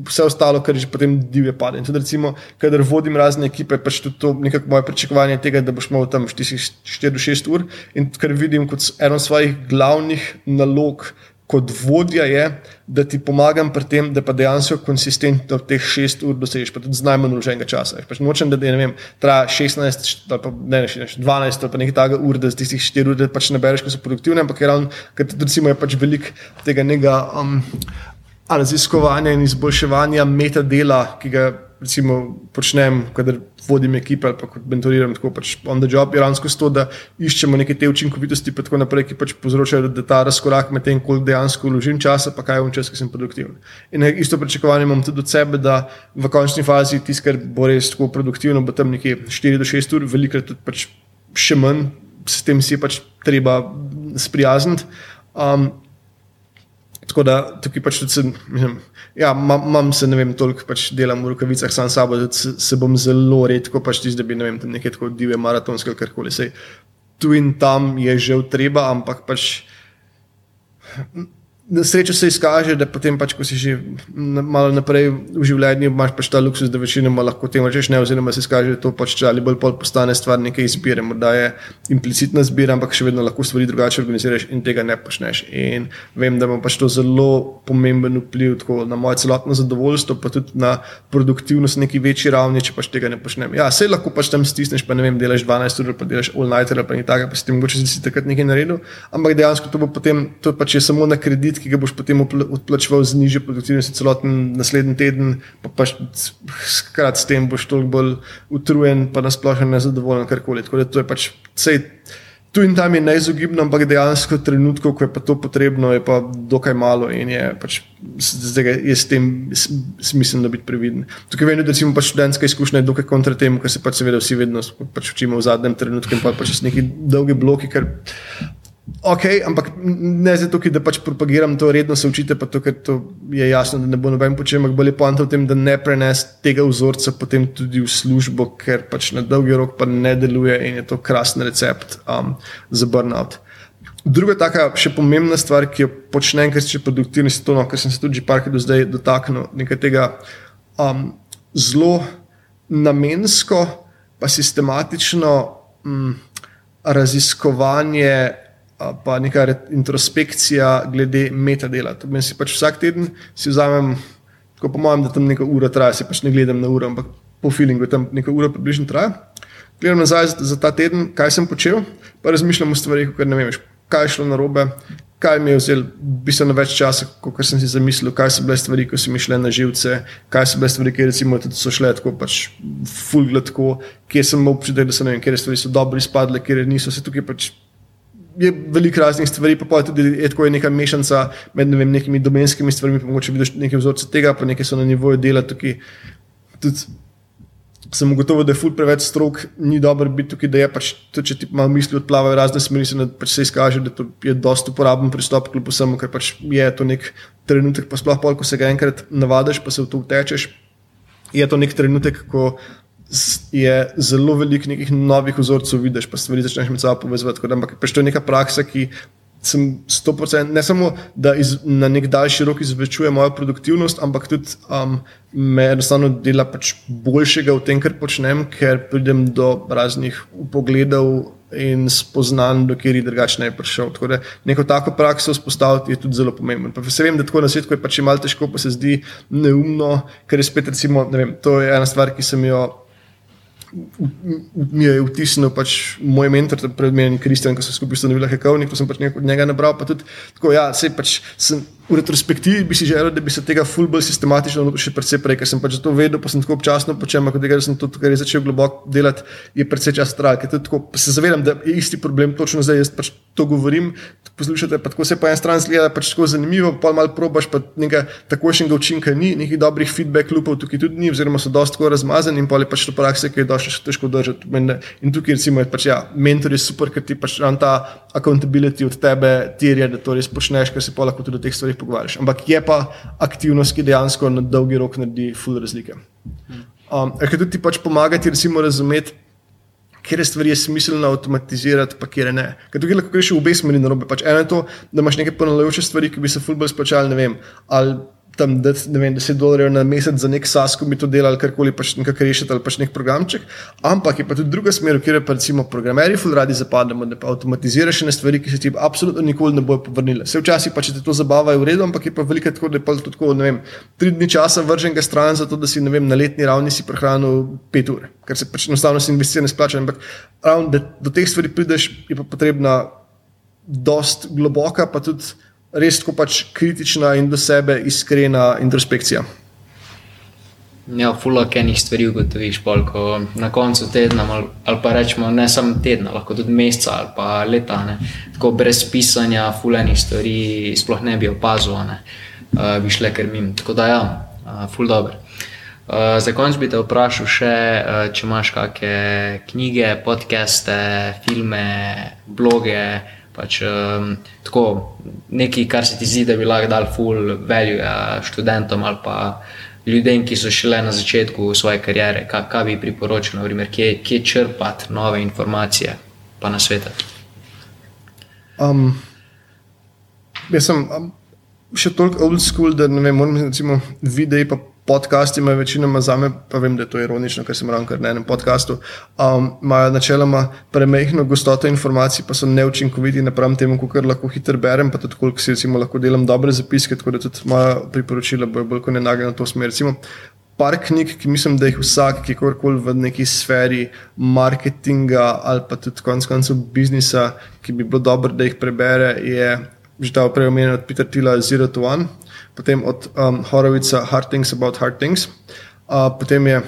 S3: Vse ostalo, kar že potem divje pade. Tudi, recimo, kadar vodim razne ekipe, pač tudi to nekako moje pričakovanje tega, da boš imel tam 4 do 6 ur. In kar vidim kot eno svojih glavnih nalog, kot vodja je, da ti pomagam pri tem, da pa dejansko konsistentno teh šest ur dosežeš, pa tudi z najmanj uloženega časa. Pač nočem, da ne vem, traja 16 ali pa ne, ne 12 ali pa nekaj takega ur, da z tistih 4 ur pač ne bereš, ko so produktivne, ampak je ravno, ker recimo je pač velik tega njega. Um, raziskovanja in izboljševanja metadela, ki ga recimo počnem, kadar vodim ekipe ali kot mentoriram, tako pač on the job, je ravno to, da iščemo neke te učinkovitosti, pa tako naprej, ki pač povzročajo, da ta razkorak med tem, koliko dejansko vložim časa, pa kaj je v čas, ki sem produktiven. In isto pričakovanje imam tudi od sebe, da v končni fazi tisto, kar bo res tako produktivno, bo tam nekje 4 do 6 ur, velikrat tudi pač še manj, s tem si je pač treba sprijazniti. Um, Tako da tukaj pač tudi, mislim, ja, imam se, ne vem, toliko pač delam v rokavicah sam sabo, da se, se bom zelo redko pač tisti, da bi, ne vem, tam nekaj tako divje maratonske ali karkoli. Sej tu in tam je že treba, ampak pač na srečo se izkaže, da potem, pač, ko si že malo naprej v življenju, imaš pač ta luksus, da večinoma lahko temu rečeš ne, oziroma se izkaže, da to pač ali bolj pol postane stvar neke izbire, morda je implicitna zbira, ampak še vedno lahko stvari drugače organiziraš in tega ne počneš. In vem, da ima pač to zelo pomemben vpliv na moje celotno zadovoljstvo, pa tudi na produktivnost na neki večji ravni, če pač tega ne počnem. Ja, se lahko pač tam stisneš, pa ne vem, delaš 12 ur, pa delaš all nighter, pa ni tako, pa si ti mogoče si takrat nekaj naredil, ampak dejansko to bo potem, to pač je samo na kredit, ki ga boš potem odplačeval z nižjo produktivnostjo celoten naslednji teden, pa pač skrat s tem boš toliko bolj utrujen, pa nasplošno nezadovoljen, karkoli. Tako da to je pač vse. Tu in tam je neizogibno, ampak dejansko trenutkov, ko je pa to potrebno, je pa dokaj malo in je pač zdaj je s tem smiselno biti previden. Tukaj vem, da recimo pač študentska izkušnja je dokaj kontra temu, ker se pač seveda vsi vedno pač učimo v zadnjem trenutku in pa pač neki dolgi bloki, ker Ok, ampak ne zato, da pač propagiram to, redno se učite, pa to, ker to je jasno, da ne bo noben počel, ampak bolje poanta v tem, da ne prenes tega vzorca potem tudi v službo, ker pač na dolgi rok pa ne deluje in je to krasen recept um, za burnout. Druga taka še pomembna stvar, ki jo počnem, ker se če produktivnosti to, no, ker sem se tudi parkrat do zdaj dotaknil, nekaj tega um, zelo namensko, pa sistematično um, raziskovanje pa neka introspekcija glede metadela. To pomeni, si pač vsak teden si vzamem, tako po mojem, da tam nekaj ura traja, si pač ne gledam na uro, ampak po feelingu tam nekaj ura približno traja. Gledam nazaj za, za ta teden, kaj sem počel, pa razmišljam o stvarih, ker ne vem, kaj je šlo na robe, kaj mi je vzelo bistveno več časa, kot sem si zamislil, kaj so bile stvari, ki so mi šle na živce, kaj so bile stvari, ki recimo, so šle tako, pač fulglatko, kje sem občutek, da so ne vem, kje stvari so dobro izpadle, kje niso se tukaj pač je veliko raznih stvari, pa tudi je tako je neka mešanica med ne vem, nekimi domenskimi stvarmi, pa mogoče vidiš nekaj vzorcev tega, pa nekaj so na nivoju dela tukaj. Tudi sem ugotovil, da je ful preveč strok, ni dobro biti tukaj, da je pač, tudi, če ti malo misli odplavajo razne smeri, se, pač se izkaže, da je dosto uporaben pristop, kljub vsemu, ker pač je to nek trenutek, pa sploh pol, ko se ga enkrat navadiš, pa se v to utečeš. Je to nek trenutek, ko je zelo veliko nekih novih vzorcev, vidiš pa stvari začneš med sabo povezati. Ampak pač to je neka praksa, ki sem 100%, ne samo da iz, na nek daljši rok izvečuje mojo produktivnost, ampak tudi um, me enostavno dela pač boljšega v tem, kar počnem, ker pridem do raznih pogledov. In spoznam, do kjer je drugačne prišel. Tako da neko tako prakso vzpostaviti je tudi zelo pomembno. Pa se vem, da tako na svetu je pač malo težko, pa se zdi neumno, ker je spet, recimo, vem, to je ena stvar, ki sem jo mi je vtisnil pač moj mentor, pred menim Kristjan, ko sem skupaj ustanovil Hekovnik, ko sem pač od njega nabral. Pa tudi, tako, ja, pač sem, v retrospektivi bi si želel, da bi se tega ful bolj sistematično še precej prej, ker sem pač to vedel, pa sem tako občasno počel, kot tega, da sem to, je začel globoko delati, je precej čas trajal. Se zavedam, da je isti problem točno zdaj, jaz pač to govorim, poslušate, pa tako se po eni strani zgleda pač tako zanimivo, pa malo probaš, pa nekaj takošnjega učinka ni, nekih dobrih feedback loopov tukaj tudi ni, oziroma so dosti tako razmazani in pa je pač to prakse, ki je dosti težko držati. In tukaj recimo je pač, ja, mentor je super, ker ti pač ta accountability od tebe terja, da to res počneš, ker se pa lahko tudi o teh stvarih pogovarjaš. Ampak je pa aktivnost, ki dejansko na dolgi rok naredi full razlike. Um, ker tudi ti pač pomagati, recimo, razumeti, kje stvari je smiselno avtomatizirati, pa kje ne. Ker tukaj lahko greš v obe smeri na robe. Pač eno je to, da imaš neke ponavljajoče stvari, ki bi se full bolj splačali, ne vem. Ali tam dati, ne vem, 10 dolarjev na mesec za nek SAS, ko bi to delali, karkoli pač nekaj rešiti ali pač nek programček. Ampak je pa tudi druga smer, kjer pa recimo programerji ful radi zapademo, da pa avtomatiziraš ne stvari, ki se ti absolutno nikoli ne bojo povrnile. Se včasih pa če te to zabava je v redu, ampak je pa veliko tako, da je pa tudi tako, ne vem, tri dni časa vržen ga stran za to, da si, ne vem, na letni ravni si prehranil pet ur, ker se pač enostavno si investicije ne splača. Ampak ravno, da do teh stvari prideš, je pa potrebna dost globoka, pa tudi res tako pač kritična in do sebe iskrena introspekcija.
S2: Ja, fulak enih stvari ugotoviš, pol, ko na koncu tedna, ali, ali pa rečemo ne samo tedna, lahko tudi meseca ali pa leta. Ne. Tako brez pisanja, fulejnih stvari sploh ne bi opazil, ne. Uh, bi šle kar mim. Tako da ja, uh, ful dobro. Uh, za konec bi te vprašal še, uh, če imaš kakšne knjige, podcaste, filme, bloge, pač um, tako nekaj, kar se ti zdi, da bi lahko dal full value uh, študentom ali pa ljudem, ki so šele na začetku svoje kariere, kaj, kaj bi priporočil, naprimer, kje, kje črpati nove informacije, pa na svetu.
S3: Um, jaz sem um, še toliko old school, da ne vem, moram recimo videti pa podcasti imajo večinoma za me, pa vem, da je to ironično, ker sem ravno na enem podkastu. Um, imajo načeloma premehko gostoto informacij, pa so neučinkoviti napram temu, kar lahko hitro berem, pa tudi koliko si recimo, lahko delam dobre zapiske, tako da tudi moja priporočila bojo bolj kot ne nagnjena v to smer. Recimo, Par knjig, ki mislim, da jih vsak, ki kakorkoli v neki sferi marketinga ali pa tudi konec koncev biznisa, ki bi bilo dobro, da jih prebere, je že ta prej omenjen od Peter Tila Zero to One potem od um, Horovica Hard Things About Hard Things. Uh, potem je,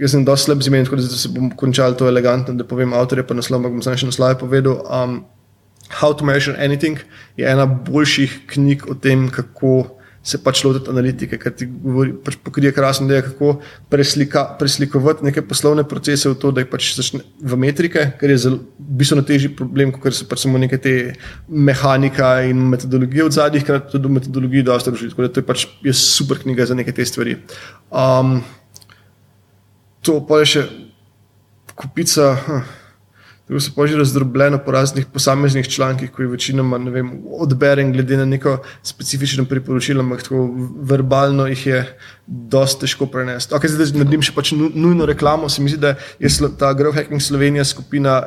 S3: jaz sem dosti slab z imenom, tako da se bom končal to elegantno, da povem avtorje, pa naslov, ampak bom samo še naslov povedal. Um, How to Measure Anything je ena boljših knjig o tem, kako se pač lotiti analitike, ker ti govori, pač pokrije krasno, da je kako preslika, preslikovati neke poslovne procese v to, da jih pač začne v metrike, ker je zelo bistveno težji problem, kot so pač samo neke te mehanika in metodologije od zadnjih, ker tudi v metodologiji dosta drži. Tako da to je pač je super knjiga za neke te stvari. Um, to pa je še kupica. Huh. Tako se poži razdrobljeno po raznih posameznih člankih, ki jih večinoma vem, odberem, glede na neko specifično priporočilo, ampak tako verbalno jih je dosti težko prenesti. Okay, zdaj, da naredim še pač nujno reklamo, se mi zdi, da je ta Growth Hacking Slovenija skupina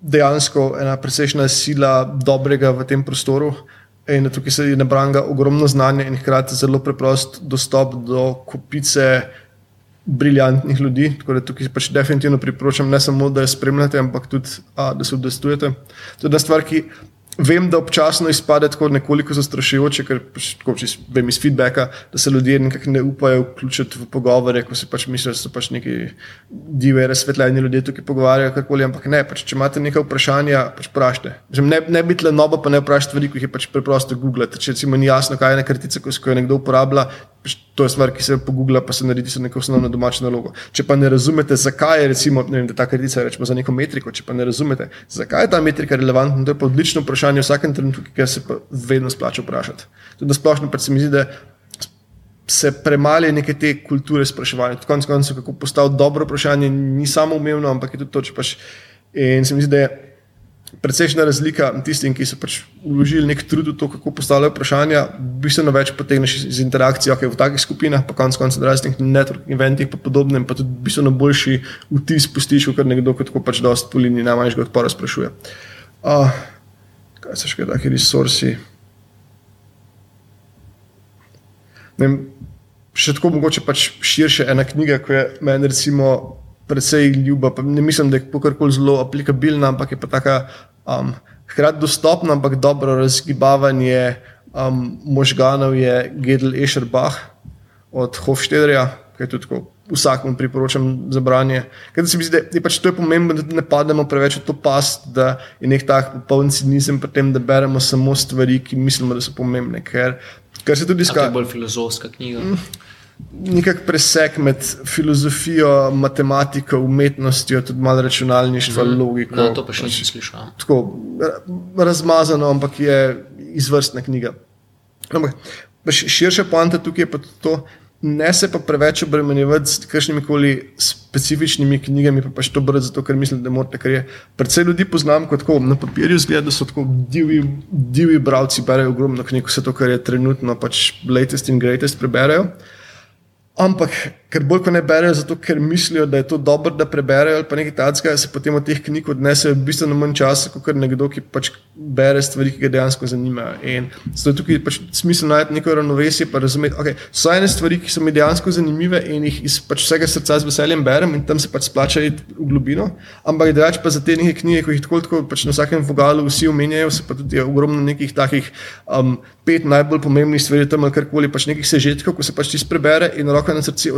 S3: dejansko ena presečna sila dobrega v tem prostoru. In tukaj se je nabranga ogromno znanja in hkrati zelo preprost dostop do kupice briljantnih ljudi. Tako da tukaj pač definitivno priporočam ne samo, da jo spremljate, ampak tudi, a, da se udostujete. To je ena stvar, ki vem, da občasno izpade tako nekoliko zastrašujoče, ker pač, tako, vem iz feedbacka, da se ljudje nekako ne upajo vključiti v pogovore, ko si pač mislijo, da so pač neki divi, razsvetljeni ljudje tukaj pogovarjajo, karkoli. Ampak ne, pač, če imate nekaj vprašanja, pač vprašajte. Ne, ne biti le nobo, pa ne vprašajte ki jih je pač preprosto googlati. Če recimo ni jasno, kaj je ena kartica, ko jo nekdo uporablja, to je stvar, ki se pogoogla, pa se naredi za neko osnovno domačo nalogo. Če pa ne razumete, zakaj je recimo, vem, ta kartica rečemo za neko metriko, če pa ne razumete, zakaj je ta metrika relevantna, to je pa odlično vprašanje v vsakem trenutku, ki se pa vedno splača vprašati. Tudi splošno pa se mi zdi, da se premali neke te kulture spraševanja. Konec koncev, kako postaviti dobro vprašanje, ni samo umevno, ampak je tudi to, če pač. In se mi zdi, da je precejšnja razlika tistim, ki so pač vložili nek trud v to, kako postavljajo vprašanja, bistveno več potegneš iz interakcije okay, v takih skupinah, pa konec koncev raznih network eventih, pa podobnem, pa tudi bistveno boljši vtis pustiš, kot nekdo, kot pač dost polini, najmanjšega odpora sprašuje. Uh, kaj so še taki resursi? Vem, še tako mogoče pač širše ena knjiga, ki je meni recimo precej ljuba. Ne mislim, da je kakorkoli zelo aplikabilna, ampak je pa tako um, hkrati dostopna, ampak dobro razgibavanje um, možganov je Gedel Escherbach od Hofstedrja, ki je tudi tako. Vsakemu priporočam za branje. Se mi zdi, da je pač to je pomembno, da ne pademo preveč v to past, da je nek tak popoln cinizem pri tem, da beremo samo stvari, ki mislimo, da so pomembne. Ker, ker se tudi
S2: izkaže. To je bolj filozofska knjiga. Mm
S3: nekak presek med filozofijo, matematiko, umetnostjo, tudi malo računalništva, mm. logiko.
S2: No, to pa še nisem slišal.
S3: Tako razmazano, ampak je izvrstna knjiga. Ampak širša poanta tukaj je pa to. Ne se pa preveč obremenjevati s kakšnimi koli specifičnimi knjigami, pa pač to brati, zato ker mislim, da morate. Ker je predvsej ljudi poznam kot tako, na papirju zgleda, da so tako divji, divji bralci, berejo ogromno knjig, vse to, kar je trenutno pač latest in greatest, preberejo. Ampak ker bolj ko ne berejo, zato ker mislijo, da je to dobro, da preberejo ali pa nekaj takega, se potem od teh knjig odnesejo bistveno manj časa, kot nekdo, ki pač bere stvari, ki ga dejansko zanimajo. In zato je tukaj pač smisel najti neko ravnovesje, pa razumeti, da okay, so ene stvari, ki so mi dejansko zanimive in jih iz pač vsega srca z veseljem berem in tam se pač splača iti v globino. Ampak drugače pa za te neke knjige, ko jih tako, tako pač na vsakem vogalu vsi omenjajo, se pa tudi ogromno nekih takih um, pet najbolj pomembnih stvari, tam ali karkoli, pač nekih sežetkov, ko se pač ti prebere in roko na srce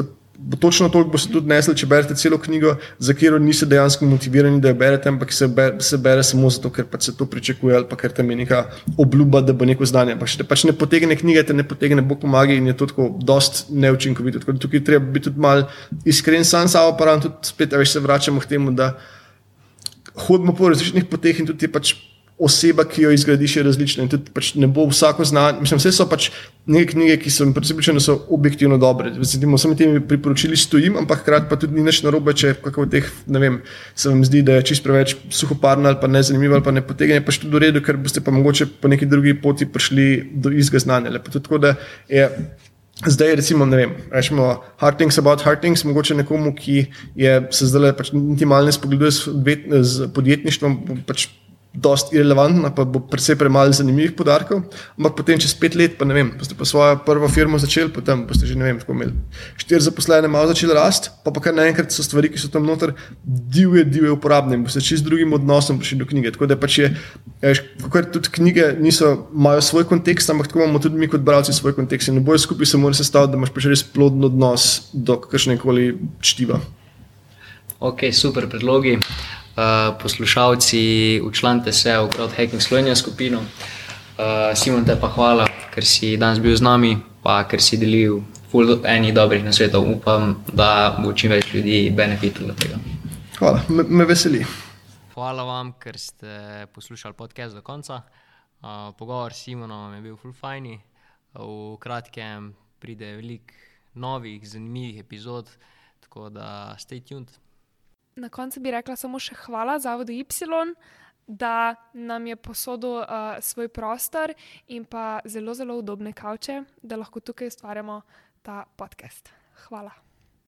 S3: točno toliko bo se tudi nesli, če berete celo knjigo, za katero niste dejansko motivirani, da jo berete, ampak se bere, se bere samo zato, ker pač se to pričakuje ali ker tam je neka obljuba, da bo neko znanje. Pa če te pač ne potegne knjige, te ne potegne Bog pomaga in je to tako dost neučinkovito. Tako da tukaj treba biti tudi mal iskren sam s pa tudi spet, veš, se vračamo k temu, da hodimo po različnih poteh in tudi je pač oseba, ki jo izgradiš, je različna. Pač ne bo vsako znanje. Mislim, vse so pač neke knjige, ki so mi prepričane, da so objektivno dobre. Zdaj, samo temi priporočili stojim, ampak hkrati pa tudi ni nič narobe, če kako teh, ne vem, se vam zdi, da je čist preveč suhoparna ali pa ne zanimiva ali pa ne potegne, pač tudi v redu, ker boste pa mogoče po neki drugi poti prišli do izga znanja. Zdaj, recimo, ne vem, rečemo hard things about hard things, mogoče nekomu, ki je se zdaj pač niti malo ne spogleduje z podjetništvom, pač dosti irrelevantna, pa bo precej premalo zanimivih podatkov. Ampak potem, čez pet let, pa ne vem, boste pa svojo prvo firmo začeli, potem boste že ne vem, tako imeli štiri zaposlene, malo začeli rasti, pa pa kar naenkrat so stvari, ki so tam noter, divje, divje uporabne in boste čez drugim odnosom prišli do knjige. Tako da pač je, veš, tudi knjige niso, imajo svoj kontekst, ampak tako imamo tudi mi kot bralci svoj kontekst in ne bojo skupaj se mora sestaviti, da imaš pač res ploden odnos do kakršne koli čtiva.
S2: Ok, super predlogi. Uh, poslušalci, učlanite se v Crowdhacking Slovenija skupino. Uh, Simon, te pa hvala, ker si danes bil z nami, pa ker si delil ful enih dobrih nasvetov. Upam, da bo čim več ljudi benefitilo tega.
S3: Hvala, me, me veseli.
S1: Hvala vam, ker ste poslušali podcast do konca. Uh, pogovor s Simonom je bil ful fajni. V kratkem pride veliko novih, zanimivih epizod, tako da stay tuned.
S4: Na koncu bi rekla samo še hvala Zavodu Y, da nam je posodil uh, svoj prostor in pa zelo, zelo udobne kavče, da lahko tukaj ustvarjamo ta podcast. Hvala.